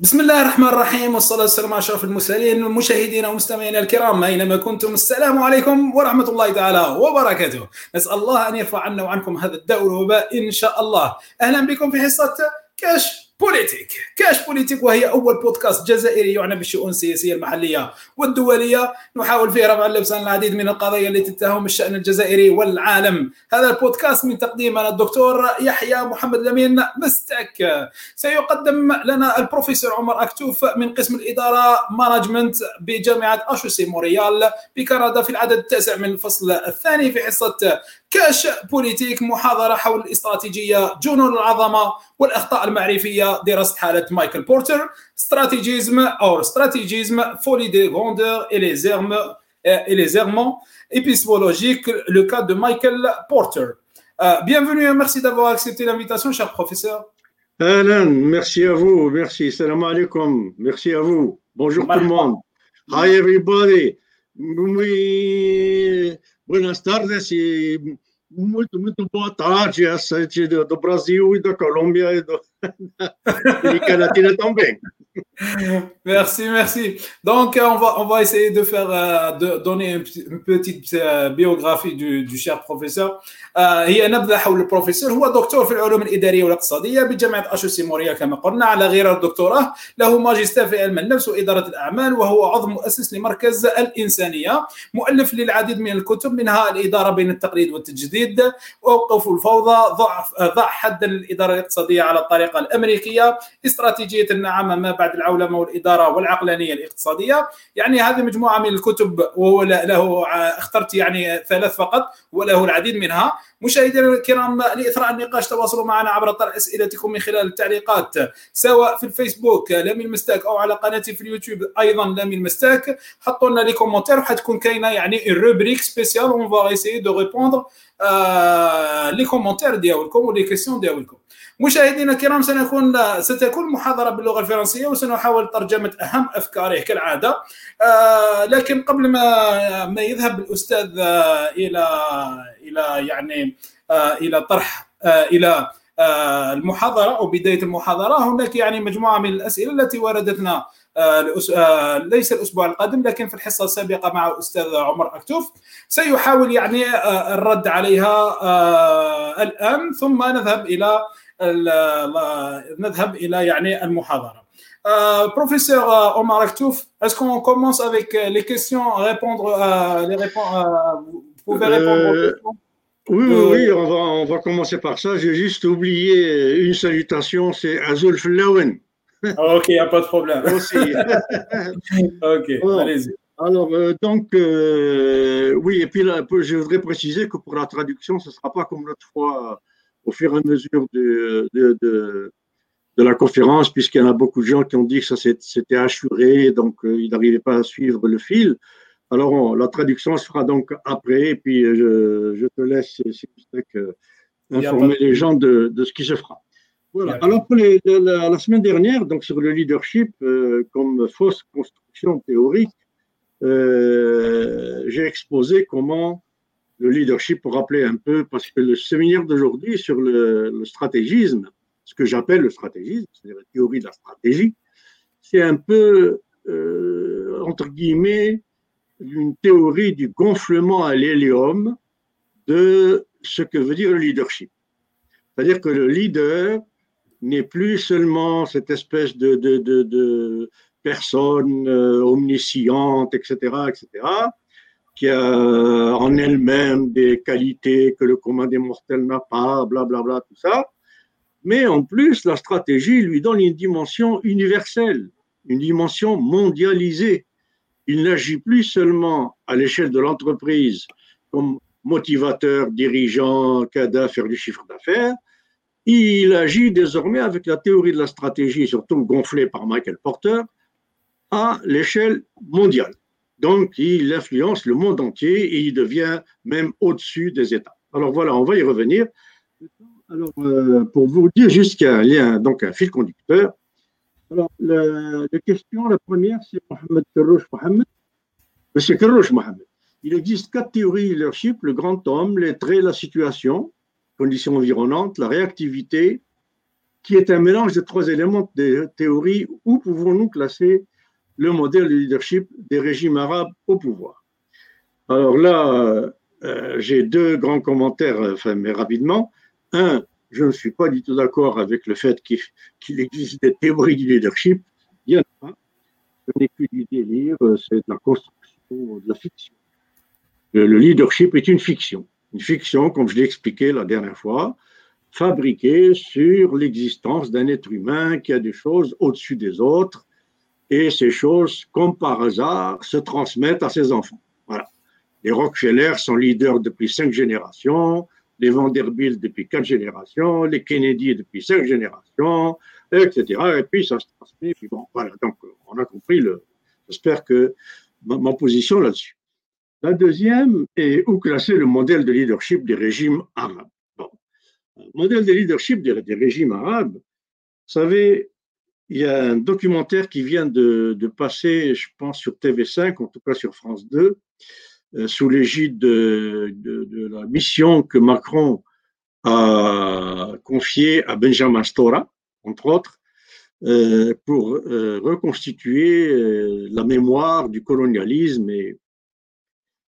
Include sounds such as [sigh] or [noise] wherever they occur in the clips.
بسم الله الرحمن الرحيم والصلاة والسلام على أشرف المرسلين مشاهدينا ومستمعينا الكرام. أينما كنتم؟ السلام عليكم ورحمة الله تعالى وبركاته. نسأل الله أن يرفع عنا وعنكم هذا الداء والوباء إن شاء الله. أهلا بكم في حصة كاش بوليتيك. كاش بوليتيك وهي أول بودكاست جزائري يعنى بالشؤون السياسية المحلية والدولية. نحاول فيه رفع اللبس عن العديد من القضايا التي تتهم الشأن الجزائري والعالم. هذا البودكاست من تقديم أنا الدكتور يحيى محمد لمين مستك. سيقدم لنا البروفيسور عمر أكتوف من قسم الإدارة مانجمنت بجامعة أشوسي موريال بكندا في العدد التاسع من الفصل الثاني في حصة كاش بوليتيك محاضرة حول الاستراتيجية جنون العظمة والأخطاء المعرفية دراسه حالة مايكل بورتر. استراتيجيزم أو استراتيجيزم فولي دي غوندور اي لي زيرم اي زيرمون ايبيسمولوجيك لو كاد دو مايكل بورتر بيانفوني ميرسي دافوار اكسبتي لانفيتاسيون شير بروفيسور أهلا ميرسي افو فو ميرسي السلام عليكم ميرسي افو بونجور كل موند هاي ايفري بودي buenas tardes e muito, muito boa tarde a gente do, do Brasil e da Colômbia e do, Merci, merci. Donc, on va, on va essayer de faire, euh, de donner une, petite- euh, biographie du, du cher professeur. آه، هي نبذة حول البروفيسور. هو دكتور في العلوم الإدارية والاقتصادية بجامعة أشوسي موريا كما قلنا على غير الدكتوراه. له ماجستير في علم النفس وإدارة الأعمال وهو عضو مؤسس لمركز الإنسانية. مؤلف للعديد من الكتب منها الإدارة بين التقليد والتجديد. أوقف الفوضى ضع ضع حدا للإدارة الاقتصادية على الطريقة الأمريكية استراتيجية النعامة ما بعد العولمة والإدارة والعقلانية الاقتصادية. يعني هذه مجموعة من الكتب وهو له اخترت يعني ثلاث فقط وله العديد منها. مشاهدينا الكرام لإثراء النقاش تواصلوا معنا عبر طرح أسئلتكم من خلال التعليقات سواء في الفيسبوك لمين مستاك أو على قناتي في اليوتيوب أيضا لمين مستاك حطوا لنا لي كومونتير وحتكون كاينة يعني روبريك سبيسيال اون فا ايسيي دو ريبوندر لي كومونتير ديالكم ولي كيسيون ديالكم. مشاهدينا الكرام سنكون ستكون محاضرة باللغة الفرنسية وسنحاول ترجمة أهم افكاره كالعادة. آه، لكن قبل ما ما يذهب الأستاذ آه، إلى إلى يعني آه، إلى طرح آه، إلى آه، المحاضرة أو بداية المحاضرة هناك يعني مجموعة من الأسئلة التي وردتنا ليس الأسبوع القادم لكن في الحصة السابقة مع الاستاذ عمر أكتوف. سيحاول يعني الرد عليها الآن ثم نذهب إلى ال- نذهب الى يعني المحاضره. Euh, professeur euh, Omar Aktouf, est-ce qu'on commence avec euh, les questions, répondre, euh, les répondre, euh, vous pouvez répondre aux Euh, questions Oui, oui, Euh, oui, on va, on va commencer par ça. J'ai juste oublié une salutation, c'est Azul Flawen Ah, Ok, il n'y a pas de problème. aussi. [laughs] Ok, Oh. allez-y. Alors, euh, donc, euh, oui, et puis là, je voudrais préciser que pour la traduction, ce ne sera pas comme l'autre fois, au fur et à mesure de, de, de, de la conférence, puisqu'il y en a beaucoup de gens qui ont dit que ça c'était assuré, donc euh, ils n'arrivaient pas à suivre le fil. Alors, on- la traduction se fera donc après, et puis euh, je, je te laisse, a informer les gens de, de ce qui se fera. Voilà. Alors, pour les- la, la- la semaine dernière, donc sur le leadership euh, comme fausse construction théorique, euh, j'ai exposé comment le leadership, pour rappeler un peu, parce que le séminaire d'aujourd'hui sur le, le stratégisme, ce que j'appelle le stratégisme, c'est-à-dire la théorie de la stratégie, c'est un peu, euh, entre guillemets, une théorie du gonflement à l'hélium de ce que veut dire le leadership. C'est-à-dire que le leader n'est plus seulement cette espèce de, de, de, personne euh, omnisciente, etc., etc., qui a en elle-même des qualités que le commun des mortels n'a pas, blablabla, bla, bla, tout ça. Mais en plus, la stratégie lui donne une dimension universelle, une dimension mondialisée. Il n'agit plus seulement à l'échelle de l'entreprise comme motivateur, dirigeant, qu'à faire du chiffre d'affaires, il agit désormais avec la théorie de la stratégie, surtout gonflée par Michael Porter, à l'échelle mondiale. Donc, il influence le monde entier et il devient même au-dessus des États. Alors voilà, on va y revenir. Alors, euh, pour vous dire juste qu'il y a un lien, donc un fil conducteur. Alors, la, question, la première, c'est Mohamed Kerrouche Mohamed. Monsieur Kerrouche Mohamed. Il existe quatre théories de leadership le grand homme, les traits, la situation, conditions environnantes, la réactivité qui est un mélange de trois éléments de théorie. Où pouvons-nous classer le modèle de leadership des régimes arabes au pouvoir Alors là, euh, j'ai deux grands commentaires, enfin, mais rapidement. Un, je ne suis pas du tout d'accord avec le fait qu'il existe des théories du leadership. Il n'y en a pas. Ce n'est que du délire, c'est de la construction, de la fiction. Le, leadership est une fiction. Une fiction, comme je l'ai expliqué la dernière fois, fabriquée sur l'existence d'un être humain qui a des choses au-dessus des autres, et ces choses, comme par hasard, se transmettent à ses enfants. Voilà. Les Rockefeller sont leaders depuis cinq générations, les Vanderbilt depuis quatre générations, les Kennedy depuis cinq générations, etc. Et puis ça se transmet. Puis bon, voilà. Donc, on a compris. Le, j'espère que ma position là-dessus. La deuxième est où classer le modèle de leadership des régimes arabes. Bon. Le modèle de leadership des, régimes arabes, vous savez, il y a un documentaire qui vient de, passer, je pense, sur TV5, en tout cas sur France 2, euh, sous l'égide de, la mission que Macron a confiée à Benjamin Stora, entre autres, euh, pour euh, reconstituer la mémoire du colonialisme et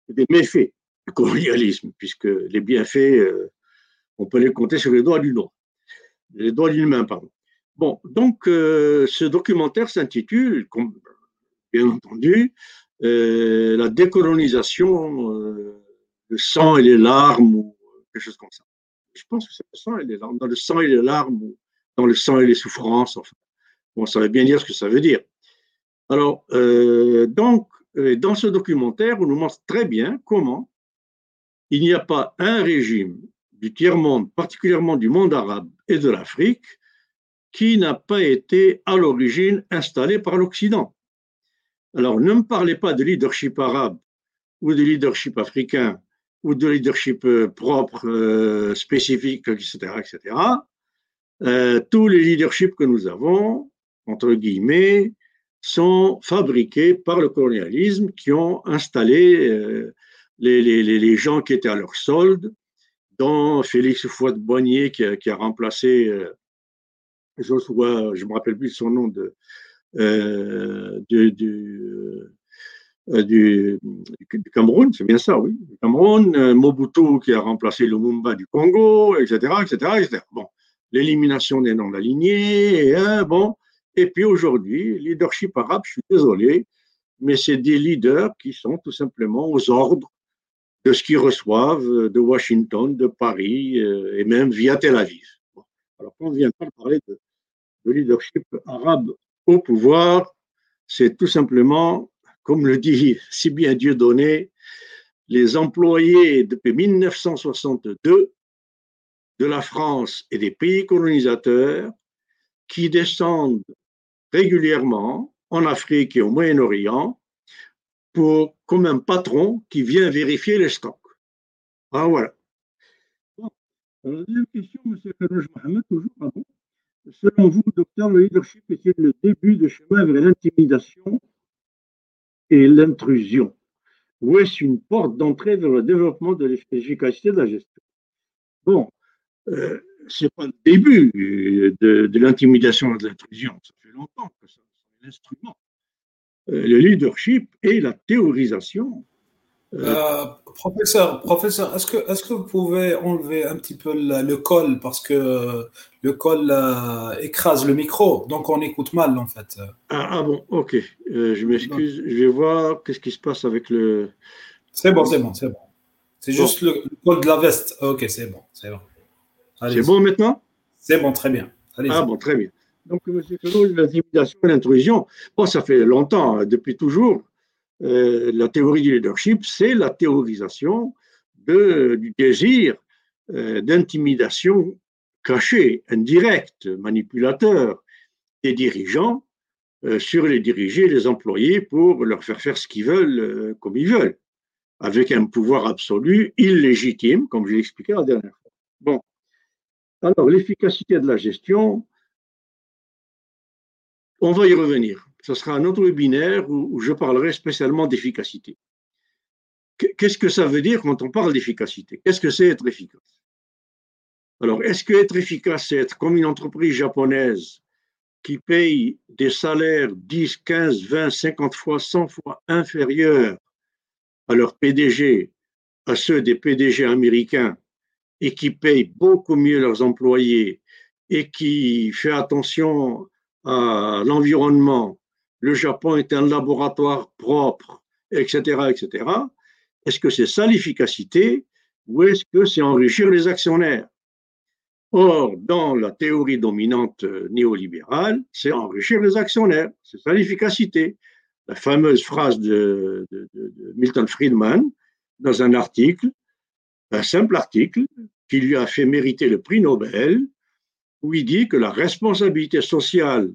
des méfaits du colonialisme, puisque les bienfaits, on peut les compter sur les doigts du les doigts d'une main, pardon. Bon, donc euh, ce documentaire s'intitule, bien entendu, euh, La décolonisation, le sang et les larmes, ou quelque chose comme ça. Je pense que c'est le sang et les larmes, dans le sang et les larmes, ou dans le sang et les souffrances, enfin. Bon, ça veut bien dire ce que ça veut dire. Alors, donc, dans ce documentaire, on nous montre très bien comment il n'y a pas un régime du tiers-monde, particulièrement du monde arabe et de l'Afrique, qui n'a pas été à l'origine installé par l'Occident. Alors, ne me parlez pas de leadership arabe ou de leadership africain ou de leadership euh, propre, euh, spécifique, etc. etc. Euh, tous les leaderships que nous avons, entre guillemets, sont fabriqués par le colonialisme qui ont installé les, gens qui étaient à leur solde, dont Félix Fouad-Boigné qui, qui, a remplacé Joshua, je me rappelle plus son nom, de, euh, du, du, Cameroun, c'est bien ça, oui. Cameroun, Mobutu qui a remplacé Lumumba du Congo, etc., etc., etc. Bon, l'élimination des noms alignés, et, hein, bon, et puis aujourd'hui, leadership arabe, je suis désolé, mais c'est des leaders qui sont tout simplement aux ordres de ce qu'ils reçoivent de Washington, de Paris euh, et même via Tel Aviv. Alors, quand on vient de parler de, leadership arabe au pouvoir, c'est tout simplement, comme le dit si bien Dieu donné, les employés depuis 1962 de la France et des pays colonisateurs qui descendent régulièrement en Afrique et au Moyen-Orient pour, comme un patron qui vient vérifier les stocks. Ah voilà. La deuxième question, M. Karouj Mohamed, toujours avant. Selon vous, docteur, le leadership est-il le début de chemin vers l'intimidation et l'intrusion? Ou est-ce une porte d'entrée vers le développement de l'efficacité de la gestion? Bon, euh, c'est pas le début de, l'intimidation et de l'intrusion. Ça fait longtemps que c'est l'instrument. Euh, le leadership et la théorisation. Euh, euh, professeur, professeur, est-ce que, vous pouvez enlever un petit peu le, col parce que le col écrase le micro, donc on écoute mal en fait. Ah, ah bon, ok. je m'excuse. Je vais voir qu'est-ce qui se passe avec le. C'est bon, c'est bon, c'est bon. C'est juste le, le, col de la veste. Ok, c'est bon, c'est bon. C'est bon maintenant? C'est bon, très bien. Ah bon, très bien. Donc, M. Claude, l'intimidation et l'intrusion, bon, ça fait longtemps, hein, depuis toujours, euh, la théorie du leadership, c'est la théorisation du désir euh, d'intimidation cachée, indirecte, manipulateur des dirigeants euh, sur les dirigés, les employés pour leur faire faire ce qu'ils veulent, comme ils veulent, avec un pouvoir absolu, illégitime, comme je l'ai expliqué la dernière fois. Bon, alors, l'efficacité de la gestion, on va y revenir. Ce sera un autre webinaire où, je parlerai spécialement d'efficacité. Qu'est-ce que ça veut dire quand on parle d'efficacité? Qu'est-ce que c'est être efficace? Alors, est-ce que être efficace, c'est être comme une entreprise japonaise qui paye des salaires 10, 15, 20, 50 fois, 100 fois inférieurs à leur PDG, à ceux des PDG américains, et qui paye beaucoup mieux leurs employés, et qui fait attention à l'environnement, le Japon est un laboratoire propre, etc., etc. Est-ce que c'est ça l'efficacité ou est-ce que c'est enrichir les actionnaires? Or, dans la théorie dominante néolibérale, c'est enrichir les actionnaires, c'est ça l'efficacité. La fameuse phrase de, Milton Friedman dans un article, un simple article, qui lui a fait mériter le prix Nobel, où il dit que la responsabilité sociale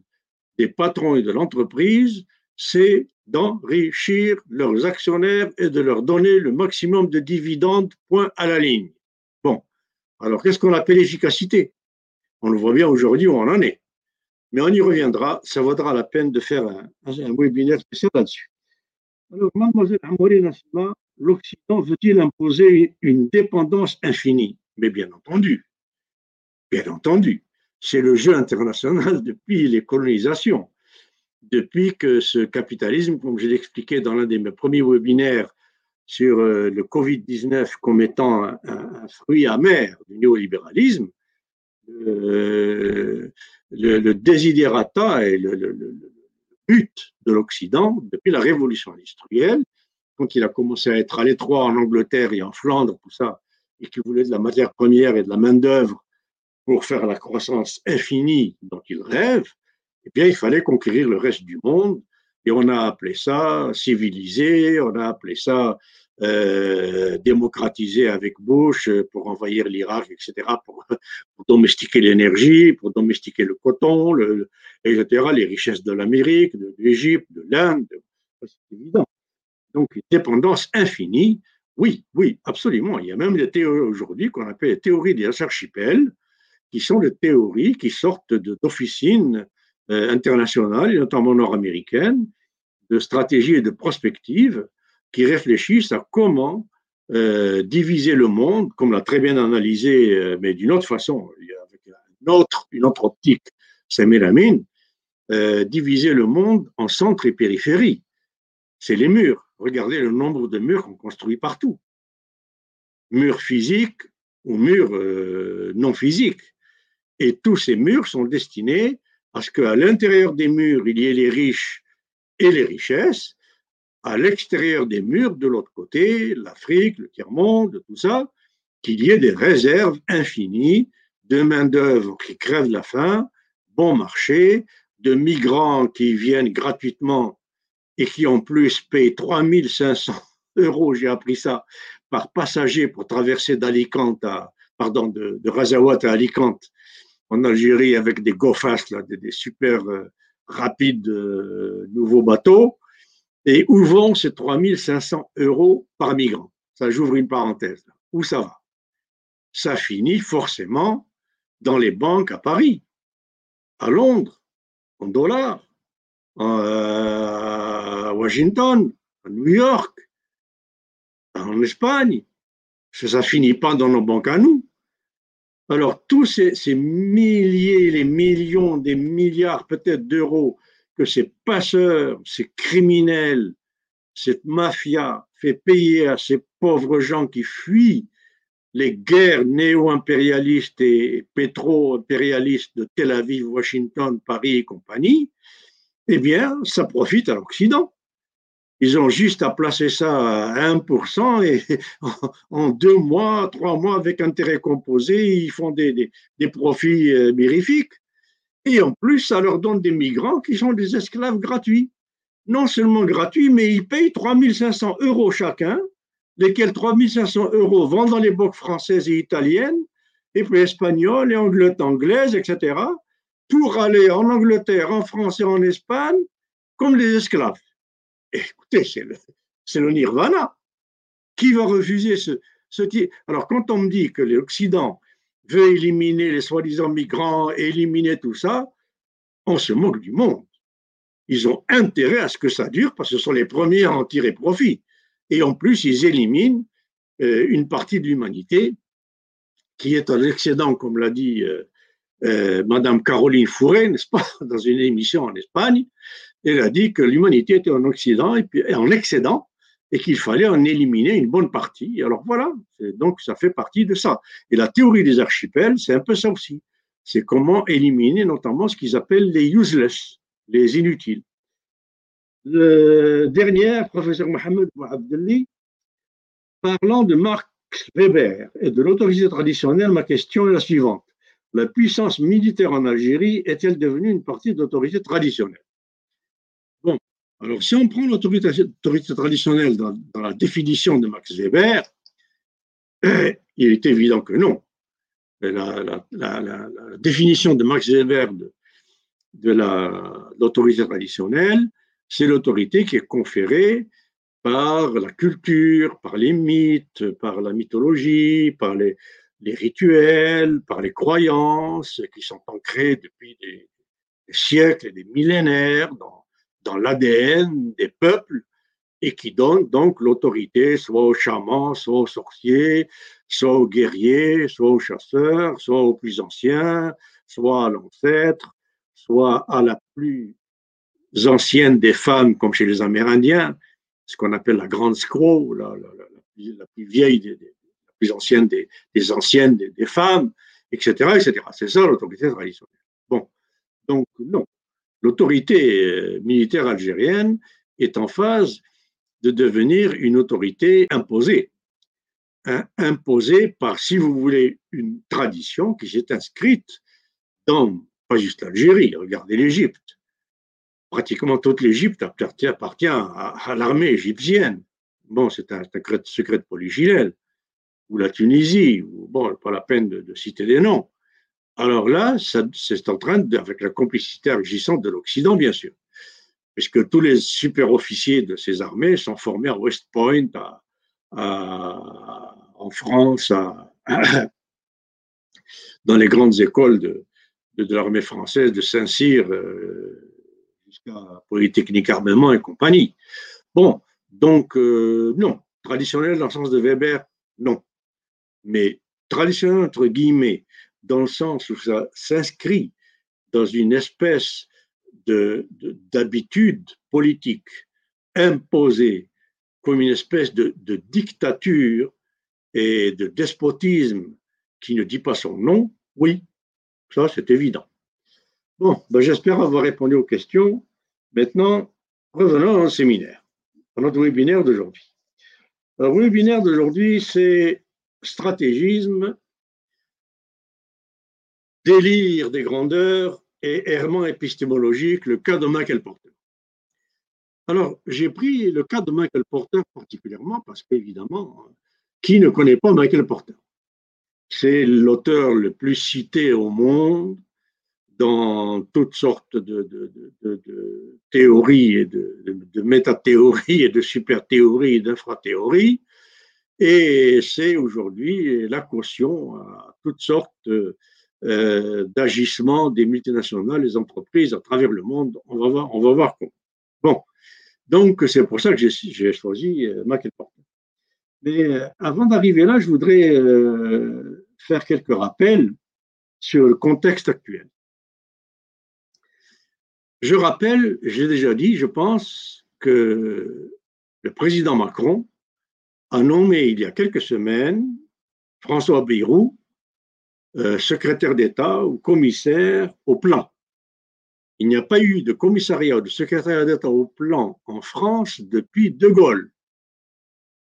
des patrons et de l'entreprise, c'est d'enrichir leurs actionnaires et de leur donner le maximum de dividendes, point à la ligne. Bon, alors qu'est-ce qu'on appelle efficacité? On le voit bien aujourd'hui où on en est. Mais on y reviendra, ça vaudra la peine de faire un, webinaire spécial là-dessus. Alors, mademoiselle Amoré Nassima, l'Occident veut-il imposer une dépendance infinie? Mais bien entendu, bien entendu c'est le jeu international [laughs] depuis les colonisations. Depuis que ce capitalisme, comme je l'expliquais dans l'un de mes premiers webinaires sur euh, le Covid-19 comme étant un, fruit amer du néolibéralisme, euh, le, le, desiderata et le, but de l'Occident, depuis la révolution industrielle, quand il a commencé à être à l'étroit en Angleterre et en Flandre, tout ça, et qu'il voulait de la matière première et de la main-d'œuvre pour faire la croissance infinie dont il rêve, eh bien, il fallait conquérir le reste du monde. Et on a appelé ça civiliser, on a appelé ça euh, démocratiser avec Bush pour envahir l'Irak, etc., [laughs] pour, domestiquer l'énergie, pour domestiquer le coton, etc., les richesses de l'Amérique, de l'Égypte, de l'Inde. C'est évident. Donc, une dépendance infinie, oui, oui, absolument. Il y a même des théories aujourd'hui qu'on appelle les théories des archipels, qui sont des théories qui sortent d'officines euh, internationales, notamment nord-américaines, de stratégie et de prospective, qui réfléchissent à comment euh, diviser le monde, comme l'a très bien analysé, euh, mais d'une autre façon, avec une autre, une autre optique, c'est Mélamine, diviser le monde en centre et périphérie. C'est les murs. Regardez le nombre de murs qu'on construit partout. Murs physiques ou murs non physiques. Et tous ces murs sont destinés à ce qu'à l'intérieur des murs, il y ait les riches et les richesses, à l'extérieur des murs, de l'autre côté, l'Afrique, le tiers-monde, tout ça, qu'il y ait des réserves infinies de main-d'œuvre qui crèvent la faim, bon marché, de migrants qui viennent gratuitement et qui en plus payent 3500 [laughs] euros, j'ai appris ça, par passager pour traverser d'Alicante à, pardon, de, de Razawat à Alicante en Algérie avec des go là, des, super euh, rapides euh, nouveaux bateaux. Et où vont ces 3500 euros par migrant Ça, j'ouvre une parenthèse. Où ça va? Ça finit forcément dans les banques à Paris, à Londres, en dollars, à Washington, à New York, en Espagne. Ça, ne finit pas dans nos banques à nous. Alors, tous ces, milliers, les millions, des milliards peut-être d'euros que ces passeurs, ces criminels, cette mafia fait payer à ces pauvres gens qui fuient les guerres néo-impérialistes et pétro-impérialistes de Tel Aviv, Washington, Paris et compagnie, eh bien, ça profite à l'Occident. Ils ont juste à placer ça à 1% et [laughs] en deux mois, trois mois, avec intérêt composé, ils font des, des, profits euh, mirifiques. Et en plus, ça leur donne des migrants qui sont des esclaves gratuits. Non seulement gratuits, mais ils payent 3500 euros chacun, lesquels 3500 euros vont dans les banques françaises et italiennes, et puis espagnoles et anglaises, etc., pour aller en Angleterre, en France et en Espagne comme les esclaves. Écoutez, c'est le, nirvana. Qui va refuser ce, ce Alors, quand on me dit que l'Occident veut éliminer les soi-disant migrants, éliminer tout ça, on se moque du monde. Ils ont intérêt à ce que ça dure parce que ce sont les premiers à en tirer profit. Et en plus, ils éliminent euh, une partie de l'humanité qui est un excédent, comme l'a dit euh, euh, Madame Caroline Fourré, n'est-ce pas, [laughs] dans une émission en Espagne. Elle a dit que l'humanité était en Occident et en excédent et qu'il fallait en éliminer une bonne partie. Alors voilà, donc ça fait partie de ça. Et la théorie des archipels, c'est un peu ça aussi. C'est comment éliminer notamment ce qu'ils appellent les useless, les inutiles. Le dernier, professeur Mohamed Abdelli, parlant de Marx Weber et de l'autorité traditionnelle, ma question est la suivante. La puissance militaire en Algérie est-elle devenue une partie de l'autorité traditionnelle? Alors si on prend l'autorité traditionnelle dans, la définition de Max Weber, il est évident que non. La, définition de Max Weber de, l'autorité traditionnelle, c'est l'autorité qui est conférée par la culture, par les mythes, par la mythologie, par les, rituels, par les croyances qui sont ancrées depuis des, siècles et des millénaires dans, dans l'ADN des peuples et qui donnent donc l'autorité soit aux chamans, soit aux sorciers, soit aux guerriers, soit aux chasseurs, soit aux plus anciens, soit à l'ancêtre, soit à la plus ancienne des femmes comme chez les Amérindiens, ce qu'on appelle la grande scroll, la, plus vieille, des, la plus ancienne des, anciennes des, femmes, etc. etc. C'est ça l'autorité traditionnelle. Bon, donc non, l'autorité euh, militaire algérienne est en phase de devenir une autorité imposée. Hein, imposée par, si vous voulez, une tradition qui s'est inscrite dans, pas juste l'Algérie, regardez l'Égypte, pratiquement toute l'Égypte appartient à, l'armée égyptienne. Bon, c'est un, secret de polychilène. Ou la Tunisie, bon, pas la peine de, citer des noms. Alors là, c'est en train, de, avec la complicité agissante de l'Occident, bien sûr, puisque tous les super-officiers de ces armées sont formés à West Point, en France, [clears throat] dans les grandes écoles de, l'armée française de Saint-Cyr, euh, jusqu'à Polytechnique Armement et compagnie. Bon, donc euh, non, traditionnel dans le sens de Weber, non. Mais traditionnel entre guillemets, dans le sens où ça s'inscrit dans une espèce d'habitude politique imposée comme une espèce de, de, dictature et de despotisme qui ne dit pas son nom, oui, ça c'est évident. Bon, ben, j'espère avoir répondu aux questions. Maintenant, revenons au séminaire, à notre webinaire d'aujourd'hui. Le webinaire d'aujourd'hui, c'est stratégisme, délire des grandeurs et errement épistémologique, le cas de Michael Porter. Alors, j'ai pris le cas de Michael Porter particulièrement parce qu'évidemment, qui ne connaît pas Michael Porter? C'est l'auteur le plus cité au monde, dans toutes sortes de, théories et de, métathéories et de super-théories et d'infrathéories. Et c'est aujourd'hui la caution à toutes sortes euh, d'agissements des multinationales, des entreprises à travers le monde. On va voir, on va voir comment. Bon, donc c'est pour ça que j'ai choisi euh. Mais euh, avant d'arriver là, je voudrais euh, faire quelques rappels sur le contexte actuel. Je rappelle, j'ai déjà dit, je pense que le président Macron a nommé il y a quelques semaines François Bayrou euh, secrétaire d'État ou commissaire au plan. Il n'y a pas eu de commissariat ou de secrétaire d'État au plan en France depuis De Gaulle.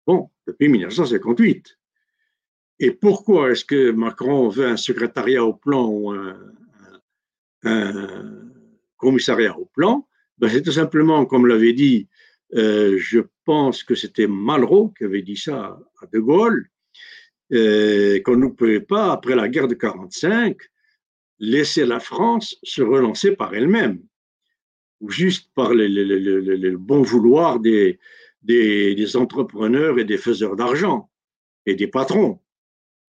Bon, depuis 1958. Et pourquoi est-ce que Macron veut un secrétariat au plan ou un commissariat au plan, ben c'est tout simplement, comme l'avait dit, euh, je pense que c'était Malraux qui avait dit ça à De Gaulle, qu'on ne pouvait pas, après la guerre de 45, laisser la France se relancer par elle-même, ou juste par le, bon vouloir des, des entrepreneurs et des faiseurs d'argent et des patrons.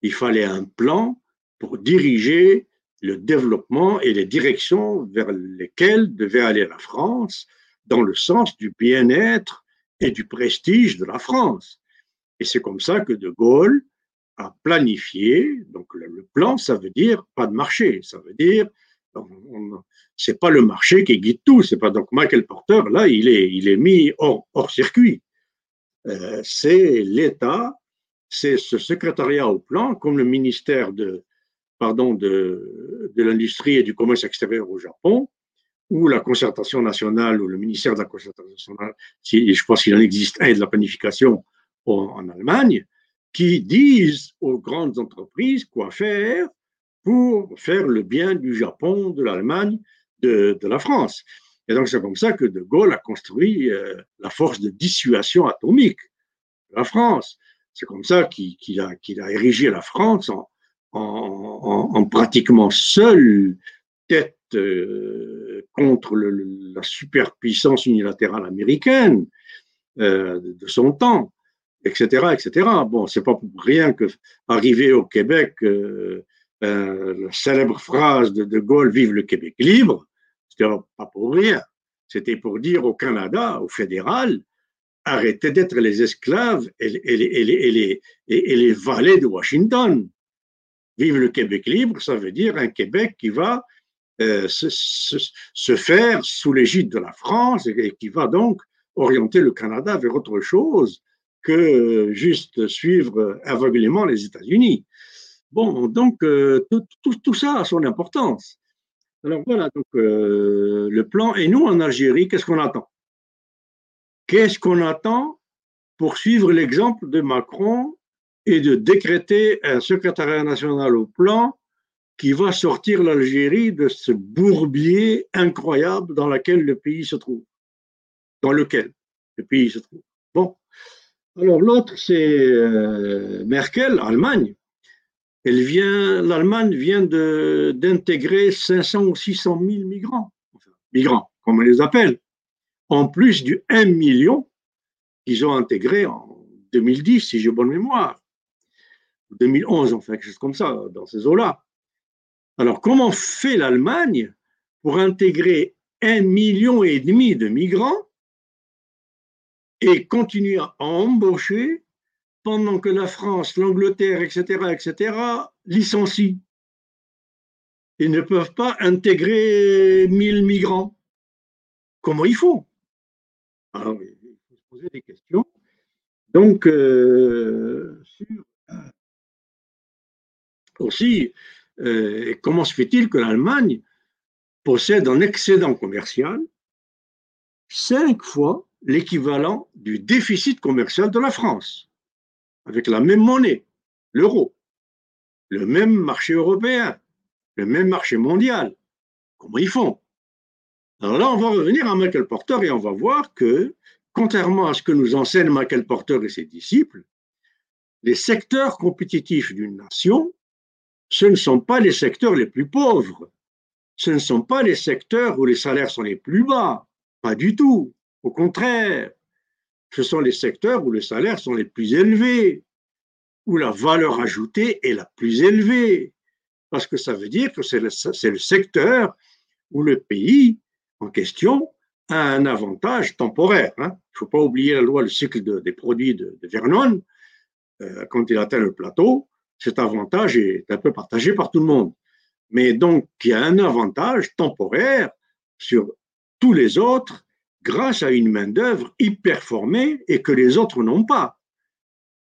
Il fallait un plan pour diriger le développement et les directions vers lesquelles devait aller la France dans le sens du bien-être et du prestige de la France. Et c'est comme ça que De Gaulle à planifier. Donc le, plan, ça veut dire pas de marché, ça veut dire c'est pas le marché qui guide tout. C'est pas donc Michael Porter là, il est il est mis hors, circuit. Euh, c'est l'État, c'est ce secrétariat au plan, comme le ministère de pardon de, de l'industrie et du commerce extérieur au Japon, ou la concertation nationale ou le ministère de la concertation nationale, si, je pense qu'il en existe un de la planification en Allemagne, qui disent aux grandes entreprises quoi faire pour faire le bien du Japon, de l'Allemagne, de, la France. Et donc c'est comme ça que De Gaulle a construit euh, la force de dissuasion atomique de la France. C'est comme ça qu'il a, érigé la France en, en, en pratiquement seule tête euh, contre la superpuissance unilatérale américaine euh, de son temps, etc., etc. Bon, c'est pas pour rien que arrivé au Québec, euh, la célèbre phrase de Gaulle "Vive le Québec libre", c'était pas pour rien. C'était pour dire au Canada, au fédéral, arrêtez d'être les esclaves et, les, et les valets de Washington. Vive le Québec libre, ça veut dire un Québec qui va euh, se, faire sous l'égide de la France et, qui va donc orienter le Canada vers autre chose que juste suivre aveuglément les États-Unis. Bon, donc euh, tout, ça a son importance. Alors voilà, donc euh, le plan. Et nous, en Algérie, qu'est-ce qu'on attend? Qu'est-ce qu'on attend pour suivre l'exemple de Macron et de décréter un secrétariat national au plan qui va sortir l'Algérie de ce bourbier incroyable dans lequel le pays se trouve? Dans lequel le pays se trouve? Bon. Alors l'autre, c'est euh, Merkel, Allemagne. Elle vient, l'Allemagne vient d'intégrer 500 ou 600 000 migrants, migrants, comme on les appelle, en plus du 1 million qu'ils ont intégré en 2010, si j'ai bonne mémoire. 2011, enfin, quelque chose comme ça, dans ces eaux-là. Alors, comment fait l'Allemagne pour intégrer un million et demi de migrants et continuer à embaucher pendant que la France, l'Angleterre, etc., etc., licencient Ils ne peuvent pas intégrer 1000 migrants. Comment il faut? Alors, il faut se poser des questions. Donc, euh, aussi, euh, comment se fait-il que l'Allemagne possède un excédent commercial cinq fois l'équivalent du déficit commercial de la France, avec la même monnaie, l'euro, le même marché européen, le même marché mondial. Comment ils font? Alors là, on va revenir à Michael Porter et on va voir que, contrairement à ce que nous enseignent Michael Porter et ses disciples, les secteurs compétitifs d'une nation ce ne sont pas les secteurs les plus pauvres. Ce ne sont pas les secteurs où les salaires sont les plus bas. Pas du tout. Au contraire, ce sont les secteurs où les salaires sont les plus élevés, où la valeur ajoutée est la plus élevée. Parce que ça veut dire que c'est le, secteur où le pays en question a un avantage temporaire. Hein. Il ne faut pas oublier la loi, le cycle des produits de, Vernon. Euh, quand il atteint le plateau, cet avantage est un peu partagé par tout le monde. Mais donc, il y a un avantage temporaire sur tous les autres grâce à une main-d'œuvre hyper formée et que les autres n'ont pas.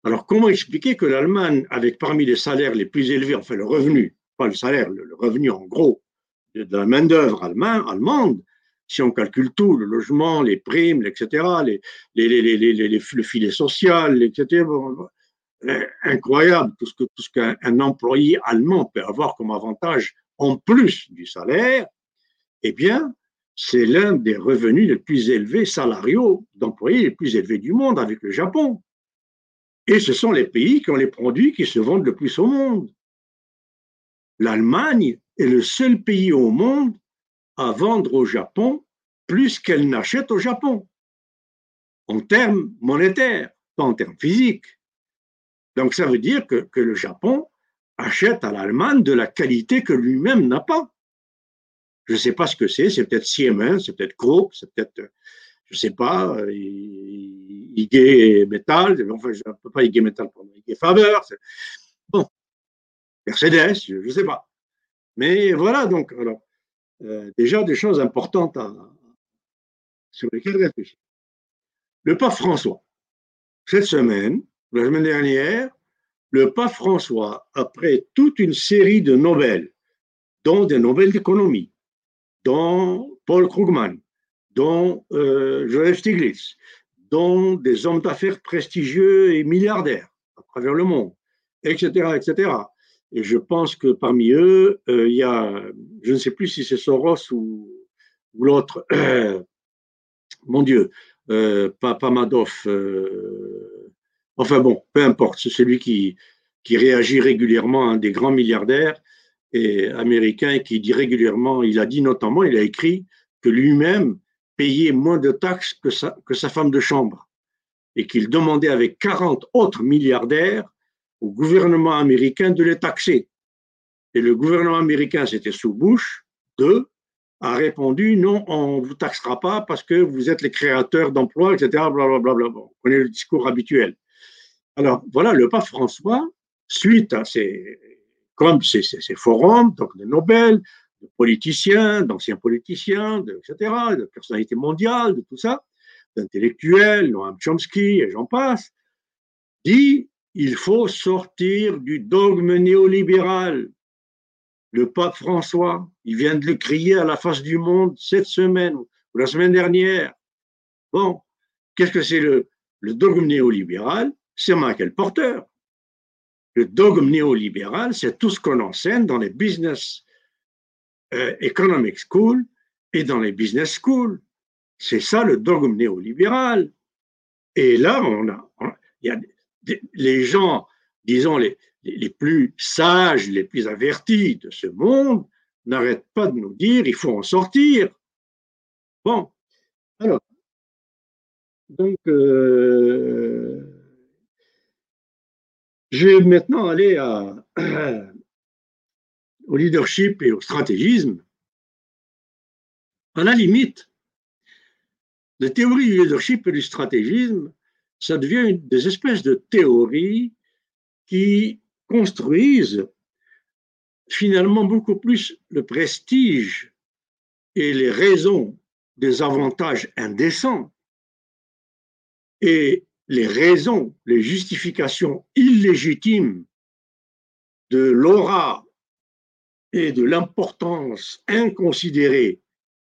Alors, comment expliquer que l'Allemagne, avec parmi les salaires les plus élevés, enfin le revenu, pas le salaire, le revenu en gros de la main-d'œuvre allemande, si on calcule tout, le logement, les primes, etc., le filet social, etc., incroyable tout ce que tout ce qu'un employé allemand peut avoir comme avantage en plus du salaire, eh bien, c'est l'un des revenus les plus élevés salariaux d'employés les plus élevés du monde avec le Japon. Et ce sont les pays qui ont les produits qui se vendent le plus au monde. L'Allemagne est le seul pays au monde à vendre au Japon plus qu'elle n'achète au Japon, en termes monétaires, pas en termes physiques. Donc ça veut dire que, le Japon achète à l'Allemagne de la qualité que lui-même n'a pas. Je ne sais pas ce que c'est, c'est peut-être Siemens, c'est peut-être Krupp, c'est peut-être, je ne sais pas, euh, IG Metal, enfin je ne peux pas IG Metal, pardon, IG Faber. Bon, Mercedes, je ne sais pas. Mais voilà, donc, alors, euh, déjà des choses importantes sur lesquelles réfléchir. Le pape François, cette semaine, la semaine dernière, le pape François, après toute une série de Nobel, dont des Nobel d'économie, dont Paul Krugman, dont euh, Joseph Stiglitz, dont des hommes d'affaires prestigieux et milliardaires à travers le monde, etc., etc. Et je pense que parmi eux, euh, il y a, je ne sais plus si c'est Soros ou, ou l'autre, [coughs] mon Dieu, euh, pas, pas, Madoff, euh, enfin bon, peu importe, c'est celui qui, qui réagit régulièrement, un des grands milliardaires et américain qui dit régulièrement, il a dit notamment, il a écrit que lui-même payait moins de taxes que sa, que sa femme de chambre et qu'il demandait avec 40 autres milliardaires au gouvernement américain de les taxer. Et le gouvernement américain, c'était sous Bush, de, a répondu non, on ne vous taxera pas parce que vous êtes les créateurs d'emplois, etc. Blablabla. Bla, On connaît le discours habituel. Alors voilà, le pape François, suite à ces, comme ces, forums, donc de Nobel, de politiciens, d'anciens politiciens, etc., de personnalités mondiales, de tout ça, d'intellectuels, Noam Chomsky et j'en passe, dit il faut sortir du dogme néolibéral. Le pape François, il vient de le crier à la face du monde cette semaine ou la semaine dernière. Bon, qu'est-ce que c'est le, le dogme néolibéral? C'est Michael Porter. Le dogme néolibéral, c'est tout ce qu'on enseigne dans les business euh, economic schools et dans les business schools. C'est ça le dogme néolibéral. Et là, on a, y a les gens, disons, les, les plus sages, les plus avertis de ce monde, n'arrêtent pas de nous dire il faut en sortir. Bon, alors, donc, euh, je vais maintenant aller [clears throat] au leadership et au stratégisme. À la limite, la théorie du leadership et du stratégisme ça devient des espèces de théories qui construisent finalement beaucoup plus le prestige et les raisons des avantages indécents et les raisons, les justifications illégitimes de l'aura et de l'importance inconsidérée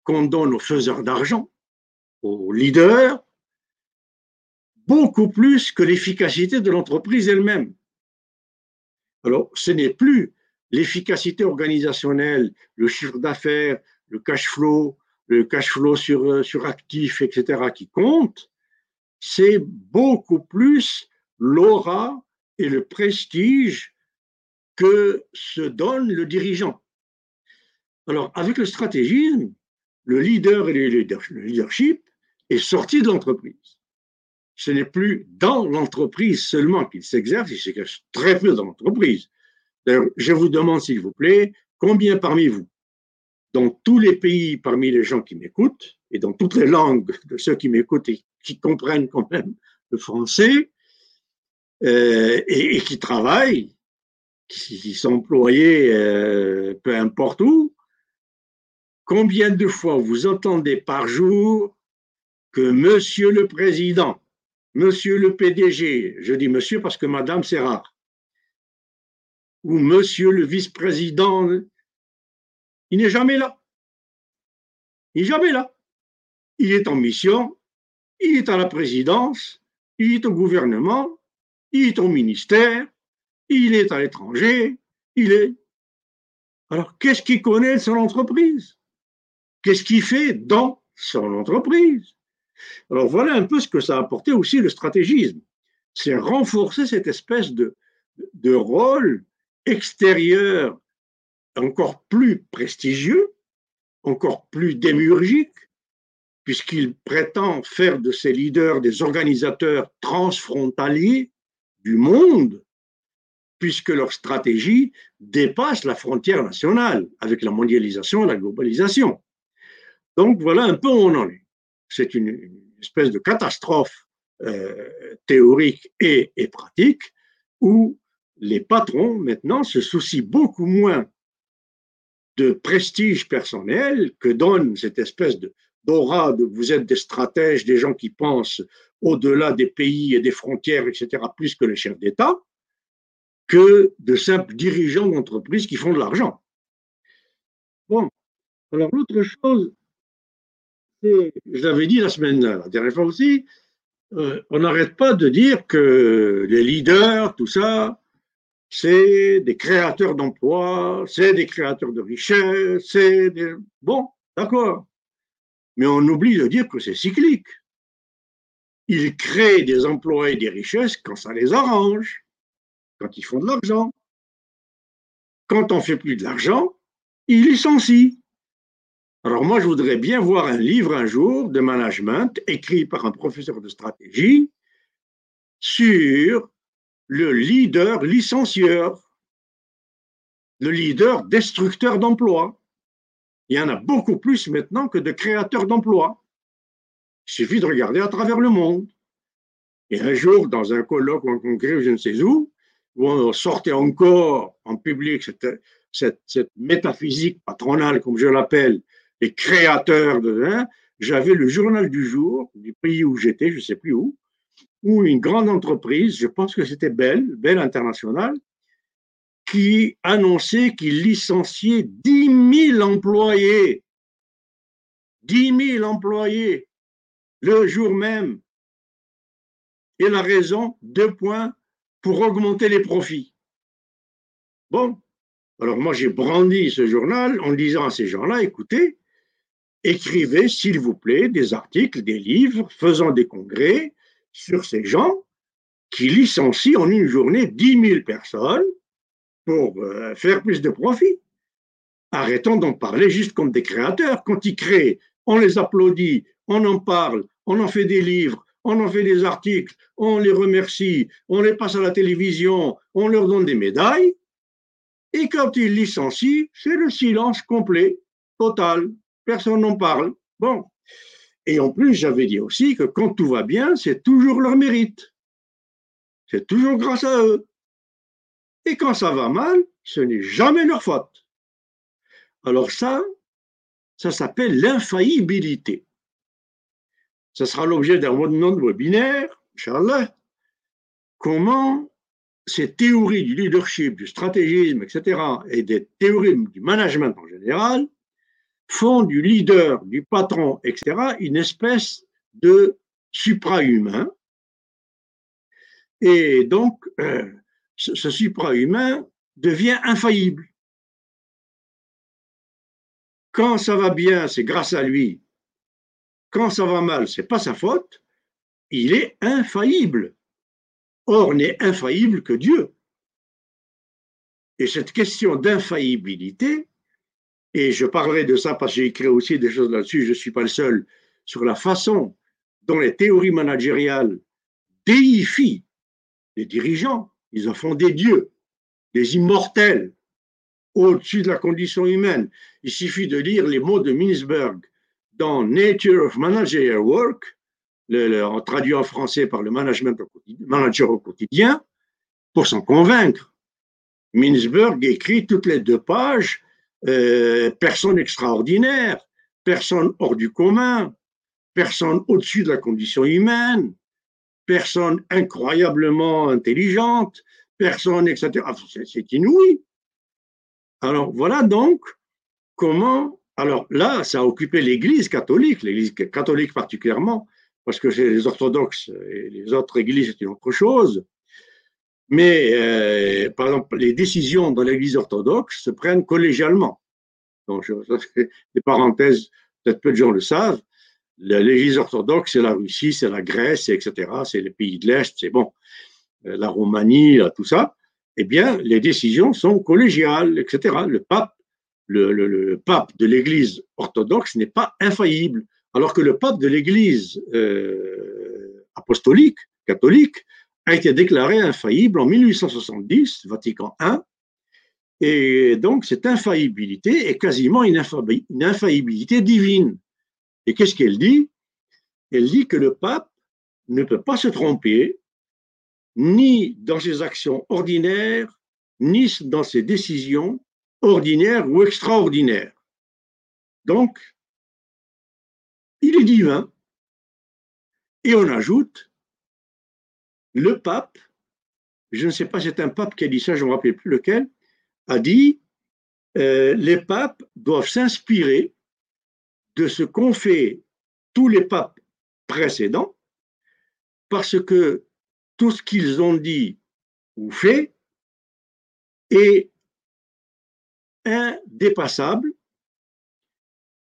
qu'on donne aux faiseurs d'argent, aux leaders, beaucoup plus que l'efficacité de l'entreprise elle-même. Alors, ce n'est plus l'efficacité organisationnelle, le chiffre d'affaires, le cash flow, le cash flow sur, euh, sur actifs, etc., qui compte, c'est beaucoup plus l'aura et le prestige que se donne le dirigeant. Alors, avec le stratégisme, le leader et le leadership est sorti de l'entreprise ce n'est plus dans l'entreprise seulement qu'il s'exerce, il s'exerce très peu dans l'entreprise. D'ailleurs, je vous demande, s'il vous plaît, combien parmi vous, dans tous les pays, parmi les gens qui m'écoutent, et dans toutes les langues de ceux qui m'écoutent et qui comprennent quand même le français, euh, et, qui travaillent, qui, sont employés euh, peu importe où, combien de fois vous entendez par jour que Monsieur le Président Monsieur le PDG, je dis monsieur parce que madame c'est rare, ou monsieur le vice-président, il n'est jamais là. Il n'est jamais là. Il est en mission, il est à la présidence, il est au gouvernement, il est au ministère, il est à l'étranger, il est. Alors, qu'est-ce qu'il connaît de son entreprise? Qu'est-ce qu'il fait dans son entreprise? Alors voilà un peu ce que ça a apporté aussi le stratégisme. C'est renforcer cette espèce de, de rôle extérieur encore plus prestigieux, encore plus démurgique, puisqu'il prétend faire de ses leaders des organisateurs transfrontaliers du monde, puisque leur stratégie dépasse la frontière nationale avec la mondialisation et la globalisation. Donc voilà un peu où on en est c'est une, espèce de catastrophe euh, théorique et, pratique où les patrons maintenant se soucient beaucoup moins de prestige personnel que donne cette espèce de d'aura vous êtes des stratèges, des gens qui pensent au-delà des pays et des frontières, etc., plus que les chefs d'État, que de simples dirigeants d'entreprise qui font de l'argent. Bon, alors l'autre chose, c'est, je l'avais dit la semaine la dernière fois aussi, euh, on n'arrête pas de dire que les leaders, tout ça, c'est des créateurs d'emplois, c'est des créateurs de richesses, c'est des... Bon, d'accord. Mais on oublie de dire que c'est cyclique. Ils créent des emplois et des richesses quand ça les arrange, quand ils font de l'argent. Quand on fait plus de l'argent, ils licencient. Alors moi, je voudrais bien voir un livre un jour de management écrit par un professeur de stratégie sur le leader licencieur, le leader destructeur d'emplois. Il y en a beaucoup plus maintenant que de créateurs d'emplois. Il suffit de regarder à travers le monde. Et un jour, dans un colloque ou un congrès, je ne sais où, où on sortait encore en public cette, métaphysique patronale, comme je l'appelle, les créateurs de. Hein, j'avais le journal du jour du pays où j'étais, je ne sais plus où, où une grande entreprise, je pense que c'était Bell, Bell International, qui annonçait qu'il licenciait 10 000 employés. 10 000 employés le jour même. Et la raison, deux points, pour augmenter les profits. Bon, alors moi j'ai brandi ce journal en disant à ces gens-là, écoutez, écrivez s'il vous plaît des articles, des livres, faisant des congrès, sur ces gens qui licencient en une journée 10 000 personnes pour euh, faire plus de profit. Arrêtons d'en parler juste comme des créateurs. Quand ils créent, on les applaudit, on en parle, on en fait des livres, on en fait des articles, on les remercie, on les passe à la télévision, on leur donne des médailles. Et quand ils licencient, c'est le silence complet, total. Personne n'en parle. Bon, et en plus, j'avais dit aussi que quand tout va bien, c'est toujours leur mérite. C'est toujours grâce à eux. Et quand ça va mal, ce n'est jamais leur faute. Alors ça, ça s'appelle l'infaillibilité. Ce sera l'objet d'un de webinaire, Inch'Allah. Comment ces théories du leadership, du stratégisme, etc., et des théories du management en général, font du leader, du patron, etc., une espèce de supra-humain. Et donc, euh, ce, ce supra-humain devient infaillible. Quand ça va bien, c'est grâce à lui. Quand ça va mal, c'est pas sa faute. Il est infaillible. Or, n'est infaillible que Dieu. Et cette question d'infaillibilité, et je parlerai de ça parce que j'ai écrit aussi des choses là-dessus, je ne suis pas le seul, sur la façon dont les théories managériales déifient les dirigeants. Ils en font des dieux, des immortels, au-dessus de la condition humaine. Il suffit de lire les mots de Minsberg dans Nature of Managerial Work, le, traduit en français par le management au manager au quotidien, pour s'en convaincre. Minsberg écrit toutes les deux pages euh, personne extraordinaire, personne hors du commun, personne au-dessus de la condition humaine, personne incroyablement intelligente, personne, etc. C'est inouï. Alors voilà donc comment. Alors là, ça a occupé l'Église catholique, l'Église catholique particulièrement, parce que c'est les orthodoxes et les autres églises, c'est une autre chose. Mais, euh, par exemple, les décisions dans l'Église orthodoxe se prennent collégialement. Donc, [laughs] des parenthèses, peut-être peu de gens le savent. L'Église orthodoxe, c'est la Russie, c'est la Grèce, etc. C'est les pays de l'Est, c'est bon. Euh, la Roumanie, tout ça. Eh bien, les décisions sont collégiales, etc. Le pape, le, pape de l'Église orthodoxe n'est pas infaillible, alors que le pape de l'Église euh, apostolique, catholique, a été déclaré infaillible en 1870, Vatican I, et donc cette infaillibilité est quasiment une, infaillibilité divine. Et qu'est-ce qu'elle dit? Elle dit que le pape ne peut pas se tromper, ni dans ses actions ordinaires, ni dans ses décisions ordinaires ou extraordinaires. Donc, il est divin. Et on ajoute, le pape, je ne sais pas, c'est un pape qui a dit ça, je ne me rappelle plus lequel, a dit, euh, les papes doivent s'inspirer de ce qu'ont fait tous les papes précédents, parce que tout ce qu'ils ont dit ou fait est indépassable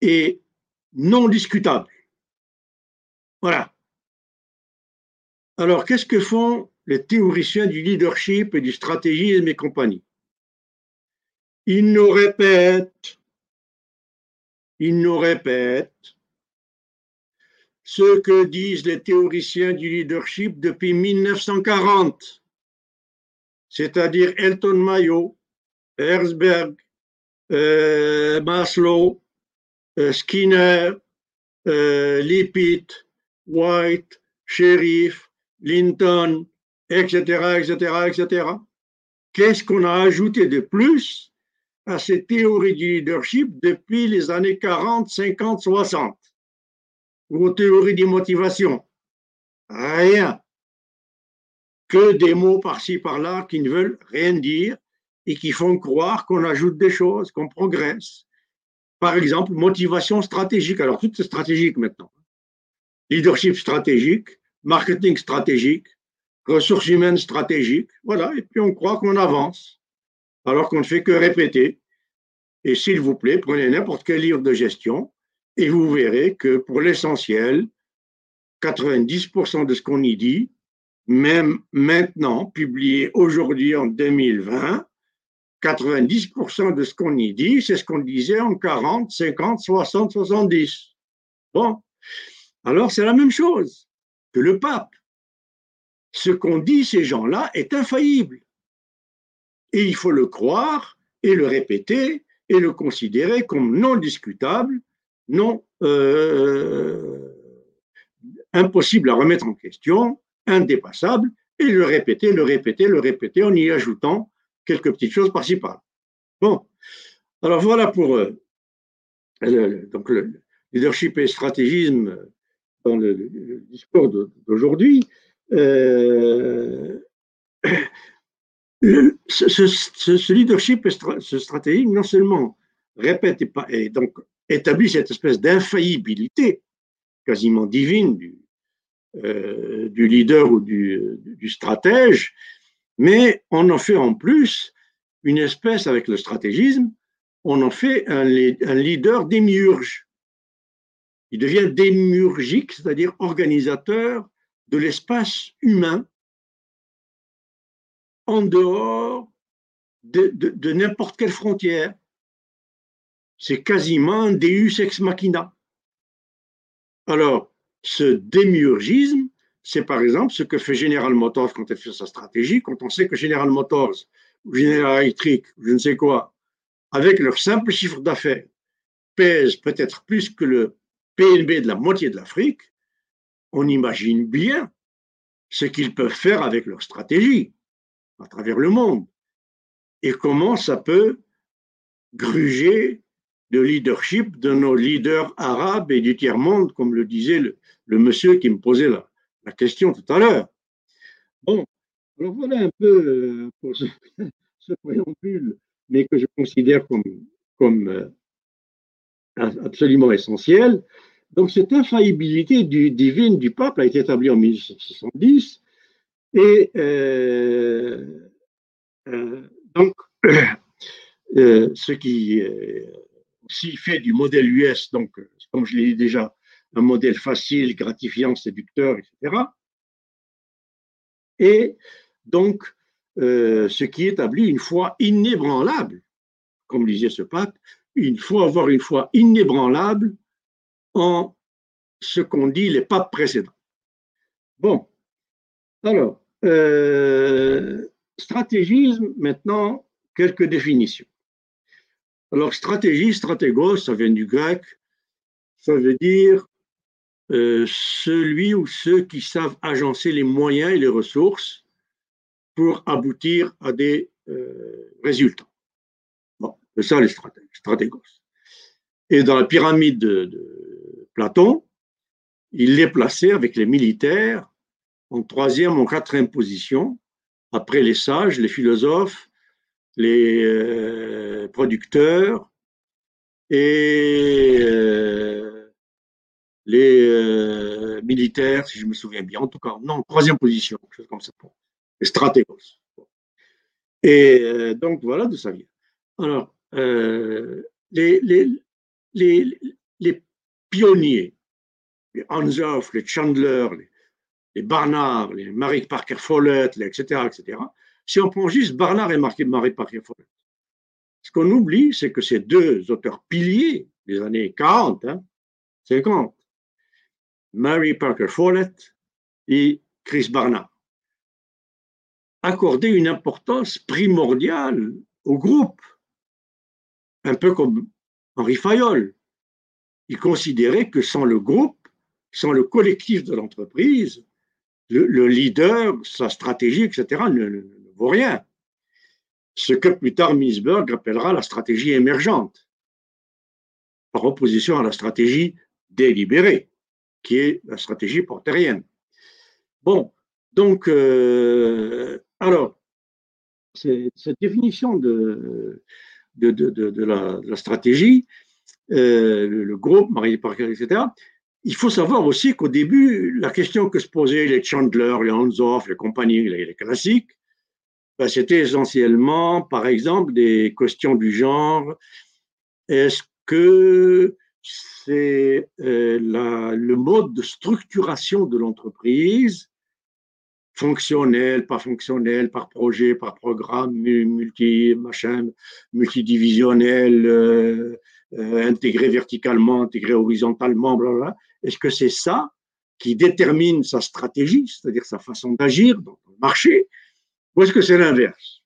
et non discutable. Voilà. Alors, qu'est-ce que font les théoriciens du leadership et du stratégisme et compagnie? Ils nous répètent, ils nous répètent ce que disent les théoriciens du leadership depuis 1940, c'est-à-dire Elton Mayo, Herzberg, euh, Maslow, euh, Skinner, euh, Lippitt, White, Sheriff, Linton, etc., etc., etc. Qu'est-ce qu'on a ajouté de plus à ces théories du leadership depuis les années 40, 50, 60 ou aux théories de motivation Rien. Que des mots par-ci, par-là qui ne veulent rien dire et qui font croire qu'on ajoute des choses, qu'on progresse. Par exemple, motivation stratégique. Alors, tout est stratégique maintenant. Leadership stratégique, marketing stratégique, ressources humaines stratégiques. Voilà, et puis on croit qu'on avance, alors qu'on ne fait que répéter. Et s'il vous plaît, prenez n'importe quel livre de gestion et vous verrez que pour l'essentiel, 90% de ce qu'on y dit, même maintenant, publié aujourd'hui en 2020, 90% de ce qu'on y dit, c'est ce qu'on disait en 40, 50, 60, 70. Bon, alors c'est la même chose que le pape. Ce qu'ont dit ces gens-là est infaillible. Et il faut le croire et le répéter et le considérer comme non discutable, non euh, impossible à remettre en question, indépassable, et le répéter, le répéter, le répéter en y ajoutant quelques petites choses par-ci par-là. Bon, alors voilà pour euh, le, donc le leadership et stratégisme dans le, discours d'aujourd'hui. Euh, ce, leadership ce stratégisme non seulement répète et, donc établit cette espèce d'infaillibilité quasiment divine du, euh, leader ou du, du, stratège, mais on en fait en plus une espèce, avec le stratégisme, on en fait un, un leader démiurge. Il devient démiurgique, c'est-à-dire organisateur de l'espace humain en dehors de, n'importe quelle frontière. C'est quasiment un deus ex machina. Alors, ce démiurgisme, c'est par exemple ce que fait General Motors quand elle fait sa stratégie, quand on sait que General Motors ou General Electric, je ne sais quoi, avec leur simple chiffre d'affaires, pèsent peut-être plus que le PNB de la moitié de l'Afrique, on imagine bien ce qu'ils peuvent faire avec leur stratégie à travers le monde et comment ça peut gruger le leadership de nos leaders arabes et du tiers-monde, comme le disait le, monsieur qui me posait la, question tout à l'heure. Bon, alors voilà un peu euh, pour ce, [laughs] ce, préambule, mais que je considère comme, euh, absolument essentiel. Donc cette infaillibilité divine du pape a été établie en 1870 et euh, euh, donc [coughs] euh, ce qui aussi fait du modèle US, donc comme je l'ai dit déjà, un modèle facile, gratifiant, séducteur, etc. Et donc ce qui établit une foi inébranlable, comme disait ce pape, il faut avoir une foi inébranlable en ce qu'ont dit les papes précédents. Bon, alors, euh, stratégisme, maintenant, quelques définitions. Alors, stratégie, stratégos, ça vient du grec, ça veut dire euh, celui ou ceux qui savent agencer les moyens et les ressources pour aboutir à des euh, résultats. Bon, c'est ça les stratégos. Et dans la pyramide de, Platon, il les placé avec les militaires en troisième ou quatrième position, après les sages, les philosophes, les euh, producteurs et euh, les militaires, si je me souviens bien. En tout cas, non, troisième position, quelque chose comme ça. Les stratégos. Et donc, voilà d'où ça vient. Alors, les, les pionniers, les Hanshoff, les Chandler, les, Barnard, les Marie Parker Follett, etc., etc., si on prend juste Barnard et Marie Parker Follett, ce qu'on oublie, c'est que ces deux auteurs piliers des années 40, hein, 50, Mary Parker Follett et Chris Barnard, accordaient une importance primordiale au groupe, un peu comme Henri Fayol. Il considérait que sans le groupe, sans le collectif de l'entreprise, le, leader, sa stratégie, etc., ne, vaut rien. Ce que plus tard Minsberg appellera la stratégie émergente, par opposition à la stratégie délibérée, qui est la stratégie portérienne. Bon, donc, euh, alors, cette définition de, la, stratégie, euh, le, groupe, Marie Parker, etc. Il faut savoir aussi qu'au début, la question que se posaient les Chandler, les Hansoff, les compagnies, les, classiques, ben, c'était essentiellement, par exemple, des questions du genre est-ce que c'est euh, le mode de structuration de l'entreprise fonctionnel, pas fonctionnel, par projet, par programme, multi, machin, multidivisionnel, euh, euh, intégré verticalement, intégré horizontalement, blablabla. Est-ce que c'est ça qui détermine sa stratégie, c'est-à-dire sa façon d'agir dans le marché, ou est-ce que c'est l'inverse?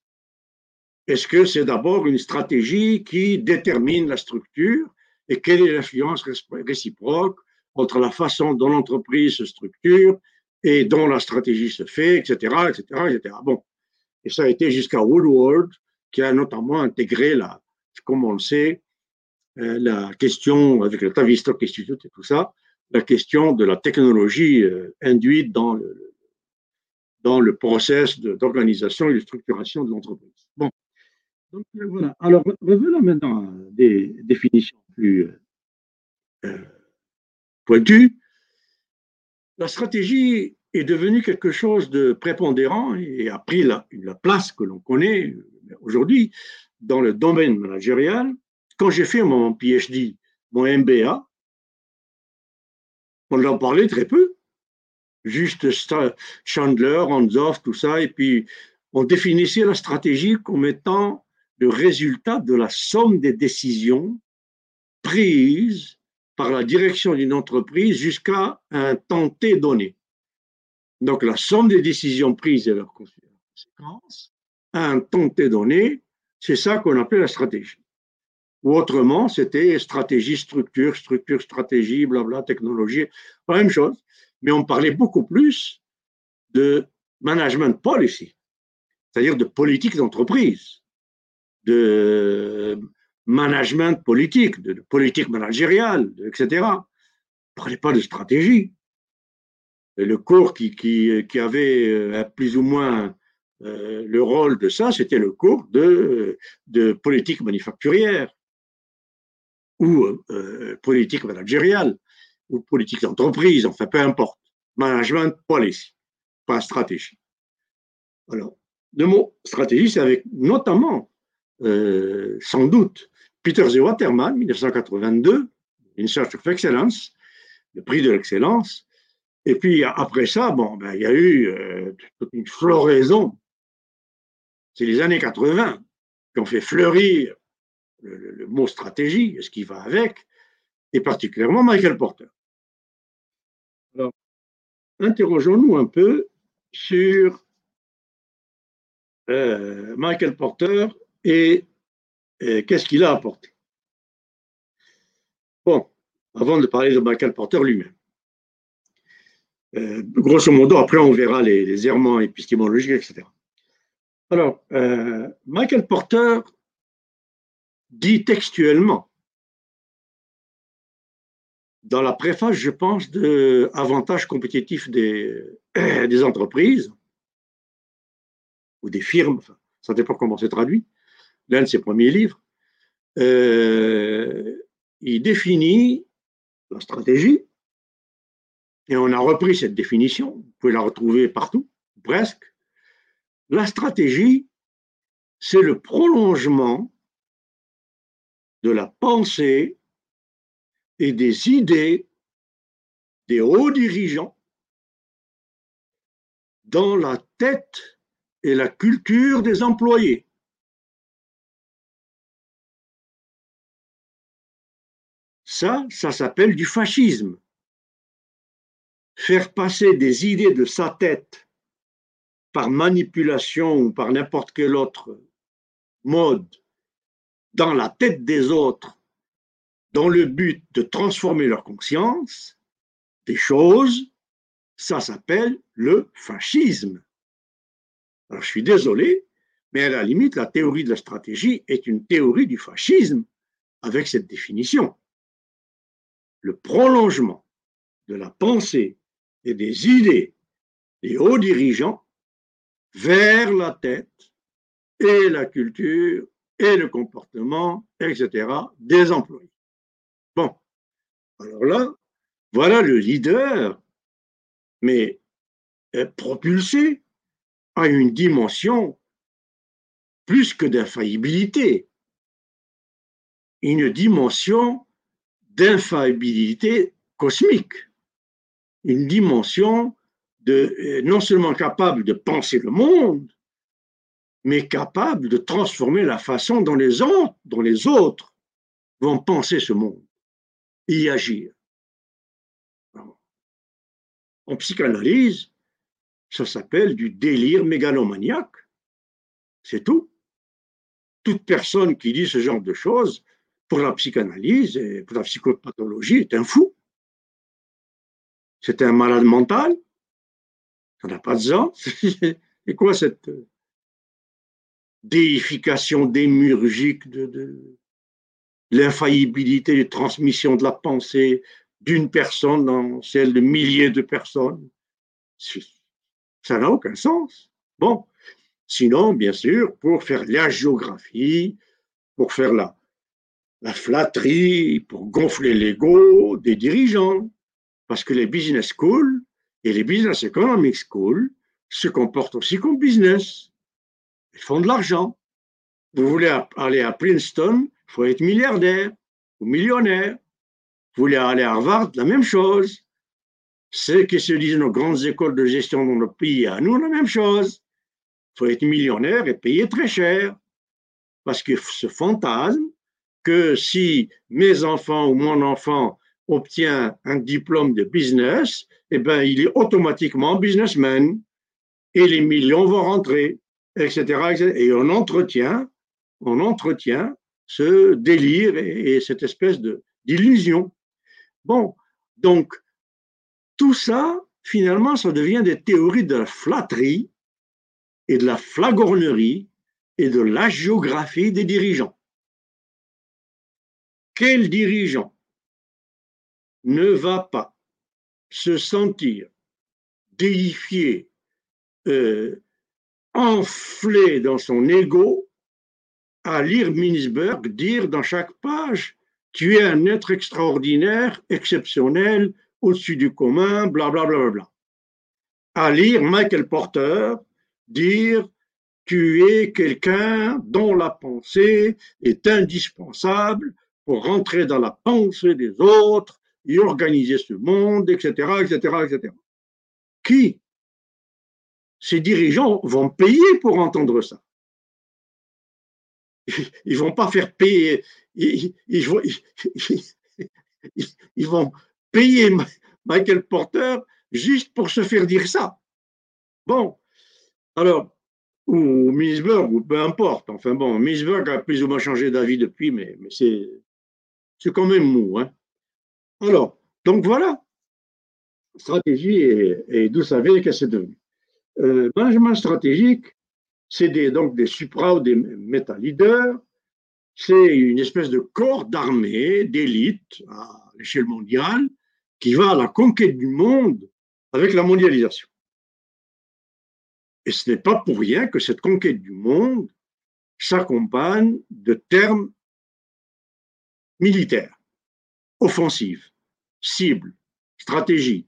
Est-ce que c'est d'abord une stratégie qui détermine la structure et quelle est l'influence réciproque entre la façon dont l'entreprise se structure et dont la stratégie se fait, etc., etc., etc. Bon. Et ça a été jusqu'à Woodward, qui a notamment intégré, la, comme on le sait, euh, la question, avec le Tavistock Institute et tout ça, la question de la technologie euh, induite dans le, dans le process d'organisation et de structuration de l'entreprise. Bon. Donc euh, voilà. Alors, revenons maintenant à des définitions plus pointues la stratégie est devenue quelque chose de prépondérant et a pris la, place que l'on connaît aujourd'hui dans le domaine managérial. Quand j'ai fait mon PhD, mon MBA, on en parlait très peu. Juste Chandler, Hansoff, tout ça, et puis on définissait la stratégie comme étant le résultat de la somme des décisions prises par la direction d'une entreprise jusqu'à un temps T donné. Donc la somme des décisions prises et leurs conséquences un temps donné, c'est ça qu'on appelle la stratégie. Ou autrement, c'était stratégie, structure, structure, stratégie, blabla, technologie, la même chose. Mais on parlait beaucoup plus de management policy, c'est-à-dire de politique d'entreprise, de management politique, de, politique managériale, etc. On ne parlait pas de stratégie. le cours qui, avait euh, plus ou moins euh, le rôle de ça, c'était le cours de politique manufacturière ou euh, politique managériale ou politique d'entreprise, enfin peu importe. Management policy, pas stratégie. Alors, le mot stratégie, c'est avec notamment, sans doute, Peter Z. Waterman, 1982, In Search of Excellence, le prix de l'excellence. Et puis après ça, bon, ben, il y a eu euh, toute une floraison. C'est les années 80 qui ont fait fleurir le, mot stratégie, ce qui va avec, et particulièrement Michael Porter. Alors, interrogeons-nous un peu sur euh, Michael Porter et qu'est-ce qu'il a apporté Bon, avant de parler de Michael Porter lui-même. Euh, grosso modo, après on verra les, errements épistémologiques, etc. Alors, euh, Michael Porter dit textuellement, dans la préface, je pense, de avantages compétitifs des, [clears throat] des entreprises ou des firmes, ça dépend comment c'est traduit, l'un de ses premiers livres, euh, il définit la stratégie, et on a repris cette définition, vous pouvez la retrouver partout, presque. La stratégie, c'est le prolongement de la pensée et des idées des hauts dirigeants dans la tête et la culture des employés. Ça, ça s'appelle du fascisme. Faire passer des idées de sa tête par manipulation ou par n'importe quel autre mode dans la tête des autres dans le but de transformer leur conscience, des choses, ça s'appelle le fascisme. Alors je suis désolé, mais à la limite, la théorie de la stratégie est une théorie du fascisme avec cette définition. Le prolongement de la pensée et des idées des hauts dirigeants vers la tête et la culture et le comportement, etc., des employés. Bon, alors là, voilà le leader, mais propulsé à une dimension plus que d'infaillibilité, une dimension d'infaillibilité cosmique, une dimension de, euh, non seulement capable de penser le monde, mais capable de transformer la façon dont les autres, vont penser ce monde y agir. En psychanalyse, ça s'appelle du délire mégalomaniaque. C'est tout. Toute personne qui dit ce genre de choses, pour la psychanalyse et pour la psychopathologie, est un fou. C'est un malade mental. Ça n'a pas de sens. [laughs] Et quoi cette déification démurgique de, l'infaillibilité de transmission de la pensée d'une personne dans celle de milliers de personnes. Ça n'a aucun sens. Bon, sinon, bien sûr, pour faire la géographie, pour faire la, la flatterie, pour gonfler l'ego des dirigeants, parce que les business schools et les business economic schools se comportent aussi comme business. Ils font de l'argent. Vous voulez aller à Princeton, il faut être milliardaire ou millionnaire. Vous voulez aller à Harvard, la même chose. Ce que se disent nos grandes écoles de gestion dans le pays, à nous, la même chose. Il faut être millionnaire et payer très cher. Parce que ce fantasme que si mes enfants ou mon enfant obtient un diplôme de business, eh ben, il est automatiquement businessman et les millions vont rentrer, etc. Et on entretient, on entretient ce délire et, cette espèce d'illusion. Bon, donc, tout ça, finalement, ça devient des théories de la flatterie et de la flagornerie et de la géographie des dirigeants. Quel dirigeant ne va pas se sentir déifié, euh, enflé dans son ego à lire Minsberg dire dans chaque page Tu es un être extraordinaire, exceptionnel, au-dessus du commun, blablabla. Bla, bla, bla. À lire Michael Porter dire Tu es quelqu'un dont la pensée est indispensable pour rentrer dans la pensée des autres et organiser ce monde, etc., etc., etc. Qui Ces dirigeants vont payer pour entendre ça ils vont pas faire payer, ils, vont, payer Michael Porter juste pour se faire dire ça. Bon, alors, ou Minsberg, ou peu importe. Enfin bon, Minsberg a plus ou moins changé d'avis depuis, mais, c'est, c'est quand même mou. Hein. Alors, donc voilà, stratégie et, et d'où savez qu'elle s'est devenue. Euh, management stratégique, c'est des, donc des supra ou des méta leaders. C'est une espèce de corps d'armée, d'élite à l'échelle mondiale qui va à la conquête du monde avec la mondialisation. Et ce n'est pas pour rien que cette conquête du monde s'accompagne de termes militaires, offensive, cible, stratégie,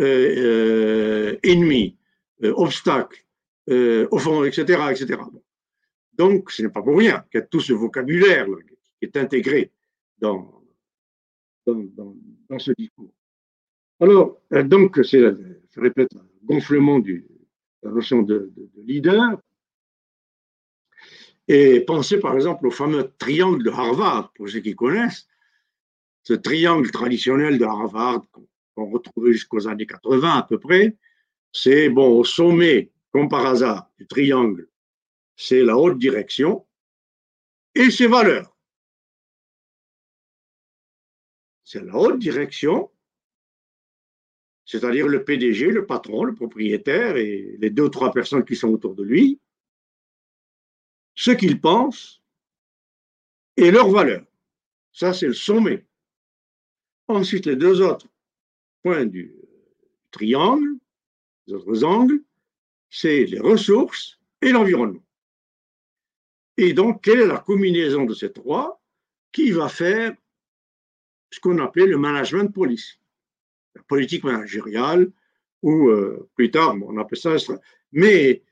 euh, euh, ennemi, euh, obstacle, offense, etc., etc. Donc, ce n'est pas pour rien qu'il y a tout ce vocabulaire qui est intégré dans, dans, ce discours. Alors, donc, c'est, je répète, un gonflement du, la notion de, leader. Et pensez par exemple au fameux triangle de Harvard, pour ceux qui connaissent, ce triangle traditionnel de Harvard qu'on retrouvait jusqu'aux années 80 à peu près, c'est bon, au sommet, comme par hasard, du triangle, c'est la haute direction et ses valeurs. C'est la haute direction c'est-à-dire le PDG, le patron, le propriétaire et les deux ou trois personnes qui sont autour de lui, ce qu'ils pensent et leurs valeurs. Ça, c'est le sommet. Ensuite, les deux autres points du triangle, les autres angles, c'est les ressources et l'environnement. Et donc, quelle est la combinaison de ces trois qui va faire ce qu'on appelait le management policy la politique managériale, ou euh, plus tard, on appelle ça. Mais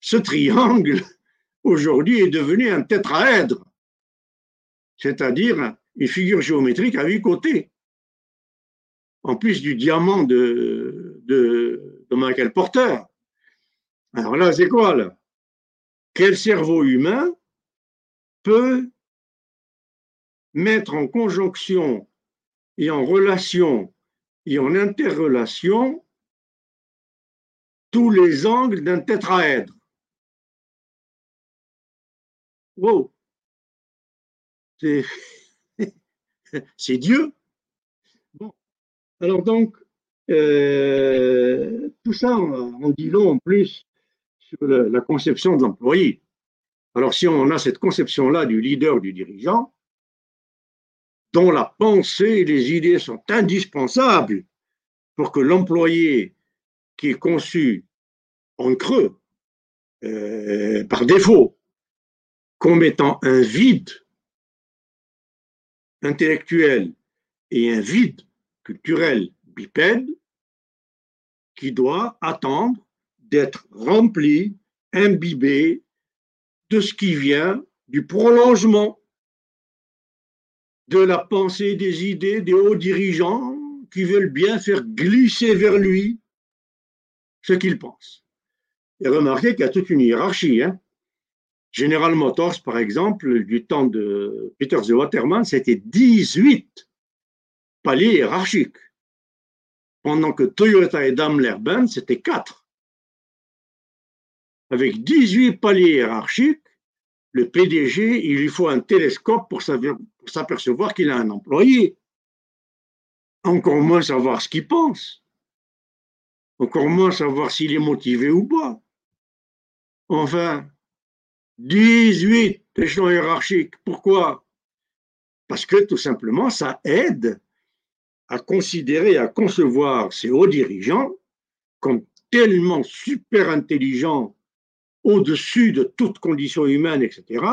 ce triangle, [laughs] aujourd'hui, est devenu un tétraèdre, c'est-à-dire une figure géométrique à huit côtés. En plus du diamant de, de, de Michael Porter. Alors là, c'est quoi là? Quel cerveau humain peut mettre en conjonction et en relation et en interrelation tous les angles d'un tétraèdre? Wow! C'est [laughs] Dieu. Bon. Alors donc, euh, tout ça, on dit long en plus sur la conception de l'employé. Alors si on a cette conception-là du leader, du dirigeant, dont la pensée et les idées sont indispensables pour que l'employé qui est conçu en creux, euh, par défaut, comme étant un vide intellectuel et un vide culturel bipède, qui doit attendre d'être rempli, imbibé de ce qui vient du prolongement de la pensée, des idées des hauts dirigeants qui veulent bien faire glisser vers lui ce qu'il pense. Et remarquez qu'il y a toute une hiérarchie. Hein. General Motors, par exemple, du temps de Peter The Waterman, c'était 18 paliers hiérarchiques. Pendant que Toyota et Daimler-Benz, c'était 4. Avec 18 paliers hiérarchiques, le PDG, il lui faut un télescope pour s'apercevoir qu'il a un employé. Encore moins savoir ce qu'il pense. Encore moins savoir s'il est motivé ou pas. Enfin, 18 échelons hiérarchiques. Pourquoi? Parce que tout simplement, ça aide à considérer, à concevoir ces hauts dirigeants comme tellement super intelligents au-dessus de toute condition humaine, etc.,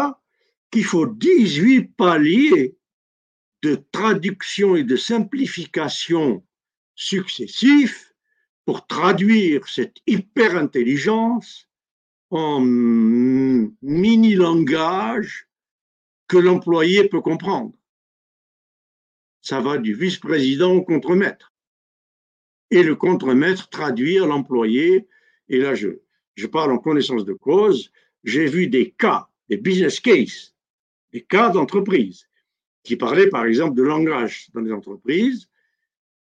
qu'il faut 18 paliers de traduction et de simplification successifs pour traduire cette hyper-intelligence en mini-langage que l'employé peut comprendre. Ça va du vice-président au contremaître. Et le contremaître traduire l'employé. Et là, je, je parle en connaissance de cause, j'ai vu des cas, des business cases, des cas d'entreprise qui parlaient par exemple de langage dans les entreprises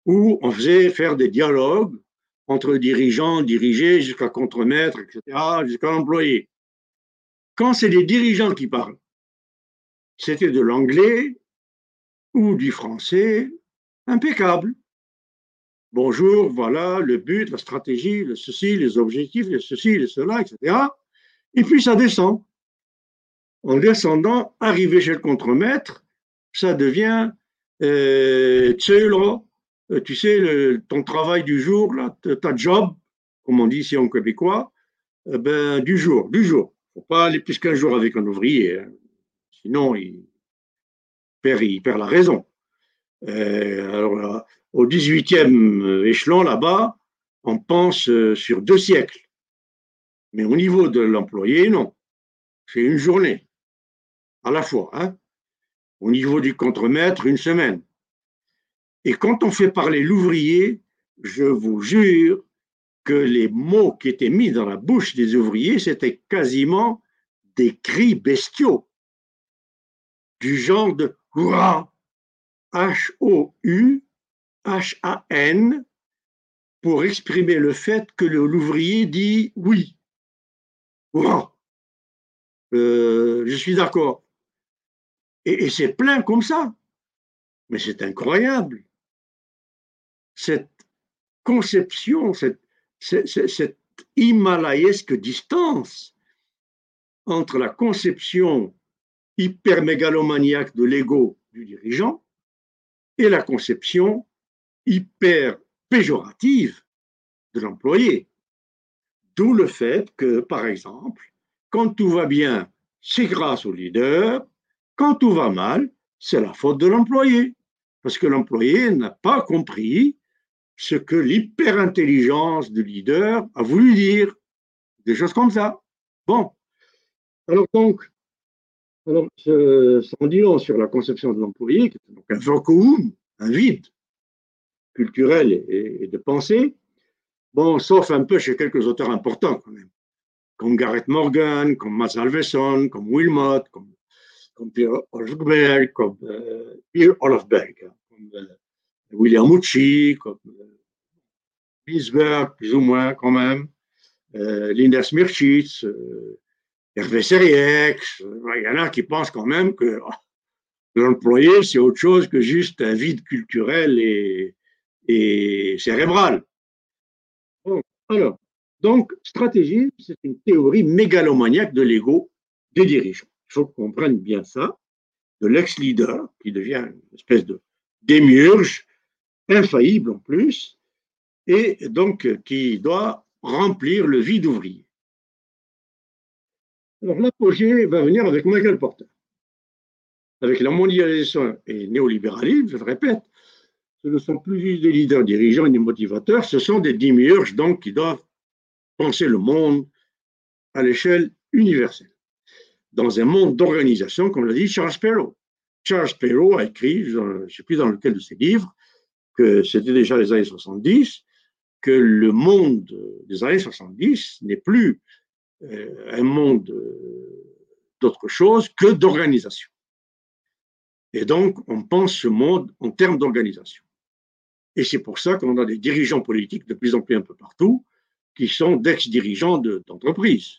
où on faisait faire des dialogues entre dirigeants, dirigés, jusqu'à contremaître, etc., jusqu'à l'employé. Quand c'est les dirigeants qui parlent, c'était de l'anglais ou du français impeccable bonjour, voilà le but, la stratégie, le ceci, les objectifs, le ceci, le cela, etc. Et puis ça descend. En descendant, arrivé chez le contremaître, ça devient euh, euh, tu sais, ton travail du jour, là, ta job, comme on dit ici en québécois, euh, ben, du jour, du jour. Il ne faut pas aller plus qu'un jour avec un ouvrier, hein. sinon il perd, il perd la raison. alors, au 18e échelon, là-bas, on pense sur deux siècles. Mais au niveau de l'employé, non. C'est une journée à la fois. Hein. Au niveau du contremaître, une semaine. Et quand on fait parler l'ouvrier, je vous jure que les mots qui étaient mis dans la bouche des ouvriers, c'était quasiment des cris bestiaux, du genre de H-O-U, H-A-N, pour exprimer le fait que l'ouvrier dit oui. Euh, je suis d'accord. Et, c'est plein comme ça. Mais c'est incroyable. Cette conception, cette, cette, himalayesque distance entre la conception hyper mégalomaniaque de l'ego du dirigeant et la conception hyper péjorative de l'employé. D'où le fait que, par exemple, quand tout va bien, c'est grâce au leader, quand tout va mal, c'est la faute de l'employé, parce que l'employé n'a pas compris ce que l'hyperintelligence du leader a voulu dire, des choses comme ça. Bon, alors donc, alors, sans dire sur la conception de l'employé, qui est donc un vacuum, un vide culturel et, de pensée, bon, sauf un peu chez quelques auteurs importants quand même, comme Gareth Morgan, comme Mats Alvesson, comme Wilmot, comme comme Pierre Olofberg, comme euh, Pierre Olofberg, hein, comme euh, William Mucci, comme euh, plus ou moins quand même, euh, Linda Smirchitz, euh, Seriex. Il y en a qui pensent quand même que oh, l'employé, c'est autre chose que juste un vide culturel et, et cérébral. Bon, alors, donc, stratégie, c'est une théorie mégalomaniaque de l'ego des dirigeants. Il faut qu'on comprenne bien ça, de l'ex-leader qui devient une espèce de démiurge, infaillible en plus, et donc qui doit remplir le vide ouvrier. Alors l'apogée va venir avec Michael Porter. Avec la mondialisation et le néolibéralisme, je le répète, ce ne sont plus des leaders dirigeants des motivateurs, ce sont des démiurges donc qui doivent penser le monde à l'échelle universelle dans un monde d'organisation, comme l'a dit Charles Perrault. Charles Perrault a écrit, je ne sais plus dans lequel de ses livres, que c'était déjà les années 70, que le monde des années 70 n'est plus un monde euh, d'autre chose que d'organisation. Et donc, on pense ce monde en termes d'organisation. Et c'est pour ça qu'on a des dirigeants politiques de plus en plus un peu partout qui sont d'ex-dirigeants d'entreprises.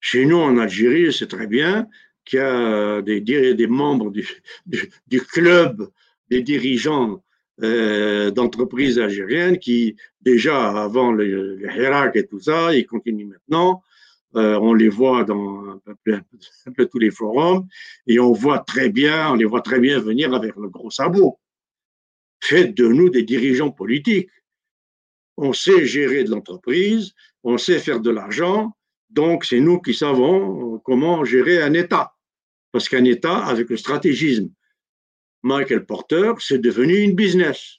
Chez nous, en Algérie, c'est très bien qu'il y a des, membres du, club des dirigeants euh, d'entreprises algériennes qui, déjà avant le, le et tout ça, ils continuent maintenant. Euh, on les voit dans un peu, un peu, tous les forums et on voit très bien, on les voit très bien venir avec le gros sabot. Faites de nous des dirigeants politiques. On sait gérer de l'entreprise, on sait faire de l'argent, donc, c'est nous qui savons comment gérer un État. Parce qu'un État, avec le stratégisme Michael Porter, c'est devenu une business.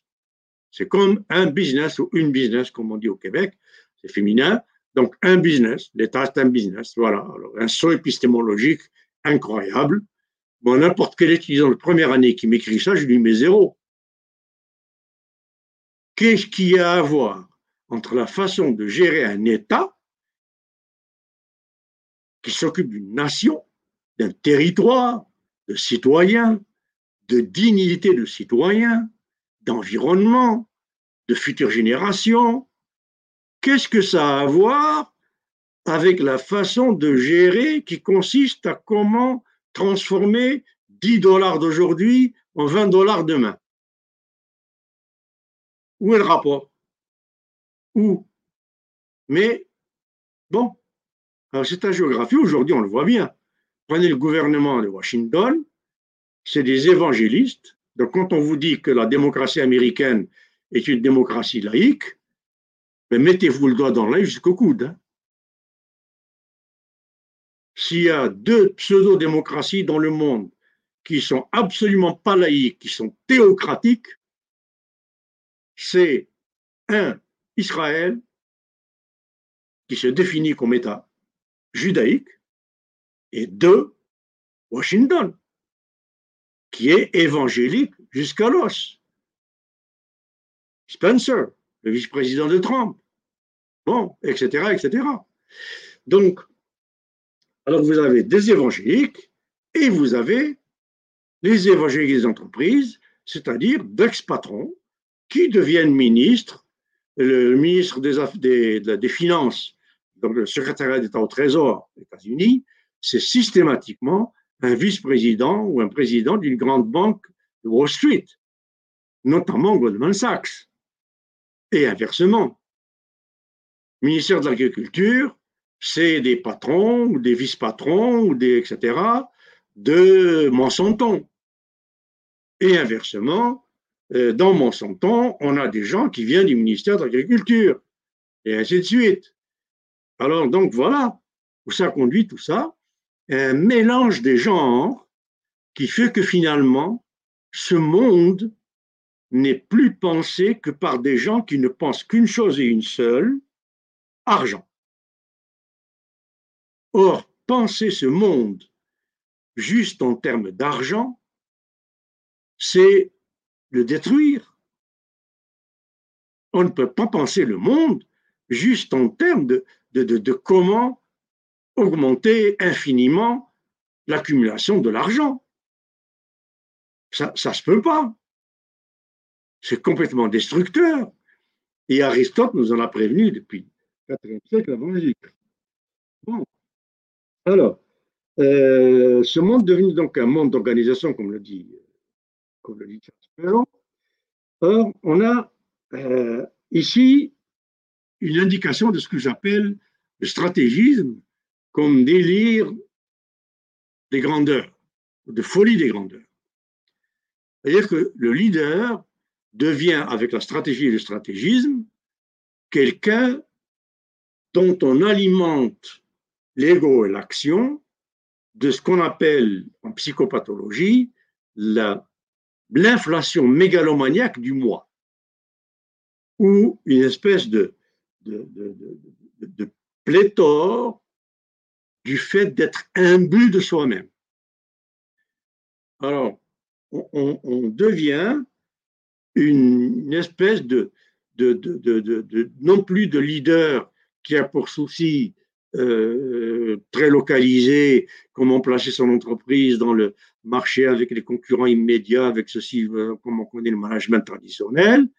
C'est comme un business ou une business, comme on dit au Québec. C'est féminin. Donc, un business. L'État, c'est un business. Voilà. Alors, un saut épistémologique incroyable. Bon, n'importe quel étudiant de première année qui m'écrit ça, je lui mets zéro. Qu'est-ce qu'il y a à voir entre la façon de gérer un État qui s'occupe d'une nation, d'un territoire, de citoyens, de dignité de citoyens, d'environnement, de futures générations. Qu'est-ce que ça a à voir avec la façon de gérer qui consiste à comment transformer 10 dollars d'aujourd'hui en 20 dollars demain? Où est le rapport? Où? Mais bon, c'est la géographie, aujourd'hui, on le voit bien. Prenez le gouvernement de Washington, c'est des évangélistes. Donc, quand on vous dit que la démocratie américaine est une démocratie laïque, ben, mettez-vous le doigt dans l'œil jusqu'au coude. Hein. S'il y a deux pseudo-démocraties dans le monde qui sont absolument pas laïques, qui sont théocratiques, c'est un, Israël, qui se définit comme État judaïque, et deux, Washington, qui est évangélique jusqu'à l'os. Spencer, le vice-président de Trump. Bon, etc., etc. Donc, alors vous avez des évangéliques et vous avez les évangéliques des entreprises, c'est-à-dire d'ex-patrons qui deviennent ministres, le ministre des, des, Finances, donc le secrétaire d'État au Trésor des États-Unis, c'est systématiquement un vice-président ou un président d'une grande banque de Wall Street, notamment Goldman Sachs. Et inversement, ministère de l'Agriculture, c'est des patrons ou des vice-patrons ou des etc. de Monsanto. Et inversement, euh, dans Monsanto, on a des gens qui viennent du ministère de l'Agriculture et ainsi de suite. Alors donc voilà où ça conduit tout ça, un mélange des genres qui fait que finalement, ce monde n'est plus pensé que par des gens qui ne pensent qu'une chose et une seule, argent. Or, penser ce monde juste en termes d'argent, c'est le détruire. On ne peut pas penser le monde juste en termes de, de comment augmenter infiniment l'accumulation de l'argent. Ça ne se peut pas. C'est complètement destructeur. Et Aristote nous en a prévenu depuis le 4 siècle avant Jésus. Bon. Alors, euh, ce monde devenu donc un monde d'organisation, comme le dit, comme le dit Charles Or, on a euh, ici une indication de ce que j'appelle le stratégisme comme délire des grandeurs, de folie des grandeurs. C'est-à-dire que le leader devient, avec la stratégie et le stratégisme, quelqu'un dont on alimente l'ego et l'action de ce qu'on appelle en psychopathologie l'inflation mégalomaniaque du moi, ou une espèce de, de, de pléthore du fait d'être imbu de soi-même. Alors, on, devient une, espèce de, non plus de leader qui a pour souci euh, très localisé comment placer son entreprise dans le marché avec les concurrents immédiats, avec ceci, euh, comme on connaît le management traditionnel.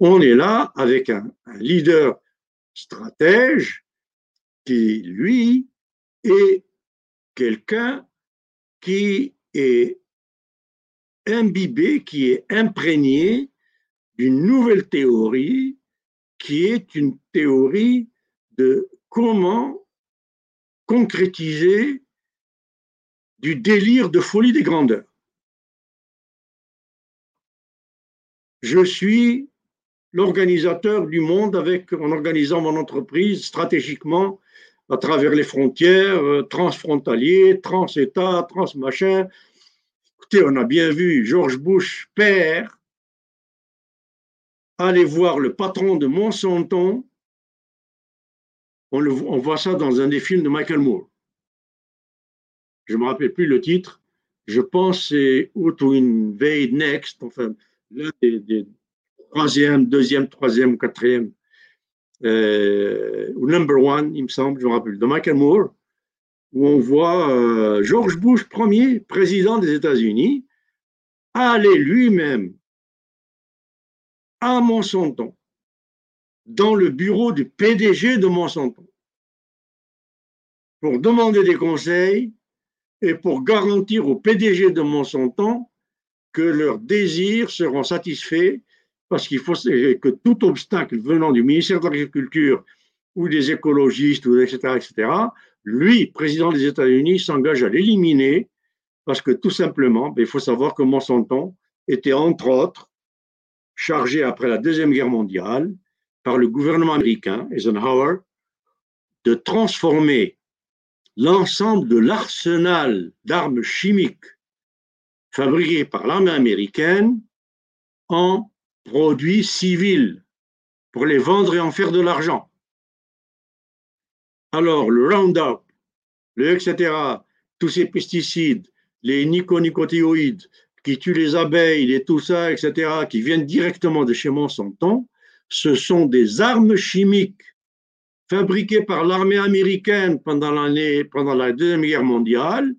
On est là avec un leader stratège qui, lui, est quelqu'un qui est imbibé, qui est imprégné d'une nouvelle théorie qui est une théorie de comment concrétiser du délire de folie des grandeurs. Je suis l'organisateur du monde en organisant mon entreprise stratégiquement à travers les frontières, euh, transfrontaliers, trans-État, trans-machin. Écoutez, on a bien vu George Bush, père, aller voir le patron de Monsanto. On, voit ça dans un des films de Michael Moore. Je ne me rappelle plus le titre. Je pense c'est How to Invade Next, enfin, l'un des, des troisième, deuxième, troisième, quatrième euh, ou Number One, il me semble, je me rappelle, de Michael Moore, où on voit euh, George Bush premier, président des États-Unis, aller lui-même à Monsanto, dans le bureau du PDG de Monsanto, pour demander des conseils et pour garantir au PDG de Monsanto que leurs désirs seront satisfaits parce qu'il faut que tout obstacle venant du ministère de l'Agriculture ou des écologistes, etc., etc., lui, président des États-Unis, s'engage à l'éliminer parce que tout simplement, ben, il faut savoir que Monsanto était entre autres chargé après la Deuxième Guerre mondiale par le gouvernement américain, Eisenhower, de transformer l'ensemble de l'arsenal d'armes chimiques fabriquées par l'armée américaine en produits civils pour les vendre et en faire de l'argent. Alors, le Roundup, le etc., tous ces pesticides, les niconicotéoïdes qui tuent les abeilles et tout ça, etc., qui viennent directement de chez Monsanto, ce sont des armes chimiques fabriquées par l'armée américaine pendant, pendant la Deuxième Guerre mondiale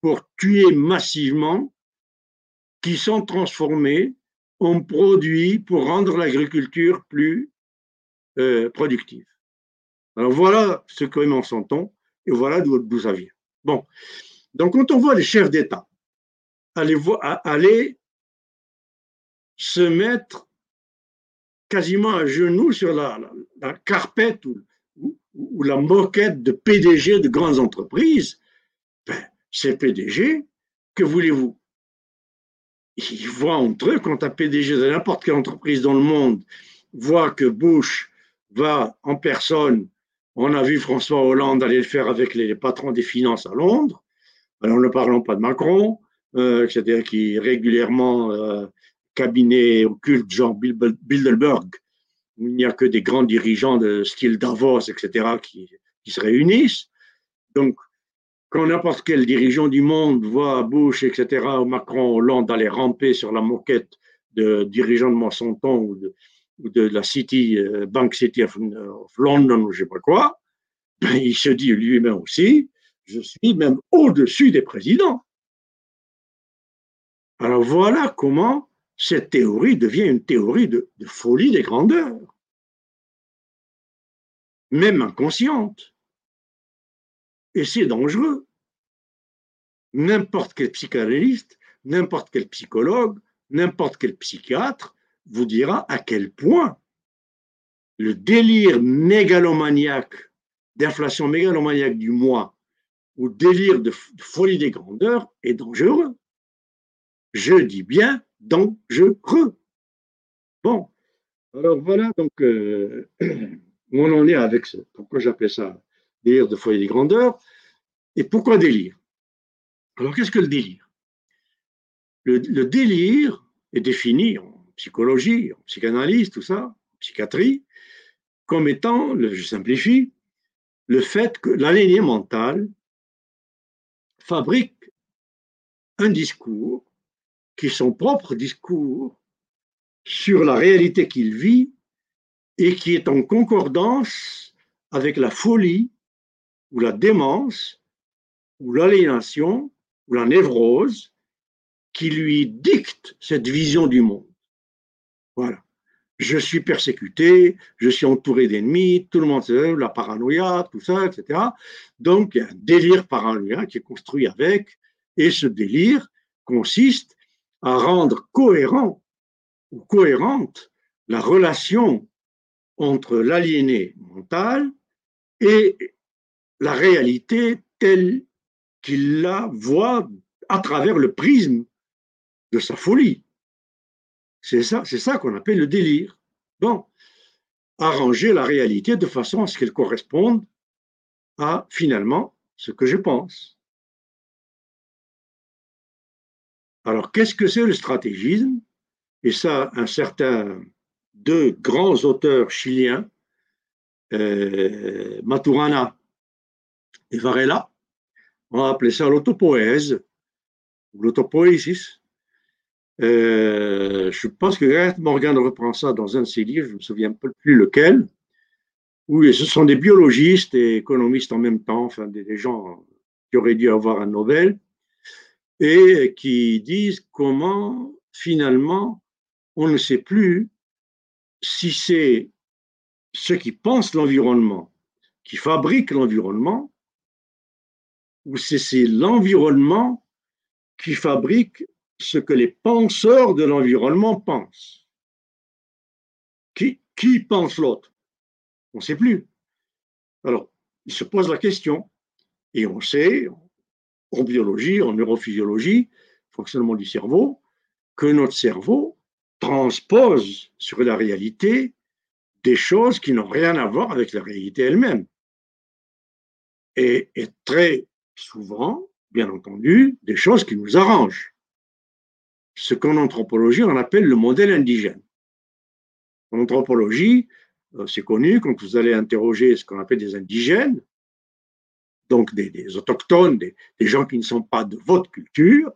pour tuer massivement, qui sont transformées en produits pour rendre l'agriculture plus euh, productive. Alors voilà ce que Monsanto et voilà d'où ça vient. Bon, donc quand on voit les chefs d'État aller, se mettre quasiment à genoux sur la, carpette ou, ou, la moquette de PDG de grandes entreprises, ben, ces PDG, que voulez-vous? Ils voient entre eux, quand un PDG de n'importe quelle entreprise dans le monde voit que Bush va en personne, on a vu François Hollande aller le faire avec les patrons des finances à Londres, alors ne parlons pas de Macron, euh, c'est-à-dire qui régulièrement euh, cabinet occulte genre Bilderberg, il n'y a que des grands dirigeants de style Davos, etc., qui, qui se réunissent. Donc, quand n'importe quel dirigeant du monde voit Bush, etc., Macron, Hollande aller ramper sur la moquette de dirigeants de Monsanto ou de, de la City, euh, Bank City of, London ou je ne sais pas quoi, ben, il se dit lui-même aussi, je suis même au-dessus des présidents. Alors voilà comment cette théorie devient une théorie de, folie des grandeurs, même inconsciente. Et c'est dangereux. N'importe quel psychanalyste, n'importe quel psychologue, n'importe quel psychiatre vous dira à quel point le délire mégalomaniaque, d'inflation mégalomaniaque du moi, ou délire de folie des grandeurs est dangereux. Je dis bien creux. Bon, alors voilà donc euh, [clears throat] on en est avec ce. Pourquoi j'appelle ça délire de foyer des grandeurs. Et pourquoi délire? Alors qu'est-ce que le délire? Le, délire est défini en psychologie, en psychanalyse, tout ça, en psychiatrie, comme étant, je simplifie, le fait que l'alignée mentale fabrique un discours qui est son propre discours sur la réalité qu'il vit et qui est en concordance avec la folie ou la démence ou l'aliénation ou la névrose qui lui dicte cette vision du monde. Voilà. Je suis persécuté, je suis entouré d'ennemis, tout le monde sait, la paranoïa, tout ça, etc. Donc, il y a un délire paranoïaque qui est construit avec, et ce délire consiste à rendre cohérent ou cohérente la relation entre l'aliéné mental et la réalité telle qu'il la voit à travers le prisme de sa folie. C'est ça, qu'on appelle le délire. Bon, arranger la réalité de façon à ce qu'elle corresponde à finalement ce que je pense. Alors, qu'est-ce que c'est le stratégisme? Et ça, un certain, deux grands auteurs chiliens, euh, Maturana et Varela, ont appelé ça l'autopoèse, ou l'autopoésis. Euh, je pense que Gareth Morgan reprend ça dans un de ses livres, je ne me souviens plus lequel, où ce sont des biologistes et économistes en même temps, enfin des gens qui auraient dû avoir un Nobel, et qui disent comment finalement on ne sait plus si c'est ceux qui pensent l'environnement qui fabriquent l'environnement ou c'est l'environnement qui fabrique ce que les penseurs de l'environnement pensent. Qui, qui pense l'autre? On ne sait plus. Alors, il se pose la question, Et on sait, en biologie, en neurophysiologie, fonctionnement du cerveau, que notre cerveau transpose sur la réalité des choses qui n'ont rien à voir avec la réalité elle-même. Et, et, très souvent, bien entendu, des choses qui nous arrangent. Ce qu'en anthropologie, on appelle le modèle indigène. En anthropologie, euh, c'est connu, quand vous allez interroger ce qu'on appelle des indigènes, donc des, autochtones, des, gens qui ne sont pas de votre culture,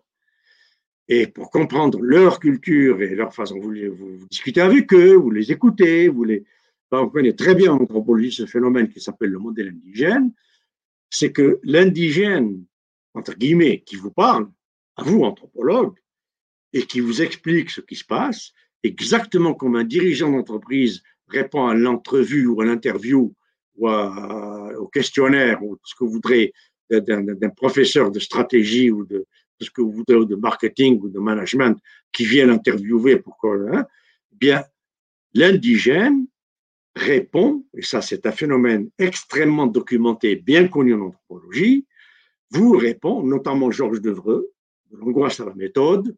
et pour comprendre leur culture et leur façon, vous, vous, discutez avec eux, vous les écoutez, vous les... on connaît très bien en anthropologie ce phénomène qui s'appelle le modèle indigène, c'est que l'indigène, entre guillemets, qui vous parle, à vous, anthropologue, et qui vous explique ce qui se passe, exactement comme un dirigeant d'entreprise répond à l'entrevue ou à l'interview ou au questionnaire ou ce que vous voudrez d'un professeur de stratégie ou de, ce que vous de marketing ou de management qui vient l'interviewer pour hein, bien l'indigène répond, et ça c'est un phénomène extrêmement documenté, bien connu en anthropologie, vous répond, notamment Georges Devreux, de l'angoisse à la méthode,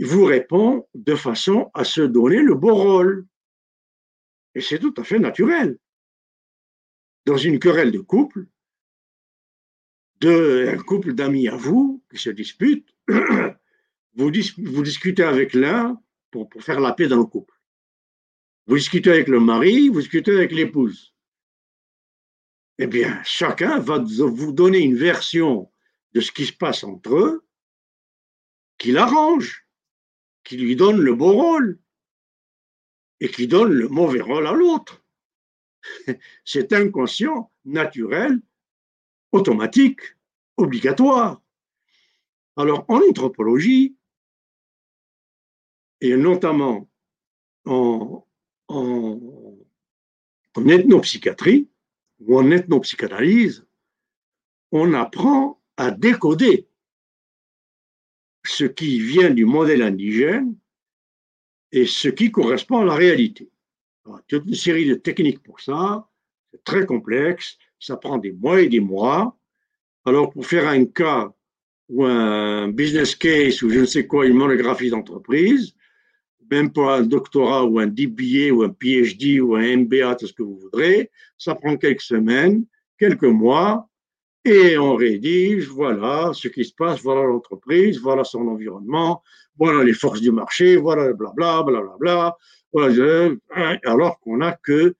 vous répond de façon à se donner le beau rôle. Et c'est tout à fait naturel. Dans une querelle de couple, de, un couple d'amis à vous qui se disputent, [coughs] vous, discutez avec l'un pour faire la paix dans le couple. Vous discutez avec le mari, vous discutez avec l'épouse. Eh bien, chacun va vous donner une version de ce qui se passe entre eux qui l'arrange qui lui donne le bon rôle et qui donne le mauvais rôle à l'autre. [laughs] C'est inconscient, naturel, automatique, obligatoire. Alors, en anthropologie, et notamment en, en, ethnopsychiatrie ou en ethnopsychanalyse, on apprend à décoder ce qui vient du modèle indigène et ce qui correspond à la réalité. Il y a toute une série de techniques pour ça, c'est très complexe, ça prend des mois et des mois. Alors pour faire un cas ou un business case ou je ne sais quoi, une monographie d'entreprise, même pour un doctorat ou un DBA ou un PhD ou un MBA, tout ce que vous voudrez, ça prend quelques semaines, quelques mois, et on rédige, voilà ce qui se passe, voilà l'entreprise, voilà son environnement, voilà les forces du marché, voilà blabla, blablabla, voilà, alors qu'on n'a que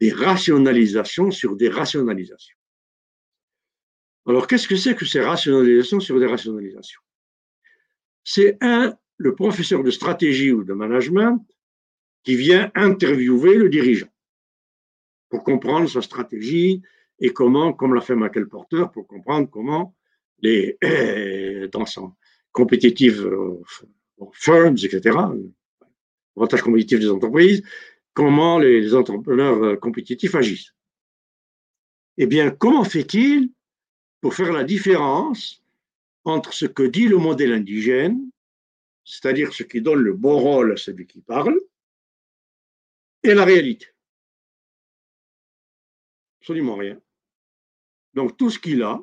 des rationalisations sur des rationalisations. Alors, qu'est-ce que c'est que ces rationalisations sur des rationalisations? C'est un, le professeur de stratégie ou de management qui vient interviewer le dirigeant pour comprendre sa stratégie, et comment, comme l'a fait Michael Porter, pour comprendre comment les, dans son compétitive euh, firms, etc., avantage compétitif des entreprises, comment les entrepreneurs euh, compétitifs agissent. Eh bien, comment fait-il pour faire la différence entre ce que dit le modèle indigène, c'est-à-dire ce qui donne le bon rôle à celui qui parle, et la réalité. Absolument rien. Donc tout ce qu'il a,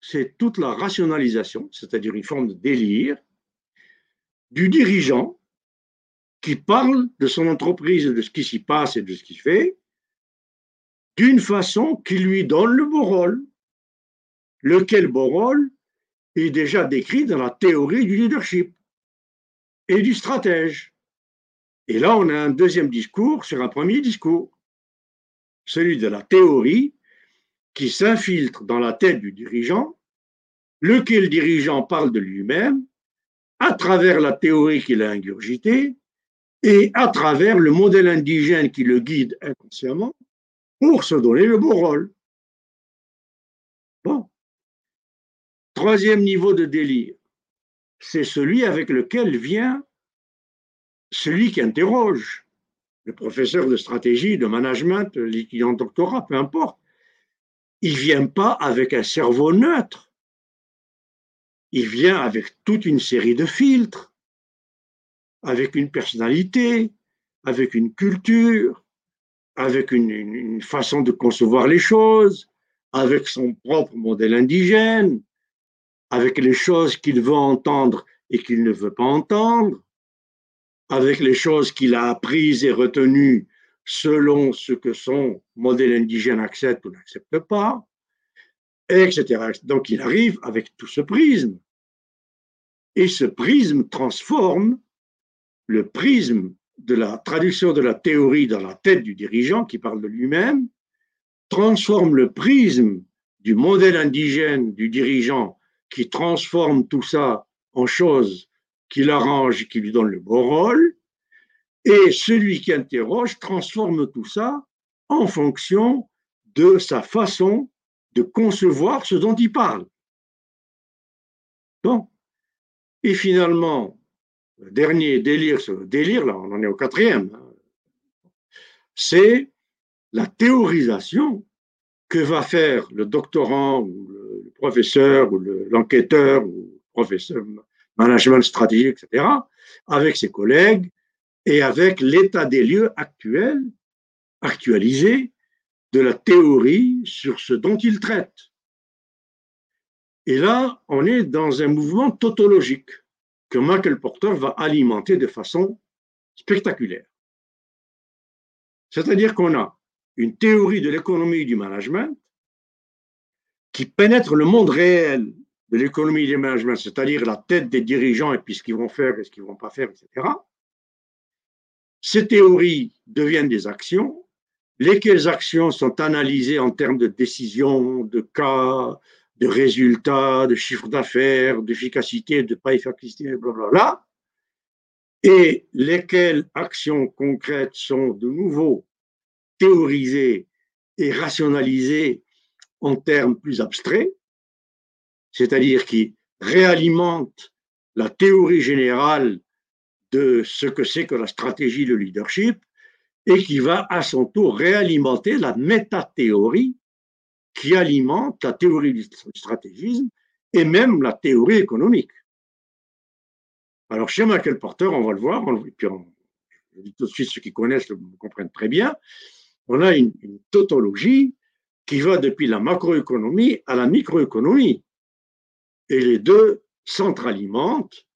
c'est toute la rationalisation, c'est-à-dire une forme de délire, du dirigeant qui parle de son entreprise, de ce qui s'y passe et de ce qu'il fait, d'une façon qui lui donne le beau rôle, lequel beau rôle? Est déjà décrit dans la théorie du leadership et du stratège. Et là, on a un deuxième discours sur un premier discours, celui de la théorie qui s'infiltre dans la tête du dirigeant, lequel dirigeant parle de lui-même à travers la théorie qu'il a ingurgitée et à travers le modèle indigène qui le guide inconsciemment pour se donner le beau rôle. Bon. Troisième niveau de délire, c'est celui avec lequel vient celui qui interroge, le professeur de stratégie, de management, l'étudiant doctorat, peu importe il vient pas avec un cerveau neutre. Il vient avec toute une série de filtres, avec une personnalité, avec une culture, avec une, façon de concevoir les choses, avec son propre modèle indigène, avec les choses qu'il veut entendre et qu'il ne veut pas entendre, avec les choses qu'il a apprises et retenues selon ce que son modèle indigène accepte ou n'accepte pas, etc. Donc il arrive avec tout ce prisme. Et ce prisme transforme le prisme de la traduction de la théorie dans la tête du dirigeant qui parle de lui-même, transforme le prisme du modèle indigène du dirigeant qui transforme tout ça en choses qui l'arrangent, qui lui donnent le beau rôle, et celui qui interroge transforme tout ça en fonction de sa façon de concevoir ce dont il parle. Bon. Et finalement, le dernier délire, ce délire, là, on en est au quatrième, hein, c'est la théorisation que va faire le doctorant ou le professeur ou l'enquêteur ou professeur management stratégique, etc., avec ses collègues et avec l'état des lieux actuel, actualisé, de la théorie sur ce dont il traite. Et là, on est dans un mouvement tautologique que Michael Porter va alimenter de façon spectaculaire. C'est-à-dire qu'on a une théorie de l'économie du management qui pénètre le monde réel de l'économie du management, c'est-à-dire la tête des dirigeants et puis ce qu'ils vont faire et ce qu'ils ne vont pas faire, etc. Ces théories deviennent des actions, lesquelles actions sont analysées en termes de décisions, de cas, de résultats, de chiffre d'affaires, d'efficacité, de pas efficacité, blablabla, et lesquelles actions concrètes sont de nouveau théorisées et rationalisées en termes plus abstraits, c'est-à-dire qui réalimentent la théorie générale de ce que c'est que la stratégie de leadership et qui va à son tour réalimenter la métathéorie qui alimente la théorie du stratégisme et même la théorie économique. Alors, chez Michael Porter, on va le voir, et puis tout de suite, ceux qui connaissent le comprennent très bien, on a une tautologie qui va depuis la macroéconomie à la microéconomie. Et les deux s'entralimentent,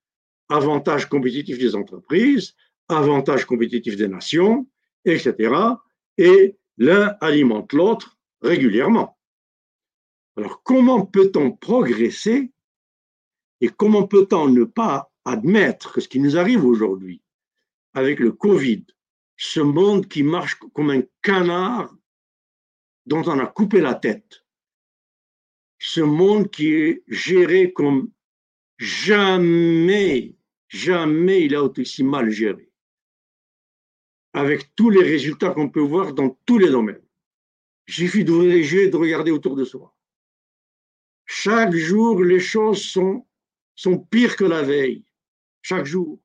avantages compétitifs des entreprises, avantages compétitifs des nations, etc. Et l'un alimente l'autre régulièrement. Alors, comment peut-on progresser et comment peut-on ne pas admettre que ce qui nous arrive aujourd'hui avec le Covid, ce monde qui marche comme un canard dont on a coupé la tête, ce monde qui est géré comme jamais, jamais il a été si mal géré, avec tous les résultats qu'on peut voir dans tous les domaines. Il suffit d'ouvrir de regarder autour de soi. Chaque jour, les choses sont, sont pires que la veille. Chaque jour.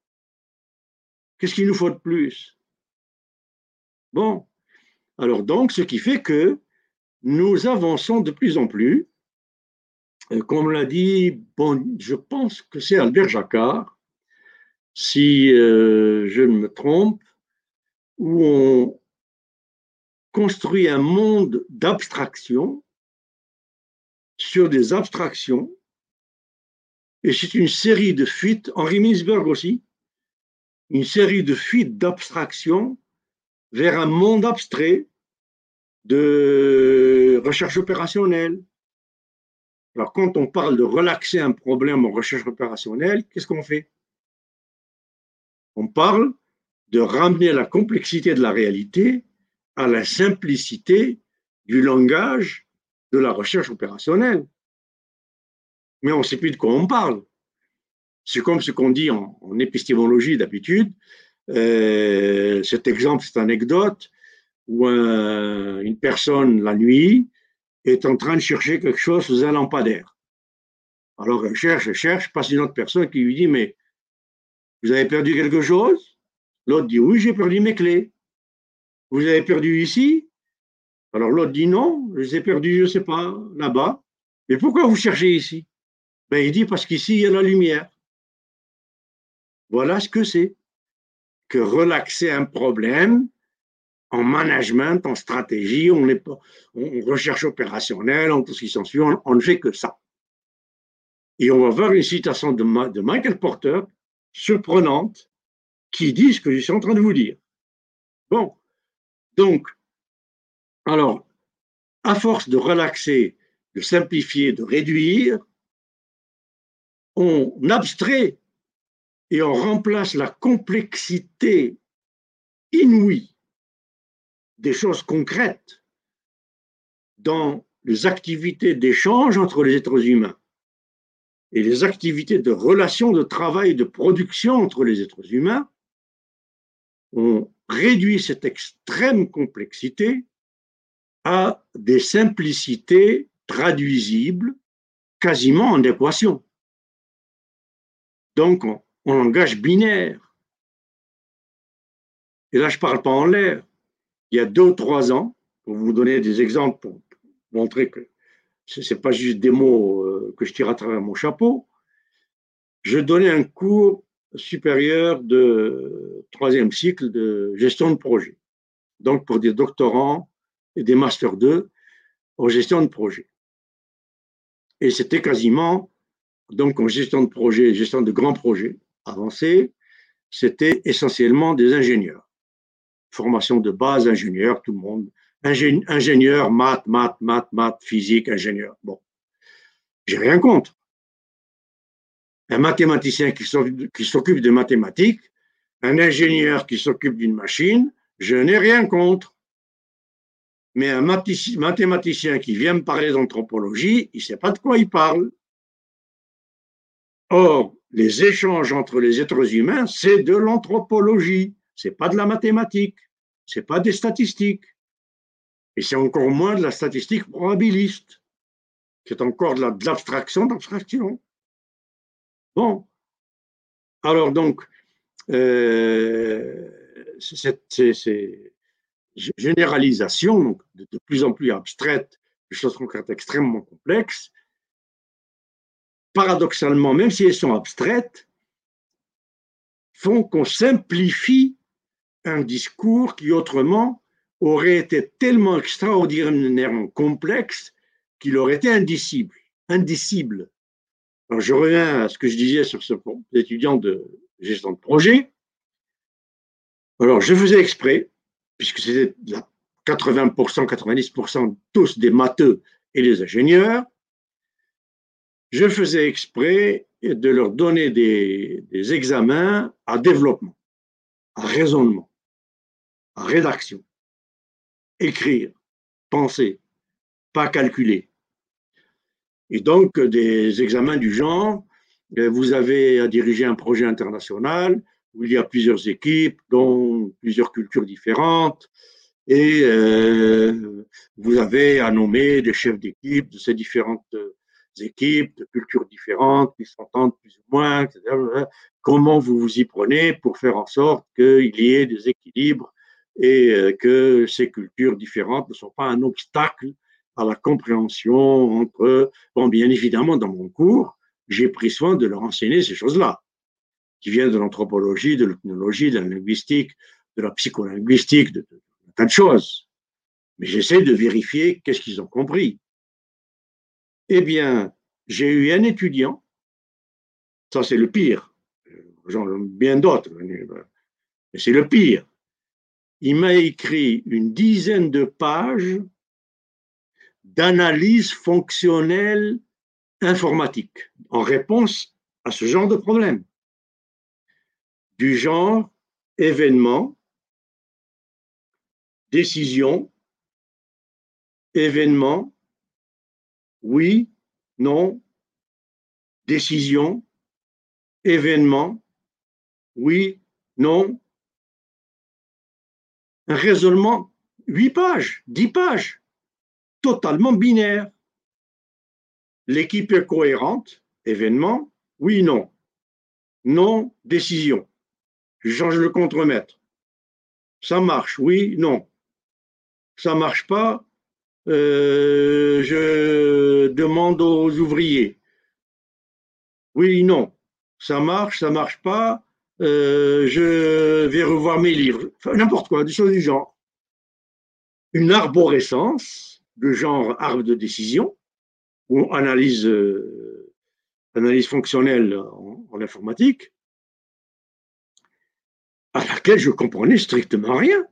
Qu'est-ce qu'il nous faut de plus? Bon. Alors donc, ce qui fait que nous avançons de plus en plus. Euh, comme l'a dit, je pense que c'est Albert Jacquard, si euh, je ne me trompe, où on construit un monde d'abstraction sur des abstractions. Et c'est une série de fuites, Henri Minsberg aussi, une série de fuites d'abstraction vers un monde abstrait de recherche opérationnelle. Alors, quand on parle de relaxer un problème en recherche opérationnelle, qu'est-ce qu'on fait? On parle de ramener la complexité de la réalité à la simplicité du langage de la recherche opérationnelle. Mais on ne sait plus de quoi on parle. C'est comme ce qu'on dit en, épistémologie d'habitude. Euh, cet exemple, cette anecdote, où une personne, la nuit, est en train de chercher quelque chose sous un lampadaire. Alors elle cherche, elle cherche, passe une autre personne qui lui dit, mais vous avez perdu quelque chose? L'autre dit, oui, j'ai perdu mes clés. Vous avez perdu ici? Alors l'autre dit non, je les ai perdus, je ne sais pas, là-bas. Mais pourquoi vous cherchez ici? Ben, Il dit parce qu'ici, il y a la lumière. Voilà ce que c'est que relaxer un problème en management, en stratégie, on n'est pas en recherche opérationnelle, en tout ce qui s'ensuit, on, on ne fait que ça. Et on va voir une citation de Michael Porter, surprenante, qui dit ce que je suis en train de vous dire. Bon, donc, alors, à force de relaxer, de simplifier, de réduire, on abstrait et on remplace la complexité inouïe des choses concrètes dans les activités d'échange entre les êtres humains et les activités de relation, de travail et de production entre les êtres humains, on réduit cette extrême complexité à des simplicités traduisibles quasiment en équation. Donc, en, langage binaire. Et là, je ne parle pas en l'air. Il y a deux ou trois ans, pour vous donner des exemples, pour montrer que ce n'est pas juste des mots euh, que je tire à travers mon chapeau, je donnais un cours supérieur de troisième cycle de gestion de projet. Donc, pour des doctorants et des masters 2 en gestion de projet. Et c'était quasiment, donc en gestion de projet, gestion de grands projets avancés, c'était essentiellement des ingénieurs. Formation de base, ingénieur, tout le monde. ingénieur, maths, maths, maths, maths, physique, ingénieur. Bon. J'ai rien contre un mathématicien qui s'occupe de mathématiques, un ingénieur qui s'occupe d'une machine, je n'ai rien contre. Mais un mathématicien qui vient me parler d'anthropologie, il ne sait pas de quoi il parle. Or, les échanges entre les êtres humains, c'est de l'anthropologie, c'est pas de la mathématique, c'est pas des statistiques. Et c'est encore moins de la statistique probabiliste, c'est encore de l'abstraction d'abstraction. Bon. Alors donc, euh, cette, généralisation de, plus en plus abstraite de choses concrètes extrêmement complexes, paradoxalement, même si elles sont abstraites, font qu'on simplifie un discours qui autrement aurait été tellement extraordinairement complexe qu'il aurait été indicible. indicible. Alors, je reviens à ce que je disais sur ce étudiant de gestion de projet. Alors, je faisais exprès, puisque c'était 80%, 90% tous des matheux et des ingénieurs, je faisais exprès de leur donner des, examens à développement, à raisonnement, rédaction, écrire, penser, pas calculer. Et donc, des examens du genre, euh, vous avez à diriger un projet international où il y a plusieurs équipes, dont plusieurs cultures différentes, et euh, vous avez à nommer des chefs d'équipe de ces différentes euh, équipes, de cultures différentes, qui s'entendent plus ou moins, etc. Comment vous vous y prenez pour faire en sorte qu'il y ait des équilibres et que ces cultures différentes ne sont pas un obstacle à la compréhension entre, bon, bien évidemment, dans mon cours, j'ai pris soin de leur enseigner ces choses-là, qui viennent de l'anthropologie, de l'ethnologie, de la linguistique, de la psycholinguistique, de, de, de tas de choses. Mais j'essaie de vérifier qu'est-ce qu'ils ont compris. Eh bien, j'ai eu un étudiant, ça c'est le pire, j'en ai bien d'autres, mais c'est le pire. Il m'a écrit une dizaine de pages d'analyse fonctionnelle informatique en réponse à ce genre de problème. Du genre événement, décision, événement, oui, non, décision, événement, oui, non. Un raisonnement, huit pages, dix pages totalement binaire. L'équipe est cohérente, événement, oui, non. Non, décision. Je change le contremaître. Ça marche, oui, non. Ça marche pas, euh, je demande aux ouvriers. Oui, non. Ça marche, ça marche pas, euh, je vais revoir mes livres. N'importe quoi, des choses du genre. une arborescence de genre arbre de décision ou analyse, euh, analyse fonctionnelle en, informatique, à laquelle je comprenais strictement rien.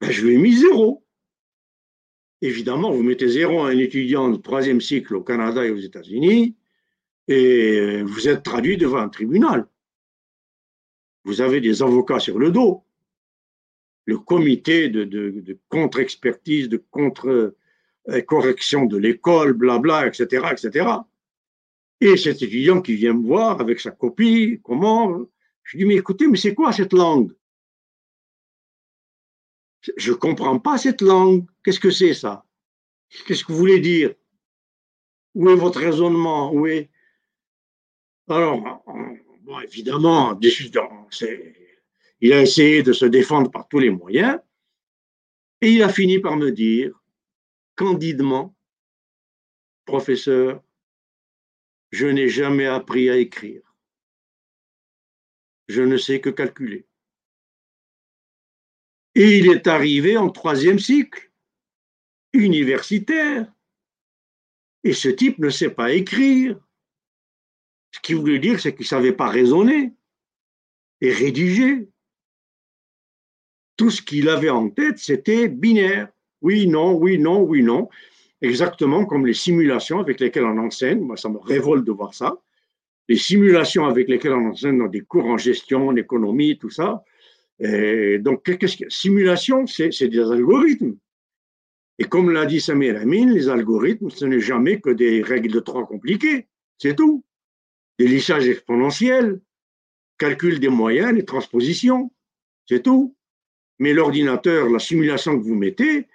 Ben, je lui ai mis zéro. Évidemment, vous mettez zéro à un étudiant de troisième cycle au Canada et aux États-Unis, et vous êtes traduit devant un tribunal. Vous avez des avocats sur le dos. Le comité de, contre-expertise, de contre-correction de l'école, blabla, etc., etc. Et cet étudiant qui vient me voir avec sa copie, comment Je lui dis, mais écoutez, mais c'est quoi cette langue? Je ne comprends pas cette langue. Qu'est-ce que c'est ça? Qu'est-ce que vous voulez dire? Où est votre raisonnement? Où est... Alors, bon, évidemment, il a essayé de se défendre par tous les moyens et il a fini par me dire candidement, professeur, je n'ai jamais appris à écrire. Je ne sais que calculer. Et il est arrivé en troisième cycle, universitaire. Et ce type ne sait pas écrire. Ce qui voulait dire, c'est qu'il ne savait pas raisonner et rédiger. Tout ce qu'il avait en tête, c'était binaire. Oui, non, oui, non, oui, non. Exactement comme les simulations avec lesquelles on enseigne. Moi, ça me révolte de voir ça. Les simulations avec lesquelles on enseigne dans des cours en gestion, en économie, tout ça, donc, simulation, c'est des algorithmes. Et comme l'a dit Samir Amin, les algorithmes, ce n'est jamais que des règles de trois compliquées. C'est tout. Des lissages exponentiels, calcul des moyennes et transposition. C'est tout. Mais l'ordinateur, la simulation que vous mettez,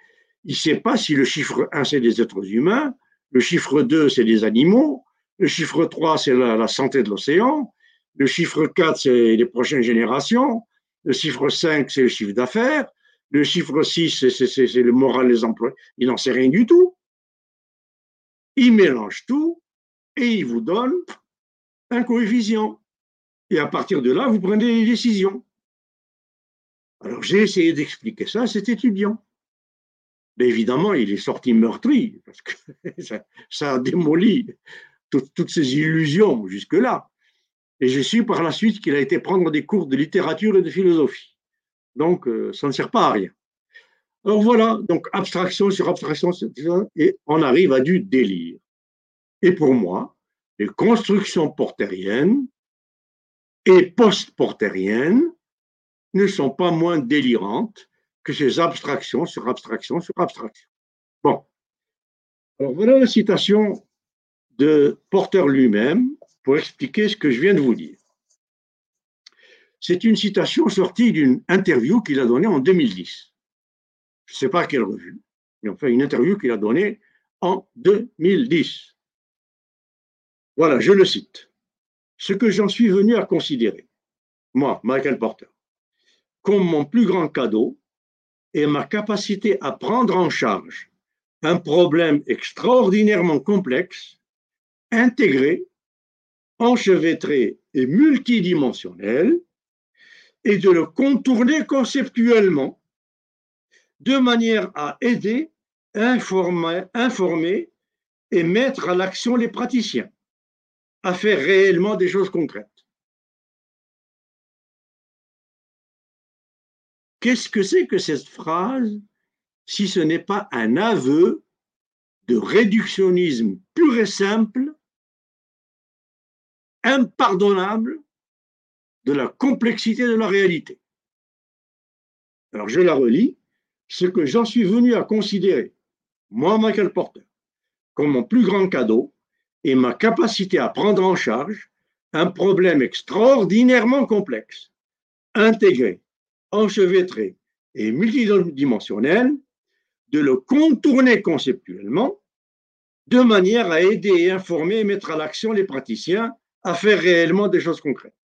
il ne sait pas si le chiffre 1, c'est des êtres humains, le chiffre 2, c'est des animaux, le chiffre 3, c'est la, la santé de l'océan, le chiffre 4, c'est les prochaines générations, le chiffre 5, c'est le chiffre d'affaires. Le chiffre 6, c'est le moral des emplois. Il n'en sait rien du tout. Il mélange tout et il vous donne un coefficient. Et à partir de là, vous prenez des décisions. Alors j'ai essayé d'expliquer ça à cet étudiant. Mais évidemment, il est sorti meurtri, parce que [laughs] ça, a démoli toutes ses illusions jusque-là. Et je suis par la suite qu'il a été prendre des cours de littérature et de philosophie. Donc, euh, ça ne sert pas à rien. Alors voilà, donc abstraction sur abstraction, et on arrive à du délire. Et pour moi, les constructions portériennes et post-portériennes ne sont pas moins délirantes que ces abstractions sur abstraction sur abstraction. Bon. Alors voilà la citation de Porter lui-même pour expliquer ce que je viens de vous dire. C'est une citation sortie d'une interview qu'il a donnée en 2010. Je ne sais pas quelle revue, mais enfin une interview qu'il a donnée en 2010. Voilà, je le cite. Ce que j'en suis venu à considérer, moi, Michael Porter, comme mon plus grand cadeau est ma capacité à prendre en charge un problème extraordinairement complexe, intégré enchevêtré et multidimensionnel et de le contourner conceptuellement de manière à aider, informer, informer et mettre à l'action les praticiens, à faire réellement des choses concrètes. Qu'est-ce que c'est que cette phrase si ce n'est pas un aveu de réductionnisme pur et simple impardonnable de la complexité de la réalité? Alors je la relis, ce que j'en suis venu à considérer, moi Michael Porter, comme mon plus grand cadeau est ma capacité à prendre en charge un problème extraordinairement complexe, intégré, enchevêtré et multidimensionnel, de le contourner conceptuellement de manière à aider et informer et mettre à l'action les praticiens à faire réellement des choses concrètes.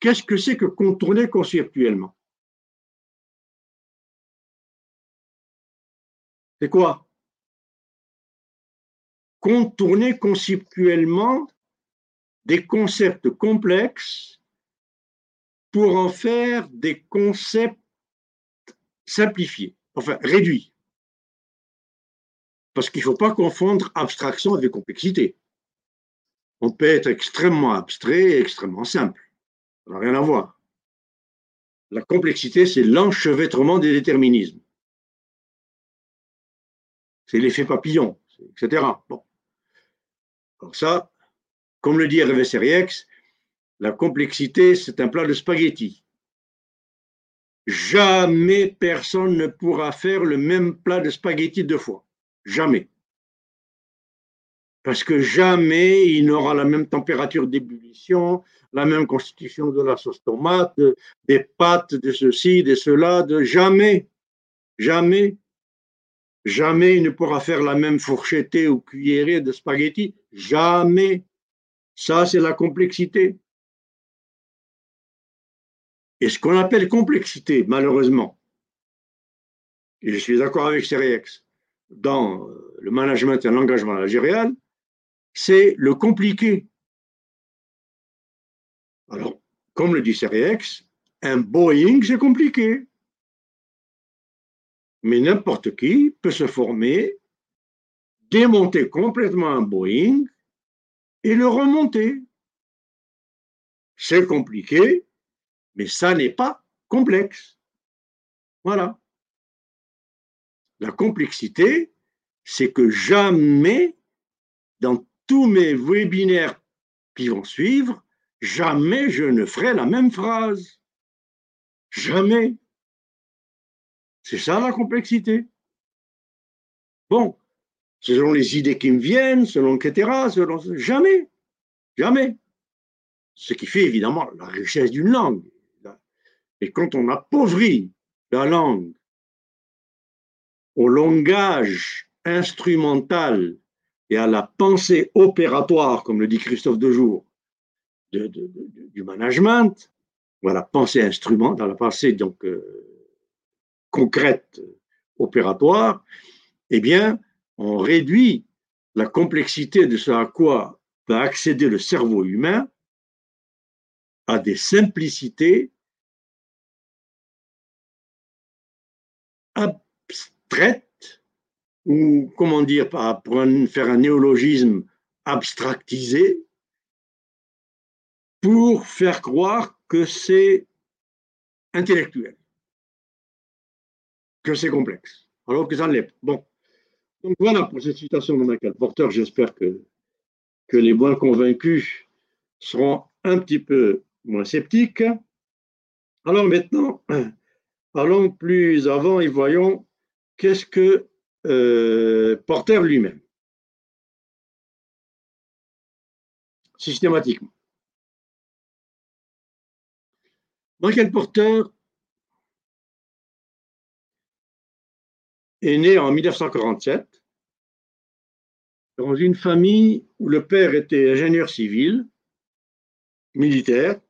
Qu'est-ce que c'est que contourner conceptuellement? C'est quoi? Contourner conceptuellement des concepts complexes pour en faire des concepts simplifié, enfin réduit. Parce qu'il ne faut pas confondre abstraction avec complexité. On peut être extrêmement abstrait et extrêmement simple. Ça n'a rien à voir. La complexité, c'est l'enchevêtrement des déterminismes. C'est l'effet papillon, etc. Bon. Alors ça, comme le dit Hervé Seriex, la complexité, c'est un plat de spaghettis. Jamais personne ne pourra faire le même plat de spaghettis deux fois. Jamais. Parce que jamais il n'aura la même température d'ébullition, la même constitution de la sauce tomate, des pâtes, de ceci, de cela, de jamais. Jamais. Jamais il ne pourra faire la même fourchettée ou cuillerée de spaghettis. Jamais. Ça, c'est la complexité. Et ce qu'on appelle complexité, malheureusement, et je suis d'accord avec Cerex, dans le management et l'engagement managérial, c'est le compliqué. Alors, comme le dit Cerex, un Boeing, c'est compliqué. Mais n'importe qui peut se former, démonter complètement un Boeing et le remonter. C'est compliqué, mais ça n'est pas complexe. Voilà. La complexité, c'est que jamais, dans tous mes webinaires qui vont suivre, jamais je ne ferai la même phrase. Jamais. C'est ça la complexité. Bon, selon les idées qui me viennent, selon etc., selon... jamais, jamais. Ce qui fait évidemment la richesse d'une langue. Et quand on appauvrit la langue au langage instrumental et à la pensée opératoire, comme le dit Christophe Dejour, de, du management, ou à la pensée instrument, dans la pensée donc euh, concrète opératoire, eh bien, on réduit la complexité de ce à quoi va accéder le cerveau humain à des simplicités abstraite, ou comment dire, pour faire un néologisme abstractisé, pour faire croire que c'est intellectuel, que c'est complexe, alors que ça l'est. Bon. Donc voilà pour cette citation de Michael Porter. J'espère que, que les moins convaincus seront un petit peu moins sceptiques. Alors maintenant, [clears throat] Allons plus avant et voyons qu'est-ce que euh, Porter lui-même. Systématiquement. Michael Porter est né en 1947 dans une famille où le père était ingénieur civil, militaire,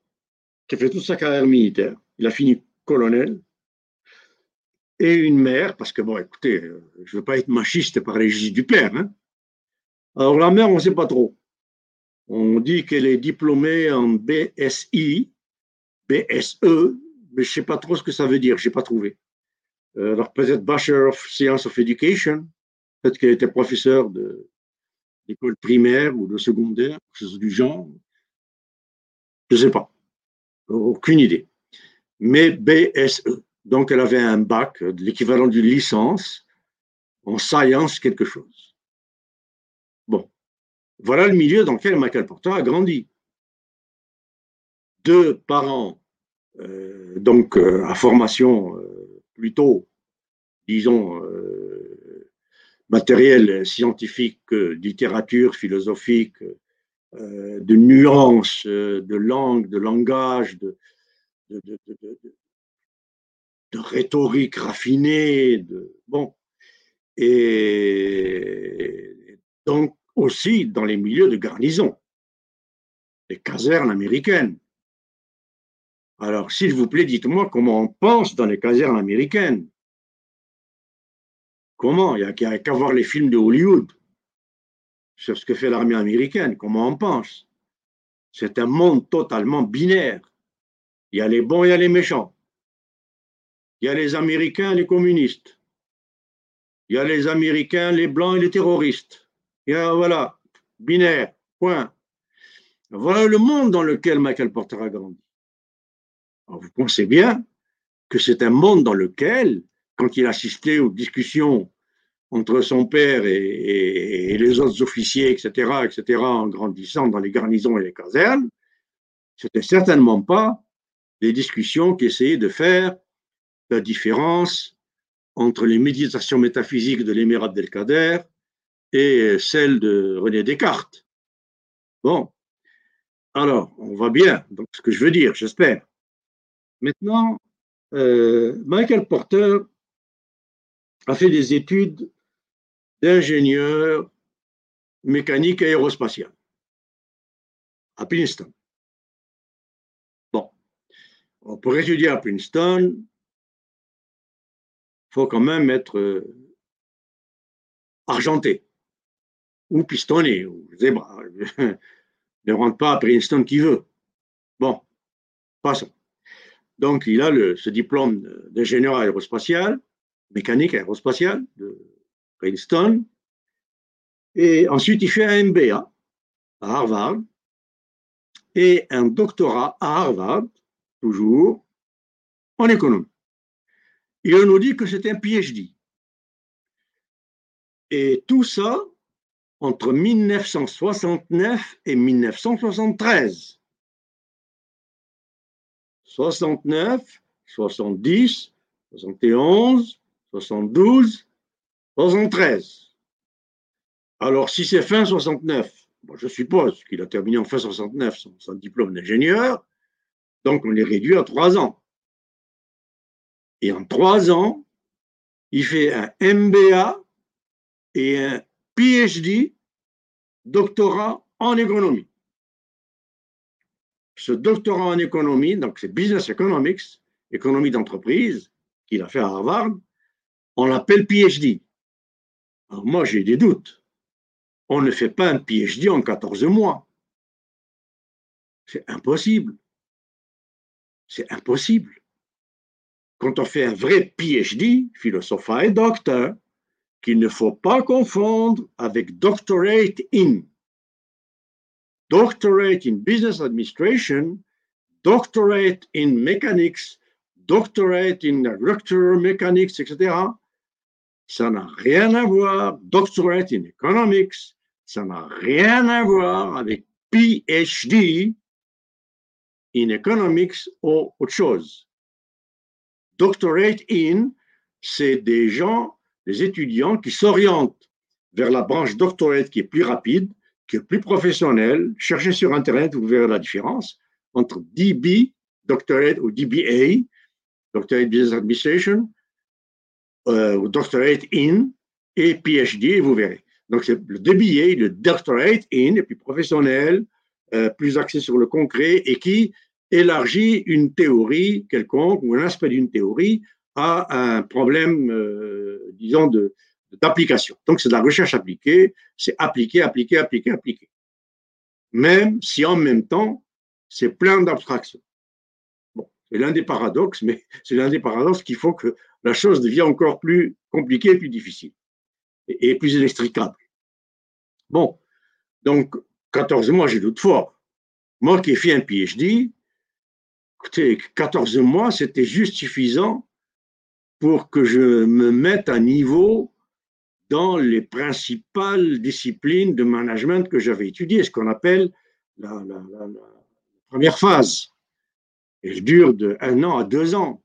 qui a fait toute sa carrière militaire. Il a fini colonel et une mère, parce que bon, écoutez, euh, je ne veux pas être machiste par les du père. Hein. Alors la mère, on ne sait pas trop. On dit qu'elle est diplômée en BSI, BSE, mais je ne sais pas trop ce que ça veut dire, je n'ai pas trouvé. Euh, alors peut-être Bachelor of Science of Education, peut-être qu'elle était professeure d'école primaire ou de secondaire, quelque chose du genre. Je ne sais pas. Aucune idée. Mais BSE. Donc, elle avait un bac, l'équivalent d'une licence en science quelque chose. Bon, voilà le milieu dans lequel Michael Porter a grandi. Deux parents, euh, donc euh, à formation euh, plutôt, disons, matériel scientifique, littérature philosophique, de nuances, de langue, de langage, de, de, de rhétorique raffinée, de, bon, et donc aussi dans les milieux de garnison, les casernes américaines. Alors, s'il vous plaît, dites-moi comment on pense dans les casernes américaines. Comment? Il n'y a qu'à voir les films de Hollywood sur ce que fait l'armée américaine. Comment on pense? C'est un monde totalement binaire. Il y a les bons et il y a les méchants. il y a les Américains, les communistes. Il y a les Américains, les Blancs et les terroristes. Il y a, voilà, binaire, point. Voilà le monde dans lequel Michael Porter a grandi. Vous pensez bien que c'est un monde dans lequel, quand il assistait aux discussions entre son père et, les autres officiers, etc., etc., en grandissant dans les garnisons et les casernes, c'était certainement pas des discussions qui essayaient de faire la différence entre les méditations métaphysiques de l'émirat Abdelkader et celles de René Descartes. Bon, alors, on va bien, donc ce que je veux dire, j'espère. Maintenant, euh, Michael Porter a fait des études d'ingénieur mécanique aérospatial à Princeton. Bon, pour étudier à Princeton, il faut quand même être euh, argenté ou pistonné ou zébra. [laughs] ne rentre pas à Princeton qui veut. Bon, passons. Donc, il a ce diplôme d'ingénieur aérospatial, mécanique aérospatiale de Princeton. Et ensuite, il fait un MBA à Harvard et un doctorat à Harvard, toujours, en économie. Et on nous dit que c'est un PhD. Et tout ça entre 1969 et 1973. 69, 70, 71, 72, 73. Alors, si c'est fin 69, je suppose qu'il a terminé en fin 69 son, diplôme d'ingénieur, donc on les réduit à trois ans. Et en trois ans, il fait un MBA et un PhD, doctorat en économie. Ce doctorat en économie, donc c'est Business Economics, économie d'entreprise, qu'il a fait à Harvard, on l'appelle PhD. Alors moi, j'ai des doutes. On ne fait pas un PhD en 14 mois. C'est impossible. C'est impossible. Quand on fait un vrai PhD, philosophe et docteur, qu'il ne faut pas confondre avec doctorate in. Doctorate in business administration, doctorate in mechanics, doctorate in agricultural mechanics, etc. Ça n'a rien à voir. Doctorate in economics, ça n'a rien à voir avec PhD in economics ou autre chose. Doctorate in, c'est des gens les étudiants qui s'orientent vers la branche doctorate qui est plus rapide, qui est plus professionnelle. Cherchez sur Internet, vous verrez la différence entre DB, doctorate ou DBA, Doctorate Business Administration, euh, ou Doctorate in, et PhD, vous verrez. Donc, c'est le DBA, le Doctorate in, est plus professionnel, euh, plus axé sur le concret, et qui élargit une théorie quelconque ou un aspect d'une théorie à un problème, euh, disons, d'application. Donc, c'est de la recherche appliquée, c'est appliquer, appliquer, appliquer, appliquer. Même si en même temps, c'est plein d'abstractions. Bon, c'est l'un des paradoxes, mais [laughs] c'est l'un des paradoxes qui font que la chose devient encore plus compliquée, plus difficile et, et plus inextricable. Bon, donc, 14 mois, j'ai doute fort. Moi qui ai fait un PhD, écoutez, 14 mois, c'était juste suffisant pour que je me mette à niveau dans les principales disciplines de management que j'avais étudiées, ce qu'on appelle la, première phase. Elle dure de un an à deux ans.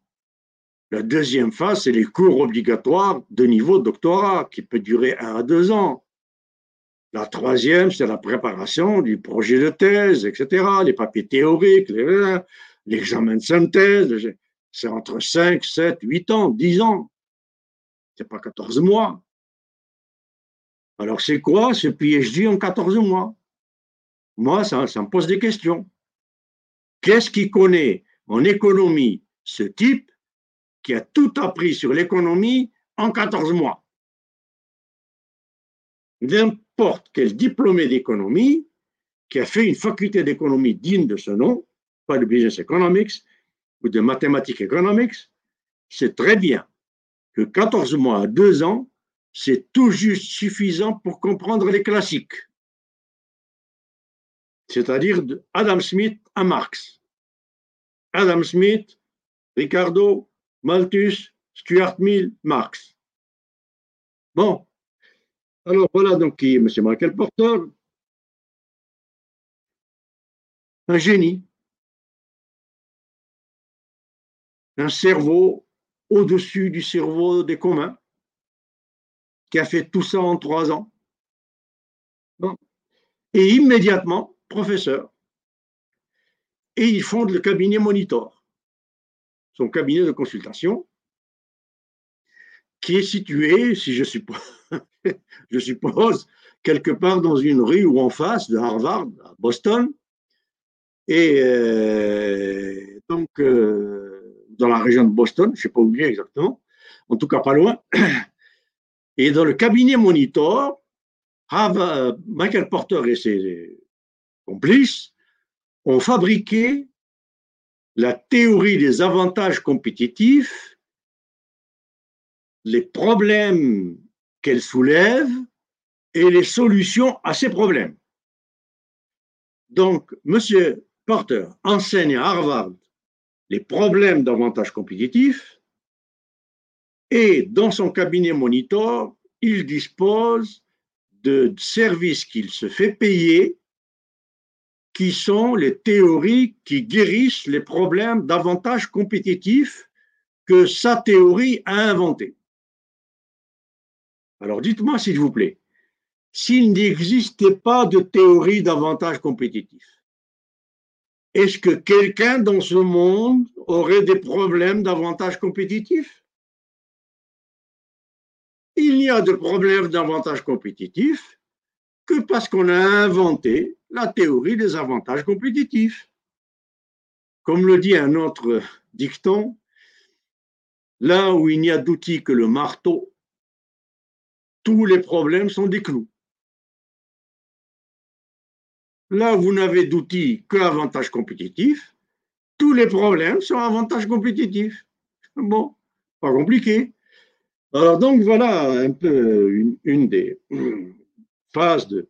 La deuxième phase, c'est les cours obligatoires de niveau doctorat, qui peut durer un à deux ans. La troisième, c'est la préparation du projet de thèse, etc., les papiers théoriques, l'examen de synthèse. C'est entre 5, 7, 8 ans, 10 ans. C'est pas 14 mois. Alors c'est quoi ce PhD en 14 mois? Moi, ça, me pose des questions. Qu'est-ce qui connaît en économie ce type qui a tout appris sur l'économie en 14 mois? N'importe quel diplômé d'économie qui a fait une faculté d'économie digne de ce nom, pas de business economics, ou de mathématiques economics, sait très bien que 14 mois à 2 ans, c'est tout juste suffisant pour comprendre les classiques. C'est-à-dire Adam Smith à Marx. Adam Smith, Ricardo, Malthus, Stuart Mill, Marx. Bon. Alors voilà donc qui est M. Michael Porter. Un génie. Un cerveau au-dessus du cerveau des communs qui a fait tout ça en trois ans. Et immédiatement, professeur. Et il fonde le cabinet Monitor, son cabinet de consultation, qui est situé, si je suppose, [laughs] je suppose, quelque part dans une rue ou en face de Harvard, à Boston. Et euh, donc, euh, dans la région de Boston, je ne sais pas où il est exactement, en tout cas pas loin. Et dans le cabinet Monitor, Michael Porter et ses complices ont fabriqué la théorie des avantages compétitifs, les problèmes qu'elle soulève et les solutions à ces problèmes. Donc, M. Porter enseigne à Harvard les problèmes d'avantages compétitifs et dans son cabinet monitor, il dispose de services qu'il se fait payer, qui sont les théories qui guérissent les problèmes d'avantages compétitifs que sa théorie a inventés. Alors dites-moi s'il vous plaît, s'il n'existait pas de théorie d'avantages compétitifs, est-ce que quelqu'un dans ce monde aurait des problèmes d'avantages compétitifs? Il n'y a de problème d'avantage compétitif que parce qu'on a inventé la théorie des avantages compétitifs. Comme le dit un autre dicton, là où il n'y a d'outils que le marteau, tous les problèmes sont des clous. Là où vous n'avez d'outils que avantages compétitifs, tous les problèmes sont avantages compétitifs. Bon, pas compliqué. Alors donc voilà un peu une, des phases de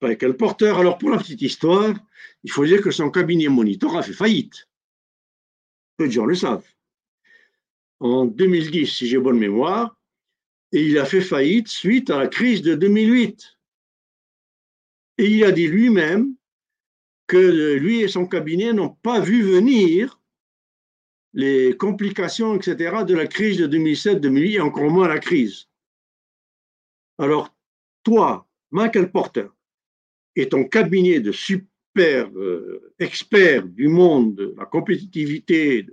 Michael Porter. Alors pour la petite histoire, il faut dire que son cabinet Monitor a fait faillite. Peu de gens le savent. En 2010, si j'ai bonne mémoire, et il a fait faillite suite à la crise de 2008. Et il a dit lui-même que lui et son cabinet n'ont pas vu venir les complications, etc., de la crise de 2007-2008, et encore moins la crise. Alors, toi, Michael Porter, et ton cabinet de super euh, experts du monde de la compétitivité,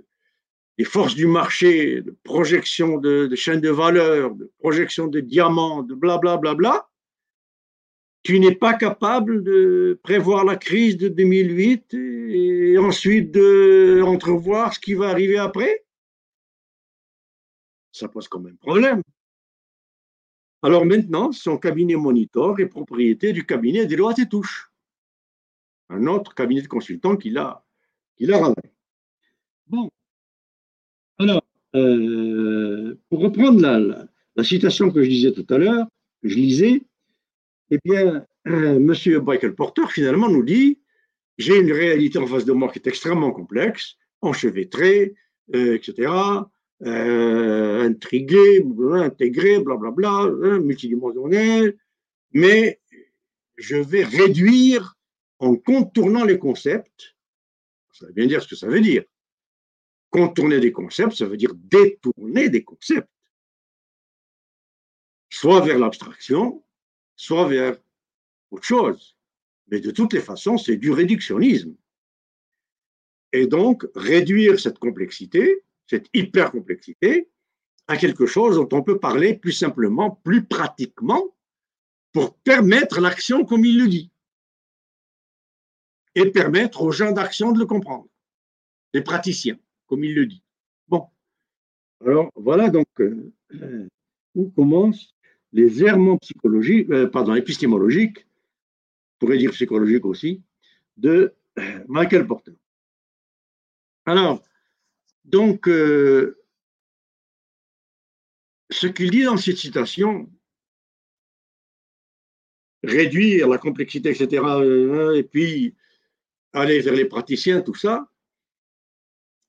des forces du marché, de projection de, chaînes de valeur, de projection de diamants, de blablabla, bla, bla, bla, tu n'es pas capable de prévoir la crise de 2008 et ensuite de ce qui va arriver après? Ça pose quand même problème. Alors maintenant, son cabinet Monitor est propriété du cabinet Deloitte et Touche, un autre cabinet de consultants qu'il a, qu'il a ramené. Bon. Alors, euh, pour reprendre la, la citation que je disais tout à l'heure, je lisais, eh bien, euh, M. Michael Porter, finalement, nous dit j'ai une réalité en face de moi qui est extrêmement complexe, enchevêtrée, euh, etc., euh, intriguée, intégrée, blablabla, hein, multidimensionnelle, mais je vais réduire en contournant les concepts. Ça veut bien dire ce que ça veut dire. Contourner des concepts, ça veut dire détourner des concepts. Soit vers l'abstraction, soit vers autre chose. Mais de toutes les façons, c'est du réductionnisme. Et donc, réduire cette complexité, cette hypercomplexité, à quelque chose dont on peut parler plus simplement, plus pratiquement, pour permettre l'action comme il le dit. Et permettre aux gens d'action de le comprendre. Les praticiens, comme il le dit. Bon. Alors, voilà donc euh, [clears throat] où commence les errements psychologiques, euh, pardon, épistémologiques, on pourrait dire psychologiques aussi, de euh, Michael Porter. Alors, donc, euh, ce qu'il dit dans cette citation, réduire la complexité, etc., et puis aller vers les praticiens, tout ça,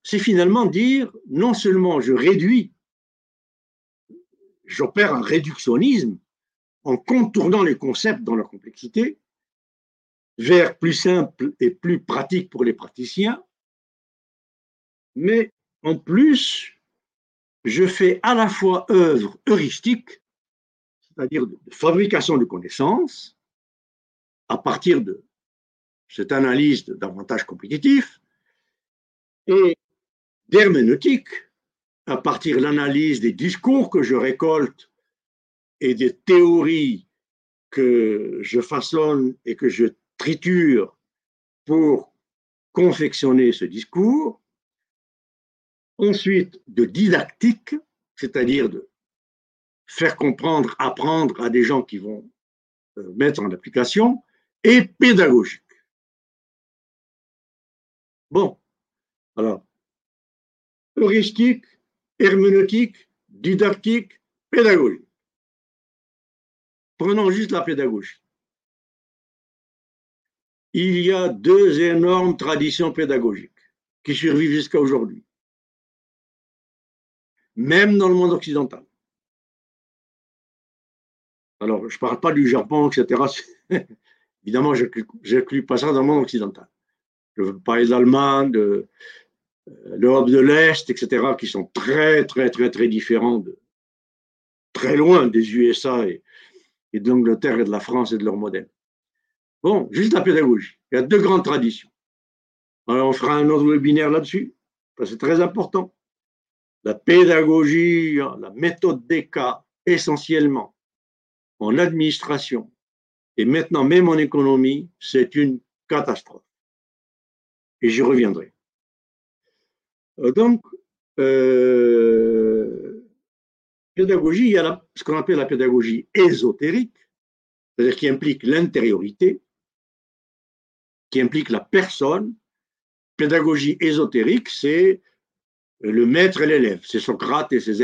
c'est finalement dire non seulement je réduis, j'opère un réductionnisme en contournant les concepts dans leur complexité vers plus simple et plus pratique pour les praticiens, mais en plus, je fais à la fois œuvre heuristique, c'est-à-dire de fabrication de connaissances, à partir de cette analyse d'avantages compétitifs, et d'herméneutique, à partir de l'analyse des discours que je récolte et des théories que je façonne et que je triture pour confectionner ce discours. Ensuite, de didactique, c'est-à-dire de faire comprendre, apprendre à des gens qui vont euh, mettre en application, et pédagogique. Bon, alors, heuristique, herméneutique, didactique, pédagogique. Prenons juste la pédagogie. Il y a deux énormes traditions pédagogiques qui survivent jusqu'à aujourd'hui, même dans le monde occidental. Alors, je ne parle pas du Japon, etc. [laughs] Évidemment, je n'inclus pas ça dans le monde occidental. Je veux parler de l'Allemagne, l'Europe de l'Est, etc., qui sont très, très, très, très différents, de, très loin des USA et, et de l'Angleterre et de la France et de leur modèle. Bon, juste la pédagogie. Il y a deux grandes traditions. Alors, on fera un autre webinaire là-dessus, parce que c'est très important. La pédagogie, la méthode des cas, essentiellement, en administration et maintenant même en économie, c'est une catastrophe. Et j'y reviendrai. Euh, donc, euh, pédagogie, il y a ce qu'on appelle la pédagogie ésotérique, c'est-à-dire qui implique l'intériorité, qui implique la personne. Pédagogie ésotérique, c'est le maître et l'élève, c'est Socrate et ses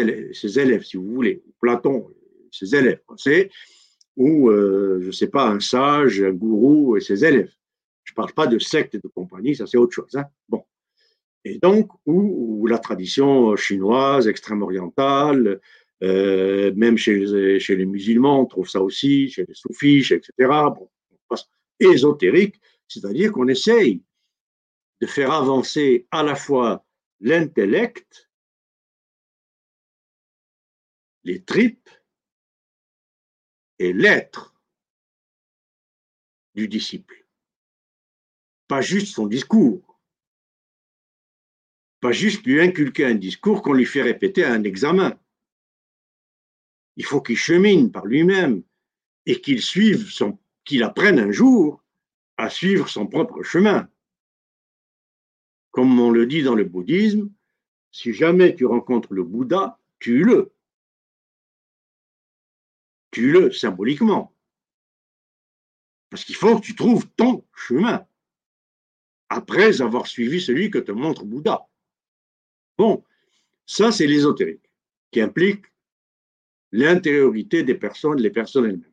élèves, si vous voulez, Platon ses élèves. C'est ou, euh, je ne sais pas, un sage, un gourou et ses élèves. Je ne parle pas de secte et de compagnie, ça c'est autre chose. Hein. Bon. Et donc, ou, la tradition chinoise, extrême-orientale, euh, même chez, chez, les musulmans, on trouve ça aussi, chez les soufis, etc. Bon, ésotérique, c'est-à-dire qu'on essaye de faire avancer à la fois l'intellect, les tripes et l'être du disciple. Pas juste son discours. Pas juste lui inculquer un discours qu'on lui fait répéter à un examen. Il faut qu'il chemine par lui-même et qu'il suive son, qu'il apprenne un jour à suivre son propre chemin. Comme on le dit dans le bouddhisme, si jamais tu rencontres le Bouddha, tue-le tue-le symboliquement. Parce qu'il faut que tu trouves ton chemin après avoir suivi celui que te montre Bouddha. Bon, ça c'est l'ésotérique qui implique l'intériorité des personnes, les personnes elles-mêmes.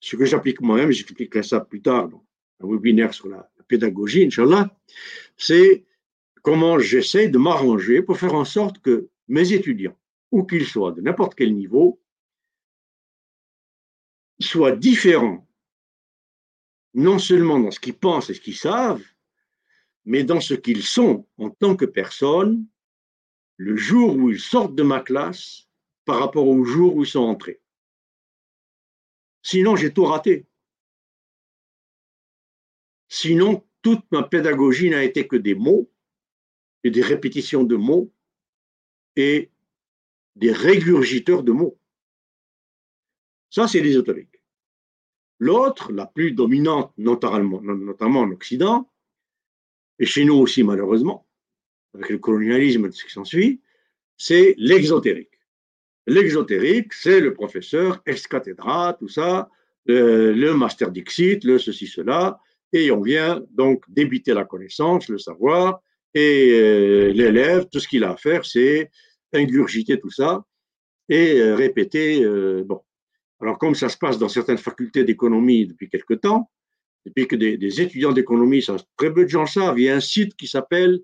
Ce que j'applique moi-même, j'expliquerai ça plus tard dans un webinaire sur la, pédagogie, Inch'Allah, c'est comment j'essaie de m'arranger pour faire en sorte que mes étudiants, où qu'ils soient, de n'importe quel niveau, soient différents, non seulement dans ce qu'ils pensent et ce qu'ils savent, mais dans ce qu'ils sont en tant que personnes le jour où ils sortent de ma classe par rapport au jour où ils sont entrés. Sinon, j'ai tout raté. Sinon, toute ma pédagogie n'a été que des mots et des répétitions de mots et des régurgiteurs de mots. Ça, c'est l'ésotérique. L'autre, la plus dominante, notamment, notamment en Occident, et chez nous aussi malheureusement, avec le colonialisme et ce qui s'ensuit, c'est l'exotérique. L'exotérique, c'est le professeur ex cathedra, tout ça, le, master dixit, le ceci, cela, et on vient donc débiter la connaissance, le savoir, et euh, l'élève, tout ce qu'il a à faire, c'est ingurgiter tout ça, et euh, répéter. Euh, bon. Alors, comme ça se passe dans certaines facultés d'économie depuis quelque temps, depuis que des, étudiants d'économie, très peu de gens savent, il y a un site qui s'appelle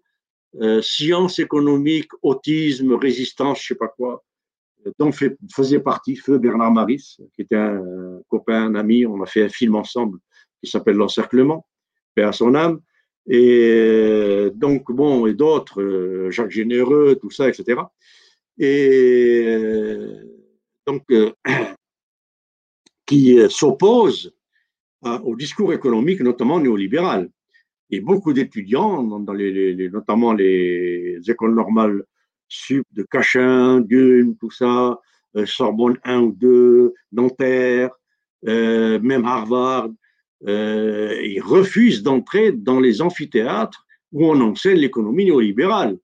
euh, Sciences économiques, autisme, résistance, je sais pas quoi, dont fait, faisait partie Feu Bernard Maris, qui était un, copain, un ami. On a fait un film ensemble qui s'appelle L'Encerclement, paix à son âme. Et donc, bon, et d'autres, Jacques Généreux, tout ça, etc et euh, donc euh, qui s'oppose au discours économique, notamment néolibéral. Et beaucoup d'étudiants, notamment les écoles normales sup de Cachin, Gun, tout ça, euh, Sorbonne 1 ou 2, Nanterre, même Harvard, ils refusent d'entrer dans les amphithéâtres où on enseigne l'économie néolibérale.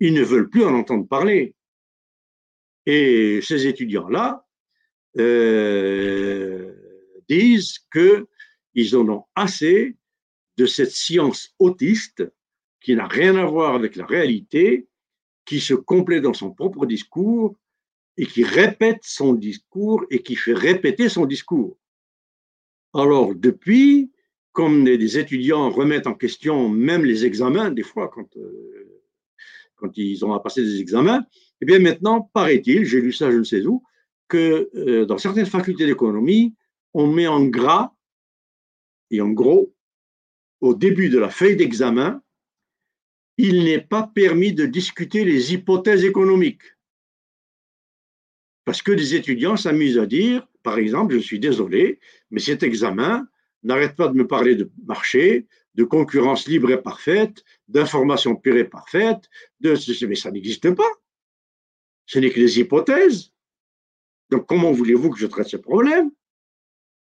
Ils ne veulent plus en entendre parler. Et ces étudiants-là euh, disent qu'ils en ont assez de cette science autiste qui n'a rien à voir avec la réalité, qui se complète dans son propre discours et qui répète son discours et qui fait répéter son discours. Alors, depuis, comme des étudiants remettent en question même les examens, des fois, quand, euh, quand ils ont à passer des examens, eh bien maintenant, paraît-il, j'ai lu ça je ne sais où, que euh, dans certaines facultés d'économie, on met en gras et en gros, au début de la feuille d'examen, il n'est pas permis de discuter les hypothèses économiques. Parce que les étudiants s'amusent à dire, par exemple, je suis désolé, mais cet examen n'arrête pas de me parler de marché, de concurrence libre et parfaite, d'information pure et parfaite, mais ça n'existe pas. Ce n'est que des hypothèses. Donc, comment voulez-vous que je traite ce problème?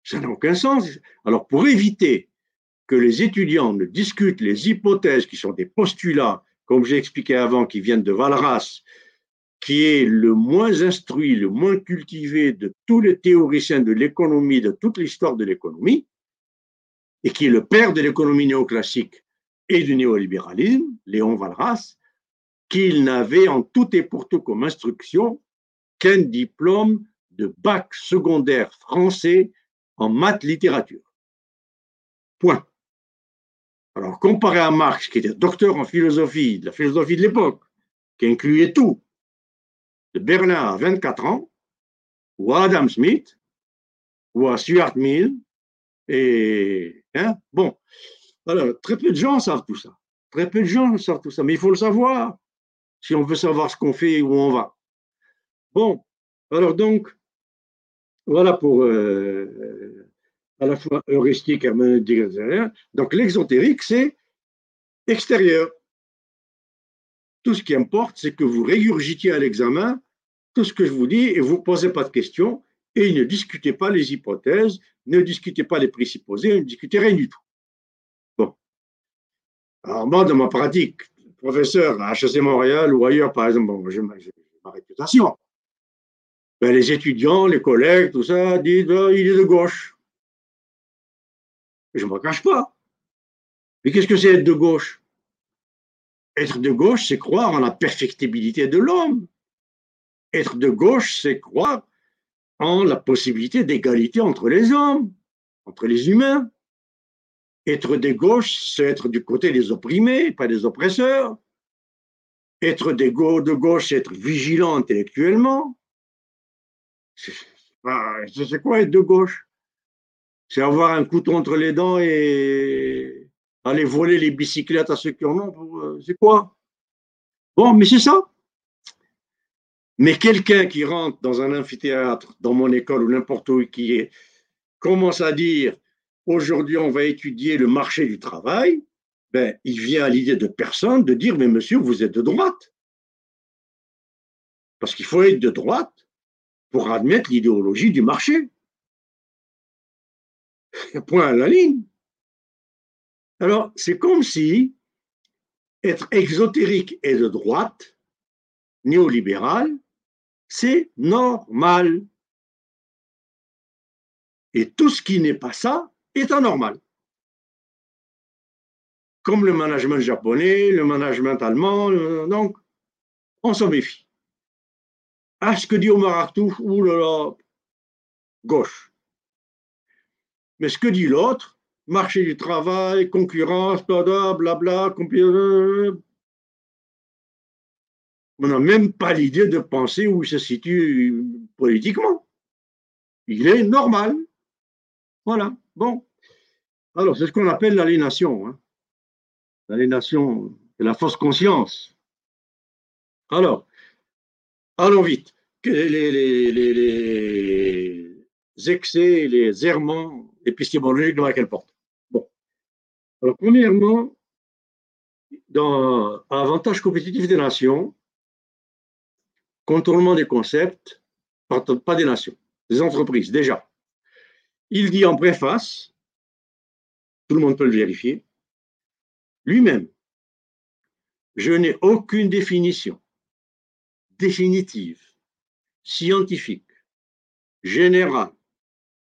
Ça n'a aucun sens. Alors, pour éviter que les étudiants ne discutent les hypothèses qui sont des postulats, comme j'ai expliqué avant, qui viennent de Valras, qui est le moins instruit, le moins cultivé de tous les théoriciens de l'économie, de toute l'histoire de l'économie, et qui est le père de l'économie néoclassique et du néolibéralisme, Léon Valras, qu'il n'avait en tout et pour tout comme instruction qu'un diplôme de bac secondaire français en maths littérature. Point. Alors, comparé à Marx, qui était docteur en philosophie, de la philosophie de l'époque, qui incluait tout, de Bernard à 24 ans, ou à Adam Smith, ou à Stuart Mill, et, hein, bon, alors, très peu de gens savent tout ça. Très peu de gens savent tout ça, mais il faut le savoir si on veut savoir ce qu'on fait et où on va. Bon, alors donc, voilà pour euh, à la fois heuristique, herméneutique, Donc l'exotérique, c'est extérieur. Tout ce qui importe, c'est que vous régurgitiez à l'examen tout ce que je vous dis et vous ne posez pas de questions et ne discutez pas les hypothèses, ne discutez pas les présupposés, ne discutez rien du tout. Bon. Alors moi, dans ma pratique professeur à HEC Montréal ou ailleurs, par exemple, bon, j'ai ma, réputation. Ben, les étudiants, les collègues, tout ça, disent ben, il est de gauche. Je ne me cache pas. Mais qu'est-ce que c'est être de gauche? Être de gauche, c'est croire en la perfectibilité de l'homme. Être de gauche, c'est croire en la possibilité d'égalité entre les hommes, entre les humains. Être de gauche, c'est être du côté des opprimés, pas des oppresseurs. Être de gauche, c'est être vigilant intellectuellement. C'est quoi être de gauche? C'est avoir un couteau entre les dents et aller voler les bicyclettes à ceux qui en ont. Euh, c'est quoi? Bon, mais c'est ça. Mais quelqu'un qui rentre dans un amphithéâtre, dans mon école ou n'importe où, qui commence à dire aujourd'hui on va étudier le marché du travail, ben, il vient à l'idée de personne de dire mais monsieur, vous êtes de droite. Parce qu'il faut être de droite pour admettre l'idéologie du marché. [laughs] Point à la ligne. Alors, c'est comme si être exotérique et de droite, néolibéral, c'est normal. Et tout ce qui n'est pas ça, est anormal. Comme le management japonais, le management allemand, donc on s'en méfie. Ah, ce que dit Omar Artouf, oulala, gauche. Mais ce que dit l'autre, marché du travail, concurrence, blabla, bla, on n'a même pas l'idée de penser où il se situe politiquement. Il est normal. Voilà. Bon. Alors, c'est ce qu'on appelle l'aliénation. Hein. L'aliénation de la fausse conscience. Alors, allons vite. Les, les, les excès, les errements épistémologiques de Michael Porte? Bon. Alors, premièrement, dans Avantage compétitif des nations, contournement des concepts, pas des nations, des entreprises, déjà. Il dit en préface, tout le monde peut le vérifier, lui-même, je n'ai aucune définition définitive, scientifique, générale,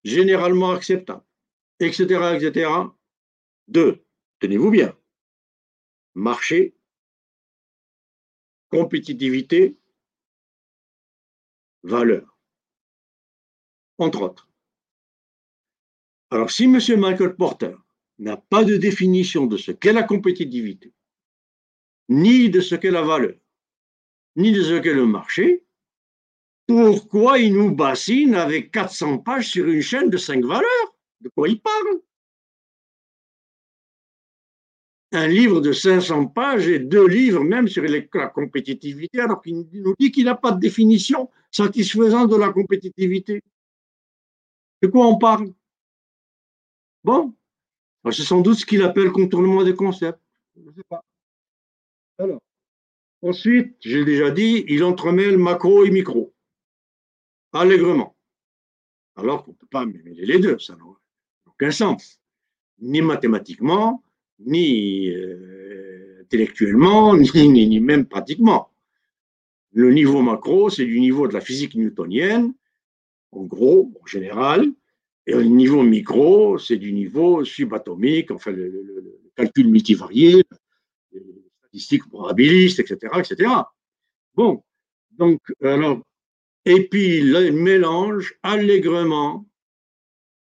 généralement acceptable, etc., etc., de, tenez-vous bien, marché, compétitivité, valeur, entre autres. Alors, si M. Michael Porter n'a pas de définition de ce qu'est la compétitivité, ni de ce qu'est la valeur, ni de ce qu'est le marché, pourquoi il nous bassine avec 400 pages sur une chaîne de 5 valeurs? De quoi il parle? Un livre de 500 pages et deux livres même sur la compétitivité, alors qu'il nous dit qu'il n'a pas de définition satisfaisante de la compétitivité. De quoi on parle? Bon, c'est sans doute ce qu'il appelle contournement des concepts. Je ne sais pas. Alors, ensuite, j'ai déjà dit, il entremêle macro et micro, allègrement. Alors qu'on ne peut pas mêler les deux, ça n'a aucun sens. Ni mathématiquement, ni euh, intellectuellement, [laughs] ni, ni, même pratiquement. Le niveau macro, c'est du niveau de la physique newtonienne, en gros, en général, et le niveau micro, c'est du niveau subatomique, enfin le, le calcul multivarié, les statistiques probabilistes, etc., etc. Bon, donc, alors, et puis il mélange allègrement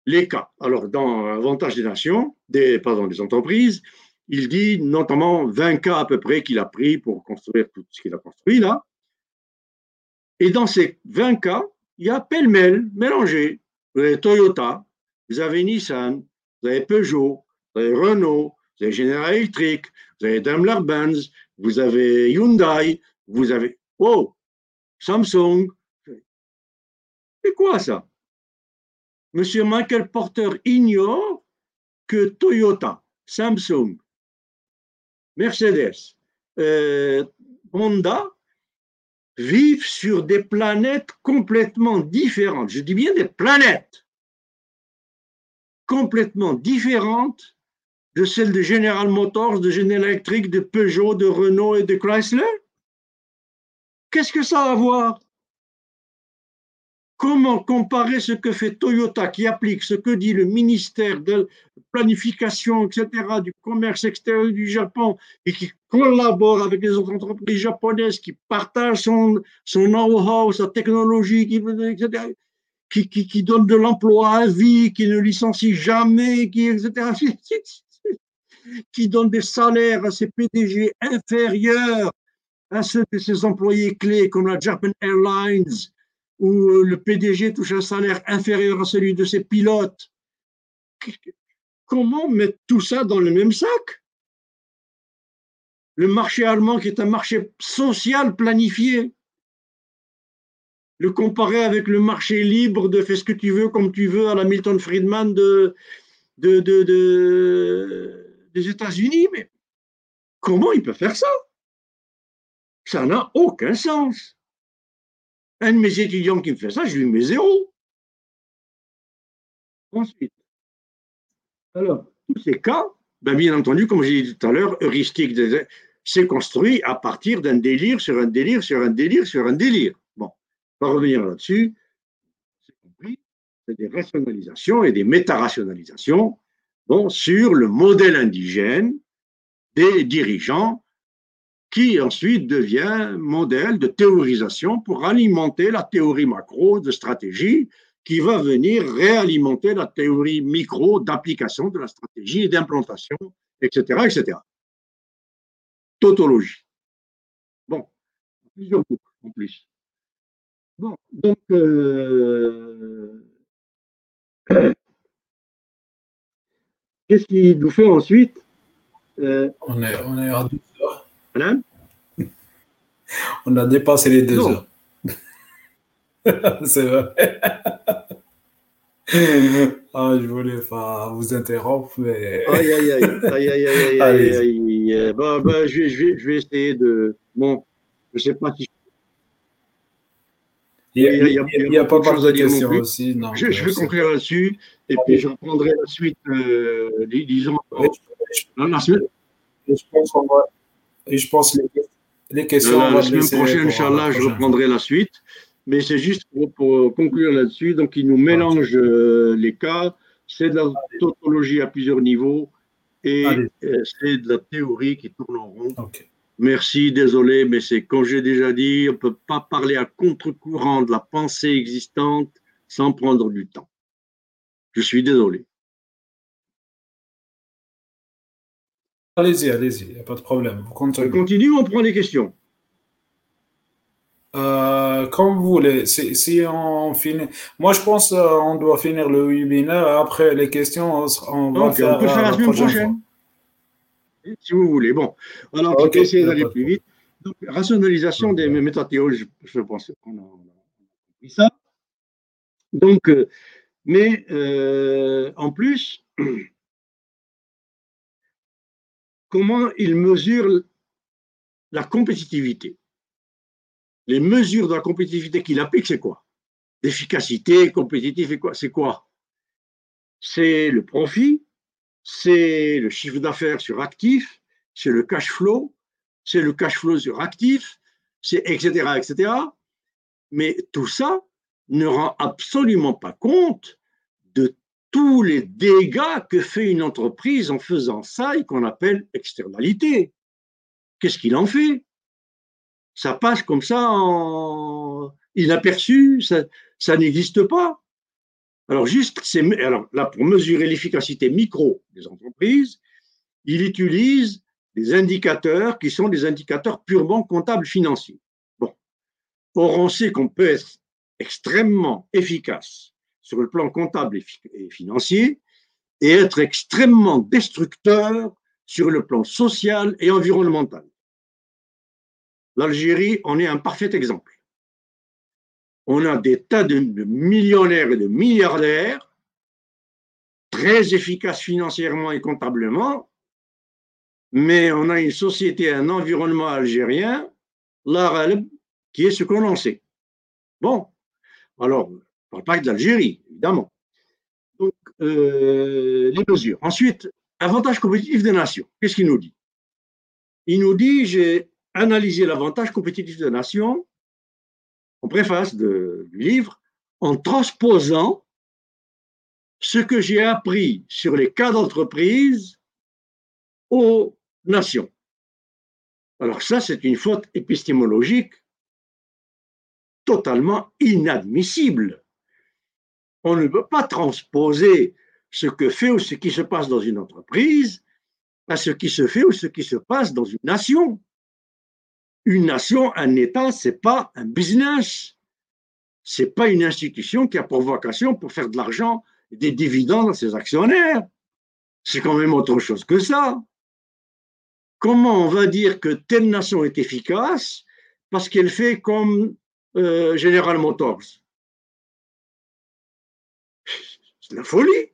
les cas. Alors, dans Avantage des nations, des, pardon, des entreprises, il dit notamment 20 cas à peu près qu'il a pris pour construire tout ce qu'il a construit là. Et dans ces 20 cas, il y a pêle-mêle, mélangé, vous avez Toyota, vous avez Nissan, vous avez Peugeot, vous avez Renault, vous avez General Electric, vous avez Daimler-Benz, vous avez Hyundai, vous avez oh, Samsung. C'est quoi ça? Monsieur Michael Porter ignore que Toyota, Samsung, Mercedes, euh, Honda vivent sur des planètes complètement différentes. Je dis bien des planètes complètement différentes de celles de General Motors, de General Electric, de Peugeot, de Renault et de Chrysler Qu'est-ce que ça a à voir? Comment comparer ce que fait Toyota qui applique ce que dit le ministère de planification, etc., du commerce extérieur du Japon et qui collabore avec les autres entreprises japonaises qui partagent son, know-how, sa technologie, etc., qui, qui, qui donne de l'emploi à vie, qui ne licencie jamais, qui, etc., [laughs] qui donne des salaires à ses PDG inférieurs à ceux de ses employés clés comme la Japan Airlines, où euh, le PDG touche un salaire inférieur à celui de ses pilotes. Comment mettre tout ça dans le même sac? Le marché allemand, qui est un marché social planifié, le comparer avec le marché libre de fais ce que tu veux comme tu veux à la Milton Friedman de, de, de, des États-Unis, mais comment il peut faire ça? Ça n'a aucun sens. Un de mes étudiants qui me fait ça, je lui mets zéro. Ensuite, alors, tous ces cas, ben bien entendu, comme j'ai dit tout à l'heure, heuristique, c'est construit à partir d'un délire sur un délire sur un délire sur un délire. Bon, on va revenir là-dessus. C'est compris, c'est des rationalisations et des méta-rationalisations bon, sur le modèle indigène des dirigeants qui ensuite devient modèle de théorisation pour alimenter la théorie macro de stratégie qui va venir réalimenter la théorie micro d'application de la stratégie et d'implantation, etc., etc. Tautologie. Bon, plusieurs boucles en plus. Bon, donc, euh, qu'est-ce qu'il nous fait ensuite euh, on, est, on est à. Hein on a dépassé les deux heures. [laughs] C'est vrai. ah, je voulais pas vous interrompre, mais. Aïe, aïe, aïe, aïe, aïe, aïe, aïe, aïe, Bah, bah, je, vais, je, vais, je vais essayer de. Bon, je sais pas si. Il y a, il y a, il y a pas mal de questions aussi. Donc, je, je vais conclure là-dessus et puis je reprendrai la suite, euh, disons. Non, la suite. Et je pense qu'on va. Et je pense les, les questions. Euh, la semaine prochaine, Inch'Allah, je reprendrai la suite mais c'est juste pour, conclure là-dessus. Donc, il nous mélange euh, les cas. C'est de la tautologie à plusieurs niveaux et euh, c'est de la théorie qui tourne en rond. Merci, désolé, mais c'est comme j'ai déjà dit, on ne peut pas parler à contre-courant de la pensée existante sans prendre du temps. Je suis désolé. Allez-y, allez-y, il n'y a pas de problème. On continue, on prend les questions. Euh, comme vous voulez. Si, on finit, moi je pense qu'on euh, doit finir le webinaire. Après les questions, on, va faire, on peut faire la semaine prochaine. Si vous voulez. Bon, alors on va essayer d'aller plus vite. Donc, rationalisation des méthodes théoriques, je, pense qu'on a, compris ça. Donc, euh, mais en plus, [clears throat] comment il mesure la compétitivité les mesures de la compétitivité qu'il applique, c'est quoi? L'efficacité, compétitive, C'est quoi? C'est le profit, c'est le chiffre d'affaires sur actif, c'est le cash flow, c'est le cash flow sur actif, c'est etc., etc. Mais tout ça ne rend absolument pas compte tous les dégâts que fait une entreprise en faisant ça et qu'on appelle externalité. Qu'est-ce qu'il en fait? Ça passe comme ça inaperçu, ça, ça n'existe pas. Alors, juste, alors là, pour mesurer l'efficacité micro des entreprises, il utilise des indicateurs qui sont des indicateurs purement comptables financiers. Bon. Or, on sait qu'on peut être extrêmement efficace sur le plan comptable et financier et être extrêmement destructeur sur le plan social et environnemental. L'Algérie en est un parfait exemple. On a des tas de, millionnaires et de milliardaires, très efficaces financièrement et comptablement, mais on a une société, un environnement algérien, l'Arab, qui est ce qu'on en sait. Bon, alors, ne parle pas que d'Algérie, évidemment. Donc, euh, les mesures. Ensuite, avantage compétitif des nations. Qu'est-ce qu'il nous dit? Il nous dit, j'ai analyser l'avantage compétitif de la nation, en préface du livre, en transposant ce que j'ai appris sur les cas d'entreprise aux nations. Alors ça, c'est une faute épistémologique totalement inadmissible. On ne peut pas transposer ce que fait ou ce qui se passe dans une entreprise à ce qui se fait ou ce qui se passe dans une nation une nation, un État, c'est pas un business. C'est pas une institution qui a pour vocation pour faire de l'argent et des dividendes à ses actionnaires. C'est quand même autre chose que ça. Comment on va dire que telle nation est efficace? Parce qu'elle fait comme euh, General Motors C'est la folie.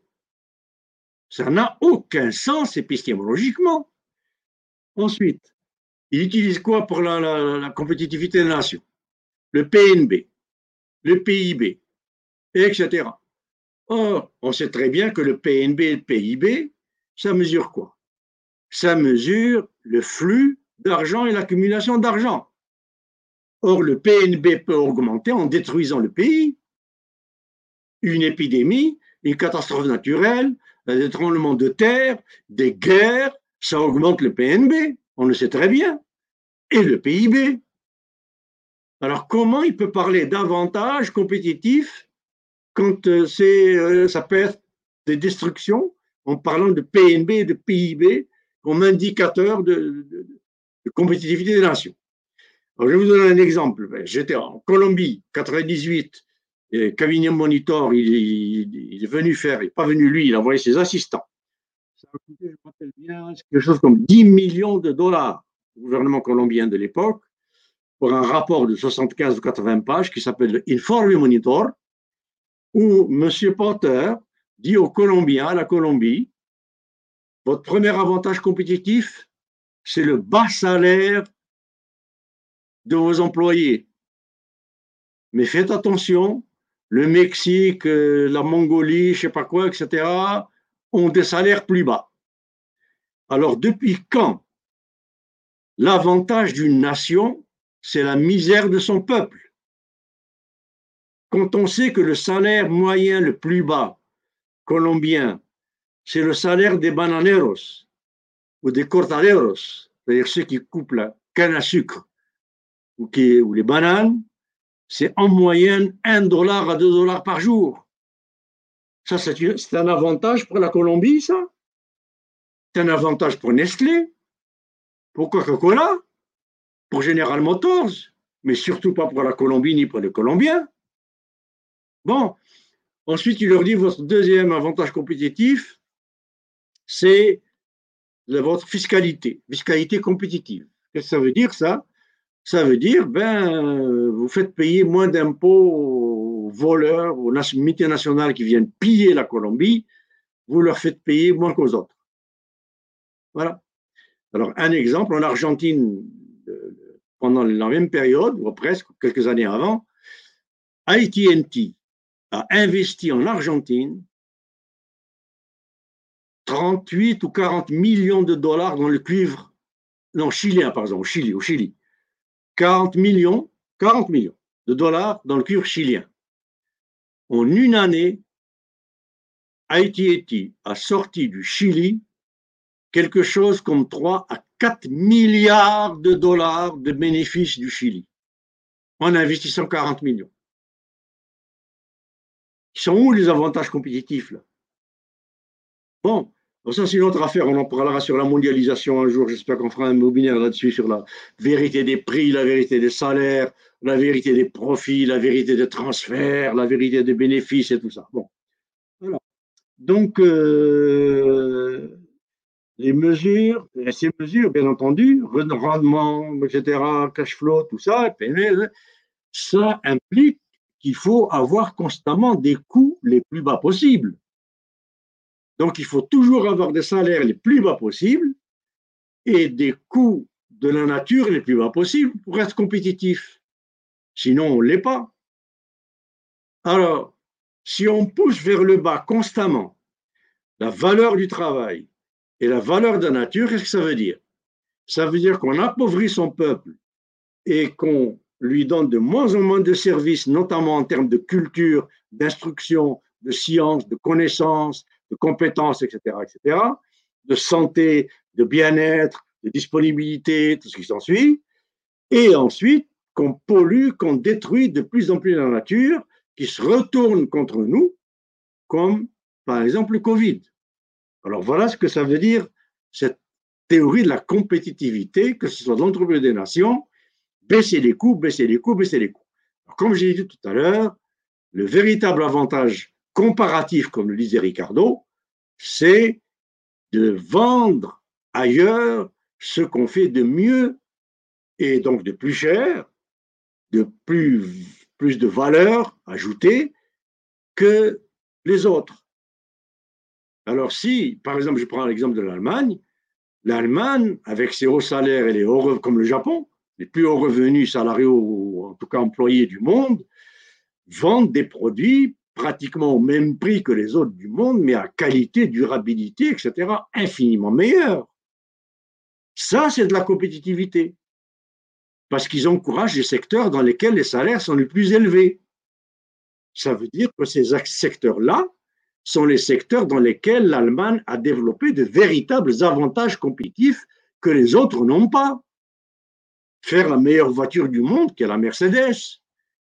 Ça n'a aucun sens épistémologiquement. Ensuite, il utilise quoi pour la, compétitivité des nations Le PNB, le PIB, etc. Or, on sait très bien que le PNB et le PIB, ça mesure quoi? Ça mesure le flux d'argent et l'accumulation d'argent. Or, le PNB peut augmenter en détruisant le pays. Une épidémie, une catastrophe naturelle, un tremblement de terre, des guerres, ça augmente le PNB. On le sait très bien. et le PIB. Alors comment il peut parler d'avantages compétitifs quand euh, euh, ça peut être des destructions en parlant de PNB et de PIB comme indicateur de, compétitivité des nations? Alors, je vais vous donner un exemple. Ben, j'étais en Colombie, 98, et Monitor, il, est venu faire, il n'est pas venu lui, il a envoyé ses assistants. Ça a coûté, je me rappelle bien, quelque chose comme 10 millions de dollars au gouvernement colombien de l'époque pour un rapport de 75 ou 80 pages qui s'appelle Informe Monitor, où M. Potter dit aux Colombiens, à la Colombie, votre premier avantage compétitif, c'est le bas salaire de vos employés. Mais faites attention, le Mexique, euh, la Mongolie, je ne sais pas quoi, etc., ont des salaires plus bas. Alors, depuis quand l'avantage d'une nation, c'est la misère de son peuple? Quand on sait que le salaire moyen le plus bas colombien, c'est le salaire des bananeros ou des cortaderos, c'est-à-dire ceux qui coupent la canne à sucre ou, les bananes, c'est en moyenne 1 dollar à 2 dollars par jour. Ça, c'est un avantage pour la Colombie, ça C'est un avantage pour Nestlé, pour Coca-Cola, pour General Motors, mais surtout pas pour la Colombie ni pour les Colombiens. Bon, ensuite, il leur dit votre deuxième avantage compétitif, c'est votre fiscalité, fiscalité compétitive. Qu'est-ce que ça veut dire ça? Ça veut dire, ben, vous faites payer moins d'impôts aux voleurs, aux multinationales qui viennent piller la Colombie, vous leur faites payer moins qu'aux autres. Voilà. Alors, un exemple, en Argentine, pendant la même période, ou presque quelques années avant, AT&T a investi en Argentine 38 ou 40 millions de dollars dans le cuivre, non, chilien, par exemple, au Chili, au Chili. 40 millions, 40 millions de dollars dans le cuivre chilien. En une année, Haïti a sorti du Chili quelque chose comme 3 à 4 milliards de dollars de bénéfices du Chili en investissant 40 millions. Ils sont où les avantages compétitifs là? Bon, ça c'est une autre affaire, on en parlera sur la mondialisation un jour, j'espère qu'on fera un webinaire là-dessus, sur la vérité des prix, la vérité des salaires, la vérité des profits, la vérité des transferts, la vérité des bénéfices et tout ça. Bon, voilà. Donc, euh, les mesures, ces mesures, bien entendu, rendement, etc., cash flow, tout ça, ça implique qu'il faut avoir constamment des coûts les plus bas possibles. Donc, il faut toujours avoir des salaires les plus bas possibles et des coûts de la nature les plus bas possibles pour être compétitif. Sinon, on ne l'est pas. Alors, si on pousse vers le bas constamment la valeur du travail et la valeur de la nature, qu'est-ce que ça veut dire? Ça veut dire qu'on appauvrit son peuple et qu'on lui donne de moins en moins de services, notamment en termes de culture, d'instruction, de science, de connaissances, de compétences, etc., etc., de santé, de bien-être, de disponibilité, tout ce qui s'ensuit, et ensuite qu'on pollue, qu'on détruit de plus en plus la nature, qui se retourne contre nous, comme par exemple le Covid. Alors voilà ce que ça veut dire, cette théorie de la compétitivité, que ce soit dans l'entreprise des nations, baisser les coûts, baisser les coûts, baisser les coûts. comme j'ai dit tout à l'heure, le véritable avantage comparatif, comme le disait Ricardo, c'est de vendre ailleurs ce qu'on fait de mieux et donc de plus cher, de plus, de valeur ajoutée que les autres. Alors si, par exemple, je prends l'exemple de l'Allemagne, l'Allemagne, avec ses hauts salaires et les hauts comme le Japon, les plus hauts revenus salariaux, ou en tout cas employés du monde, vendent des produits pratiquement au même prix que les autres du monde, mais à qualité, durabilité, etc., infiniment meilleure. Ça, c'est de la compétitivité. Parce qu'ils encouragent les secteurs dans lesquels les salaires sont les plus élevés. Ça veut dire que ces secteurs-là sont les secteurs dans lesquels l'Allemagne a développé de véritables avantages compétitifs que les autres n'ont pas. faire la meilleure voiture du monde, qui est la Mercedes,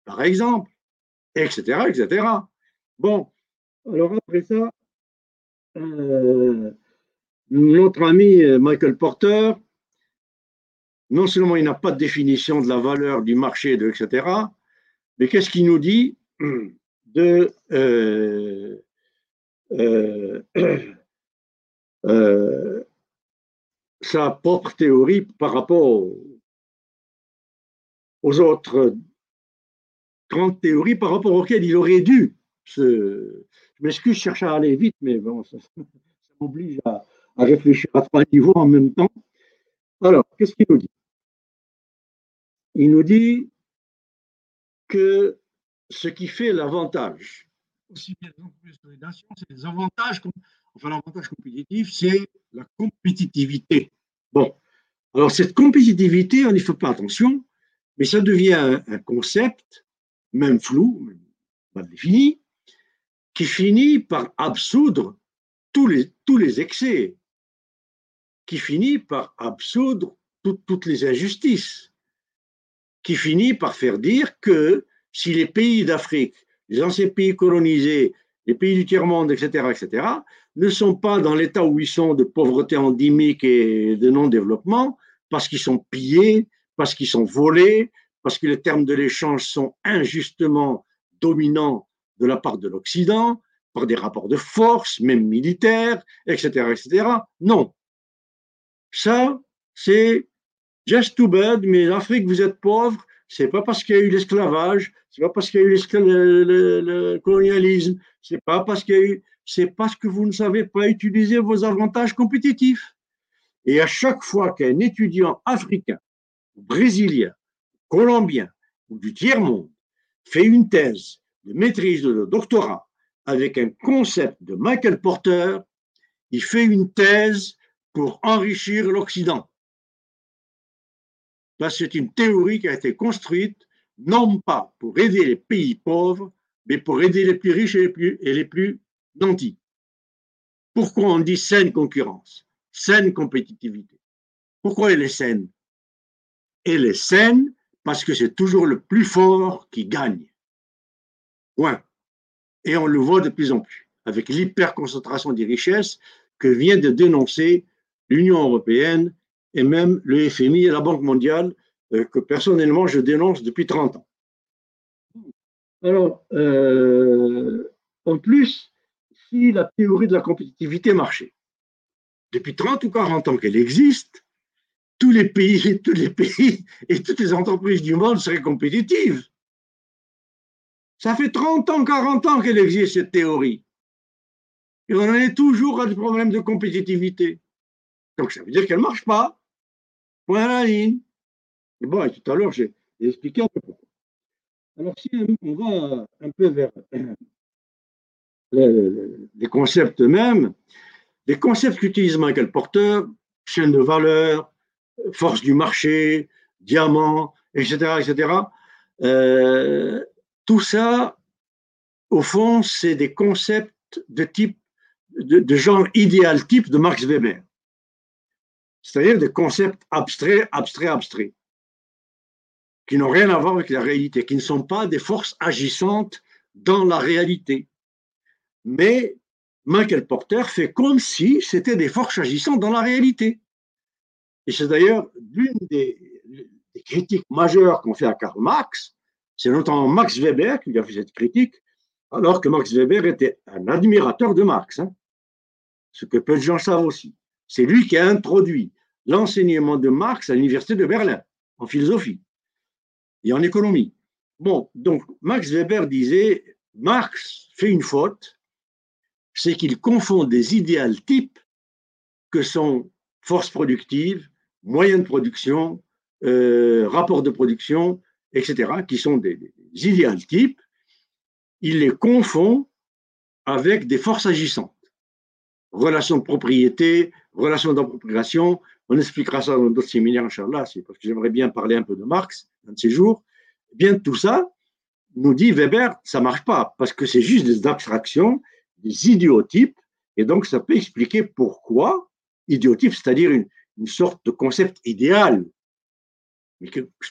par exemple, etc., etc. Bon, alors après ça, euh, notre ami Michael Porter, non seulement il n'a pas de définition de la valeur du marché, de, etc., mais qu'est-ce qu'il nous dit [clears throat] de euh, euh, [clears throat] euh, sa propre théorie par rapport aux autres grandes théories par rapport auxquelles il aurait dû se. Je m'excuse, je cherche à aller vite, mais bon, ça, m'oblige à, à, réfléchir à trois niveaux en même temps. Alors, qu'est-ce qu'il nous dit? Il nous dit que ce qui fait l'avantage, aussi bien c'est les avantages, enfin l'avantage compétitif, c'est la compétitivité. Bon, alors cette compétitivité, on n'y fait pas attention, mais ça devient un, concept, même flou, pas défini, qui finit par absoudre tous les, tous les excès, qui finit par absoudre toutes les injustices, qui finit par faire dire que si les pays d'Afrique, les anciens pays colonisés, les pays du tiers-monde, etc., etc., ne sont pas dans l'état où ils sont de pauvreté endémique et de non-développement, parce qu'ils sont pillés, parce qu'ils sont volés, parce que les termes de l'échange sont injustement dominants de la part de l'Occident, par des rapports de force, même militaires, etc., etc. Non. Ça, c'est just too bad, mais l'Afrique, vous êtes pauvre, c'est pas parce qu'il y a eu l'esclavage, c'est pas parce qu'il y a eu le, le, colonialisme, c'est pas parce qu'il c'est parce que vous ne savez pas utiliser vos avantages compétitifs. Et à chaque fois qu'un étudiant africain, brésilien, colombien ou du tiers-monde fait une thèse de maîtrise de doctorat avec un concept de Michael Porter, il fait une thèse pour enrichir l'Occident. C'est une théorie qui a été construite non pas pour aider les pays pauvres, mais pour aider les plus riches et les plus, et les plus nantis. Pourquoi on dit saine concurrence, saine compétitivité? Pourquoi elle est saine? Elle est saine parce que c'est toujours le plus fort qui gagne. Point. Et on le voit de plus en plus avec l'hyperconcentration des richesses que vient de dénoncer l'Union européenne et même le FMI et la Banque mondiale, euh, que personnellement je dénonce depuis 30 ans. Alors, euh, en plus, si la théorie de la compétitivité marchait, depuis 30 ou 40 ans qu'elle existe, tous les pays, tous les pays et toutes les entreprises du monde seraient compétitives. Ça fait 30 ans, 40 ans qu'elle existe, cette théorie. Et on en est toujours à des problèmes de compétitivité. Donc ça veut dire qu'elle ne marche pas. Point à la ligne. Et bon, tout à l'heure, j'ai expliqué un peu pourquoi. Alors, si on va un peu vers les, concepts eux-mêmes, les concepts qu'utilise Michael Porter, chaîne de valeur, force du marché, diamant, etc., etc., euh, tout ça, au fond, c'est des concepts de type, de, genre idéal type de Max Weber c'est-à-dire des concepts abstraits, abstraits, abstraits, qui n'ont rien à voir avec la réalité, qui ne sont pas des forces agissantes dans la réalité. Mais Michael Porter fait comme si c'était des forces agissantes dans la réalité. Et c'est d'ailleurs l'une des, critiques majeures qu'on fait à Karl Marx, c'est notamment Max Weber qui a fait cette critique, alors que Max Weber était un admirateur de Marx, hein. ce que peu de gens savent aussi. C'est lui qui a introduit l'enseignement de Marx à l'université de Berlin, en philosophie et en économie. Bon, donc Max Weber disait, Marx fait une faute, c'est qu'il confond des idéaux types que sont force productive, moyens de production, euh, rapport de production, etc., qui sont des, des types, il les confond avec des forces agissantes. Relations de propriété, relations d'appropriation, on expliquera ça dans d'autres séminaires, Inch'Allah, parce que j'aimerais bien parler un peu de Marx un de ces jours. Eh bien, tout ça, nous dit Weber, ça ne marche pas, parce que c'est juste des abstractions, des idiotypes, et donc ça peut expliquer pourquoi idiotype, c'est-à-dire une, sorte de concept idéal. mais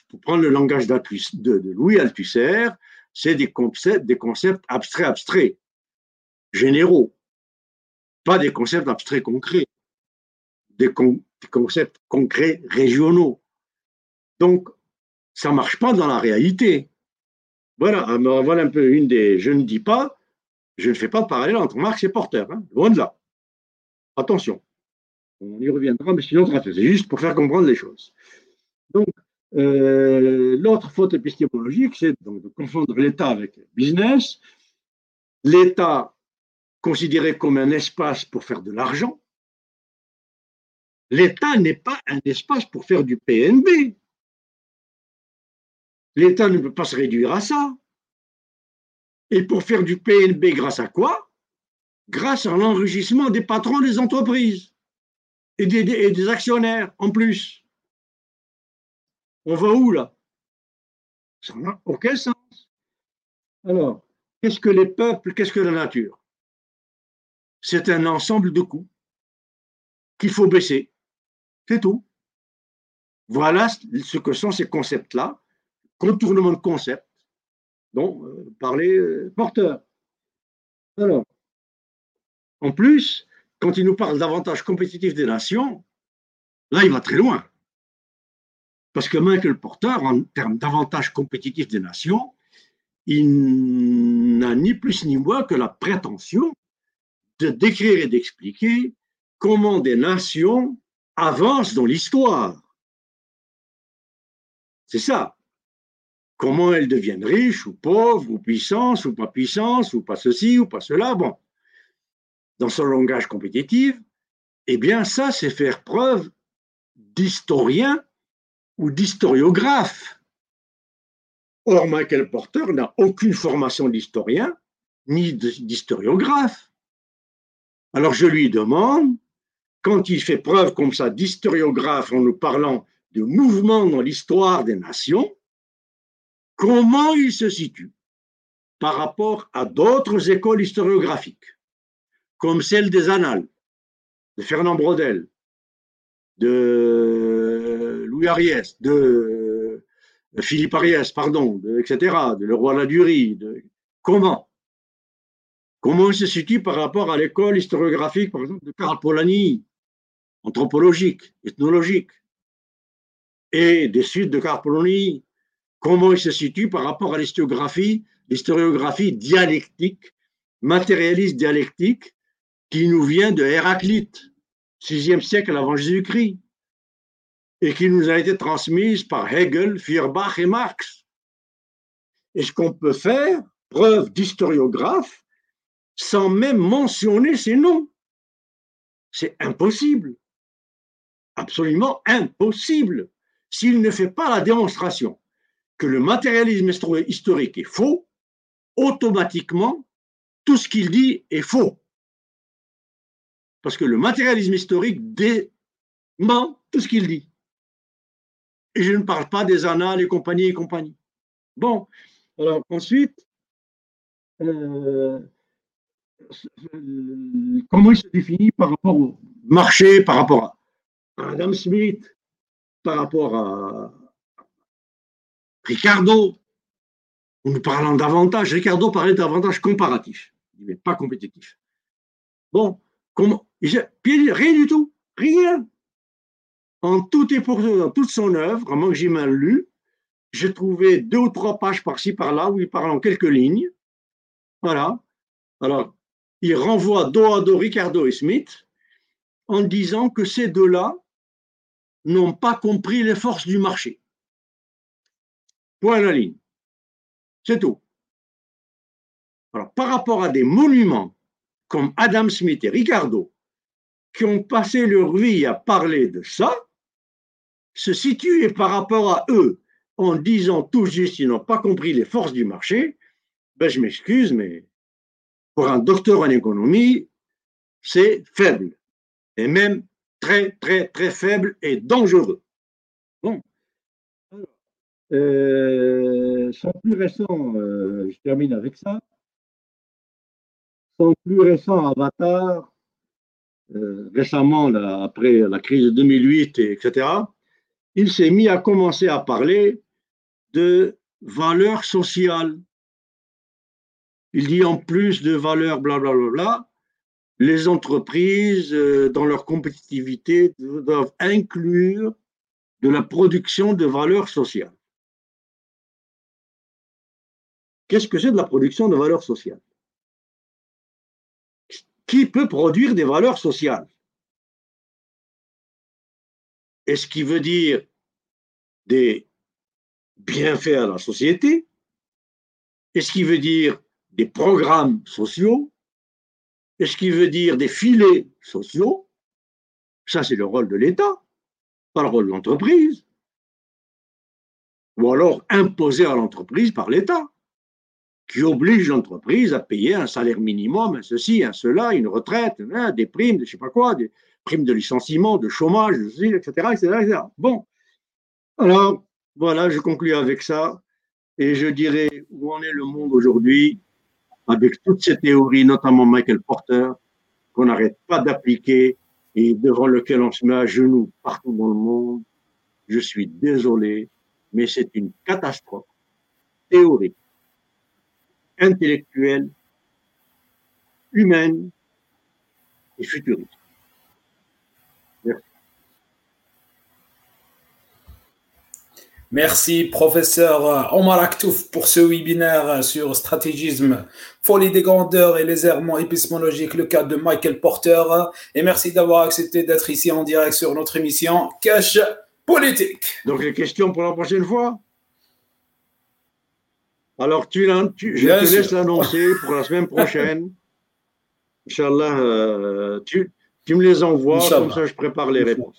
pour prendre le langage de, Louis Althusser, c'est des concepts, abstraits, abstraits, généraux, pas des concepts abstraits concrets, des, des concepts concrets régionaux. Donc, ça ne marche pas dans la réalité. Voilà, voilà un peu une des. Je ne dis pas, je ne fais pas de parallèle entre Marx et Porter, hein, loin de là. Attention, on y reviendra, mais sinon, c'est juste pour faire comprendre les choses. Donc, euh, l'autre faute épistémologique, c'est de confondre l'État avec le business. L'État considéré comme un espace pour faire de l'argent. L'État n'est pas un espace pour faire du PNB. L'État ne peut pas se réduire à ça. Et pour faire du PNB grâce à quoi? Grâce à l'enrichissement des patrons des entreprises et des, actionnaires en plus. On va où là? Ça n'a aucun sens. Alors, qu'est-ce que les peuples, qu'est-ce que la nature? C'est un ensemble de coûts qu'il faut baisser. C'est tout. Voilà ce que sont ces concepts-là contournement de concept dont euh, parlait euh, Porteur. Alors, en plus, quand il nous parle d'avantages compétitifs des nations, là, il va très loin. Parce que Michael Porter, en termes d'avantages compétitifs des nations, il n'a ni plus ni moins que la prétention de décrire et d'expliquer comment des nations avancent dans l'histoire. C'est ça comment elles deviennent riches ou pauvres ou puissantes ou pas puissantes ou pas ceci ou pas cela. Bon, dans son langage compétitif, eh bien ça, c'est faire preuve d'historien ou d'historiographe. Or, Michael Porter n'a aucune formation d'historien ni d'historiographe. Alors je lui demande, quand il fait preuve comme ça d'historiographe en nous parlant de mouvements dans l'histoire des nations, comment il se situe par rapport à d'autres écoles historiographiques, comme celle des Annales, de Fernand Brodel, de Louis Ariès, de Philippe Ariès, pardon, etc., de Leroy Ladurie. De... Comment? Comment il se situe par rapport à l'école historiographique, par exemple, de Karl Polanyi, anthropologique, ethnologique, et des suites de Karl Polanyi, comment il se situe par rapport à l'historiographie, l'historiographie dialectique, matérialiste dialectique, qui nous vient de Héraclite, 6e siècle avant Jésus-Christ, et qui nous a été transmise par Hegel, Feuerbach et Marx. Est-ce qu'on peut faire preuve d'historiographe sans même mentionner ces noms C'est impossible. Absolument impossible s'il ne fait pas la démonstration que le matérialisme historique est faux, automatiquement, tout ce qu'il dit est faux. Parce que le matérialisme historique dément tout ce qu'il dit. Et je ne parle pas des annales et compagnie et compagnie. Bon, alors ensuite, euh, comment il se définit par rapport au marché, par rapport à Adam Smith, par rapport à, Ricardo, en nous parlant davantage, Ricardo parlait d'avantage comparatif, mais pas compétitif. Bon, comment Rien du tout, rien. En tout et pour tout, dans toute son œuvre, à moins que j'ai mal lu, j'ai trouvé deux ou trois pages par-ci, par-là, où il parle en quelques lignes. Voilà. Alors, il renvoie dos à dos Ricardo et Smith en disant que ces deux-là n'ont pas compris les forces du marché. Point la ligne. C'est tout. Alors, par rapport à des monuments comme Adam Smith et Ricardo, qui ont passé leur vie à parler de ça, se situent par rapport à eux en disant tout juste qu'ils n'ont pas compris les forces du marché, ben je m'excuse, mais pour un docteur en économie, c'est faible, et même très, très, très faible et dangereux. Bon, euh, son plus récent, euh, je termine avec ça, son plus récent avatar, euh, récemment, après la crise de 2008, etc., il s'est mis à commencer à parler de valeurs sociales. Il dit en plus de valeurs, blablabla, les entreprises, euh, dans leur compétitivité, doivent inclure de la production de valeurs sociales. Qu'est-ce que c'est de la production de valeurs sociales? Qui peut produire des valeurs sociales Est-ce qui veut dire des bienfaits à la société Est-ce qui veut dire des programmes sociaux Est-ce qui veut dire des filets sociaux Ça, c'est le rôle de l'État, pas le rôle de l'entreprise. Ou alors imposé à l'entreprise par l'État qui oblige l'entreprise à payer un salaire minimum, un ceci, un cela, une retraite, des primes, de je sais pas quoi, des primes de licenciement, de chômage, etc., etc., Bon, alors voilà, je conclue avec ça et je dirais où en est le monde aujourd'hui avec toutes ces théories, notamment Michael Porter, qu'on n'arrête pas d'appliquer et devant lequel on se met à genoux partout dans le monde. Je suis désolé, mais c'est une catastrophe théorique intellectuelle, humaine et futuriste. Merci. Merci, professeur Omar Aktouf, pour ce webinaire sur stratégisme, folie des grandeurs et les errements épistémologiques, le cas de Michael Porter. Et merci d'avoir accepté d'être ici en direct sur notre émission Cash Politique. Donc, les questions pour la prochaine fois? Alors, tu, tu je te laisse l'annoncer pour la semaine prochaine. [laughs] Inch'Allah, euh, tu, tu, me les envoies, comme ça je prépare les réponses.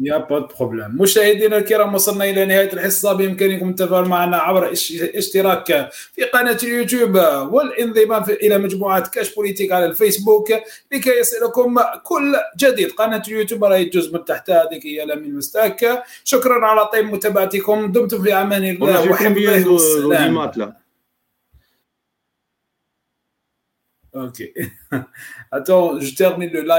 يا با بروبليم. مشاهدينا الكرام وصلنا إلى نهاية الحصة. بإمكانكم التفاعل معنا عبر اشتراك في قناة اليوتيوب والانضمام إلى مجموعة كاش بوليتيك على الفيسبوك لكي يصلكم كل جديد. قناة اليوتيوب راهي جزء من تحت هذيك هي لامين مستاك. شكرا على طيب متابعتكم. دمتم في أمان الله وحفظ الله Ok. [laughs] Attends, je termine le live.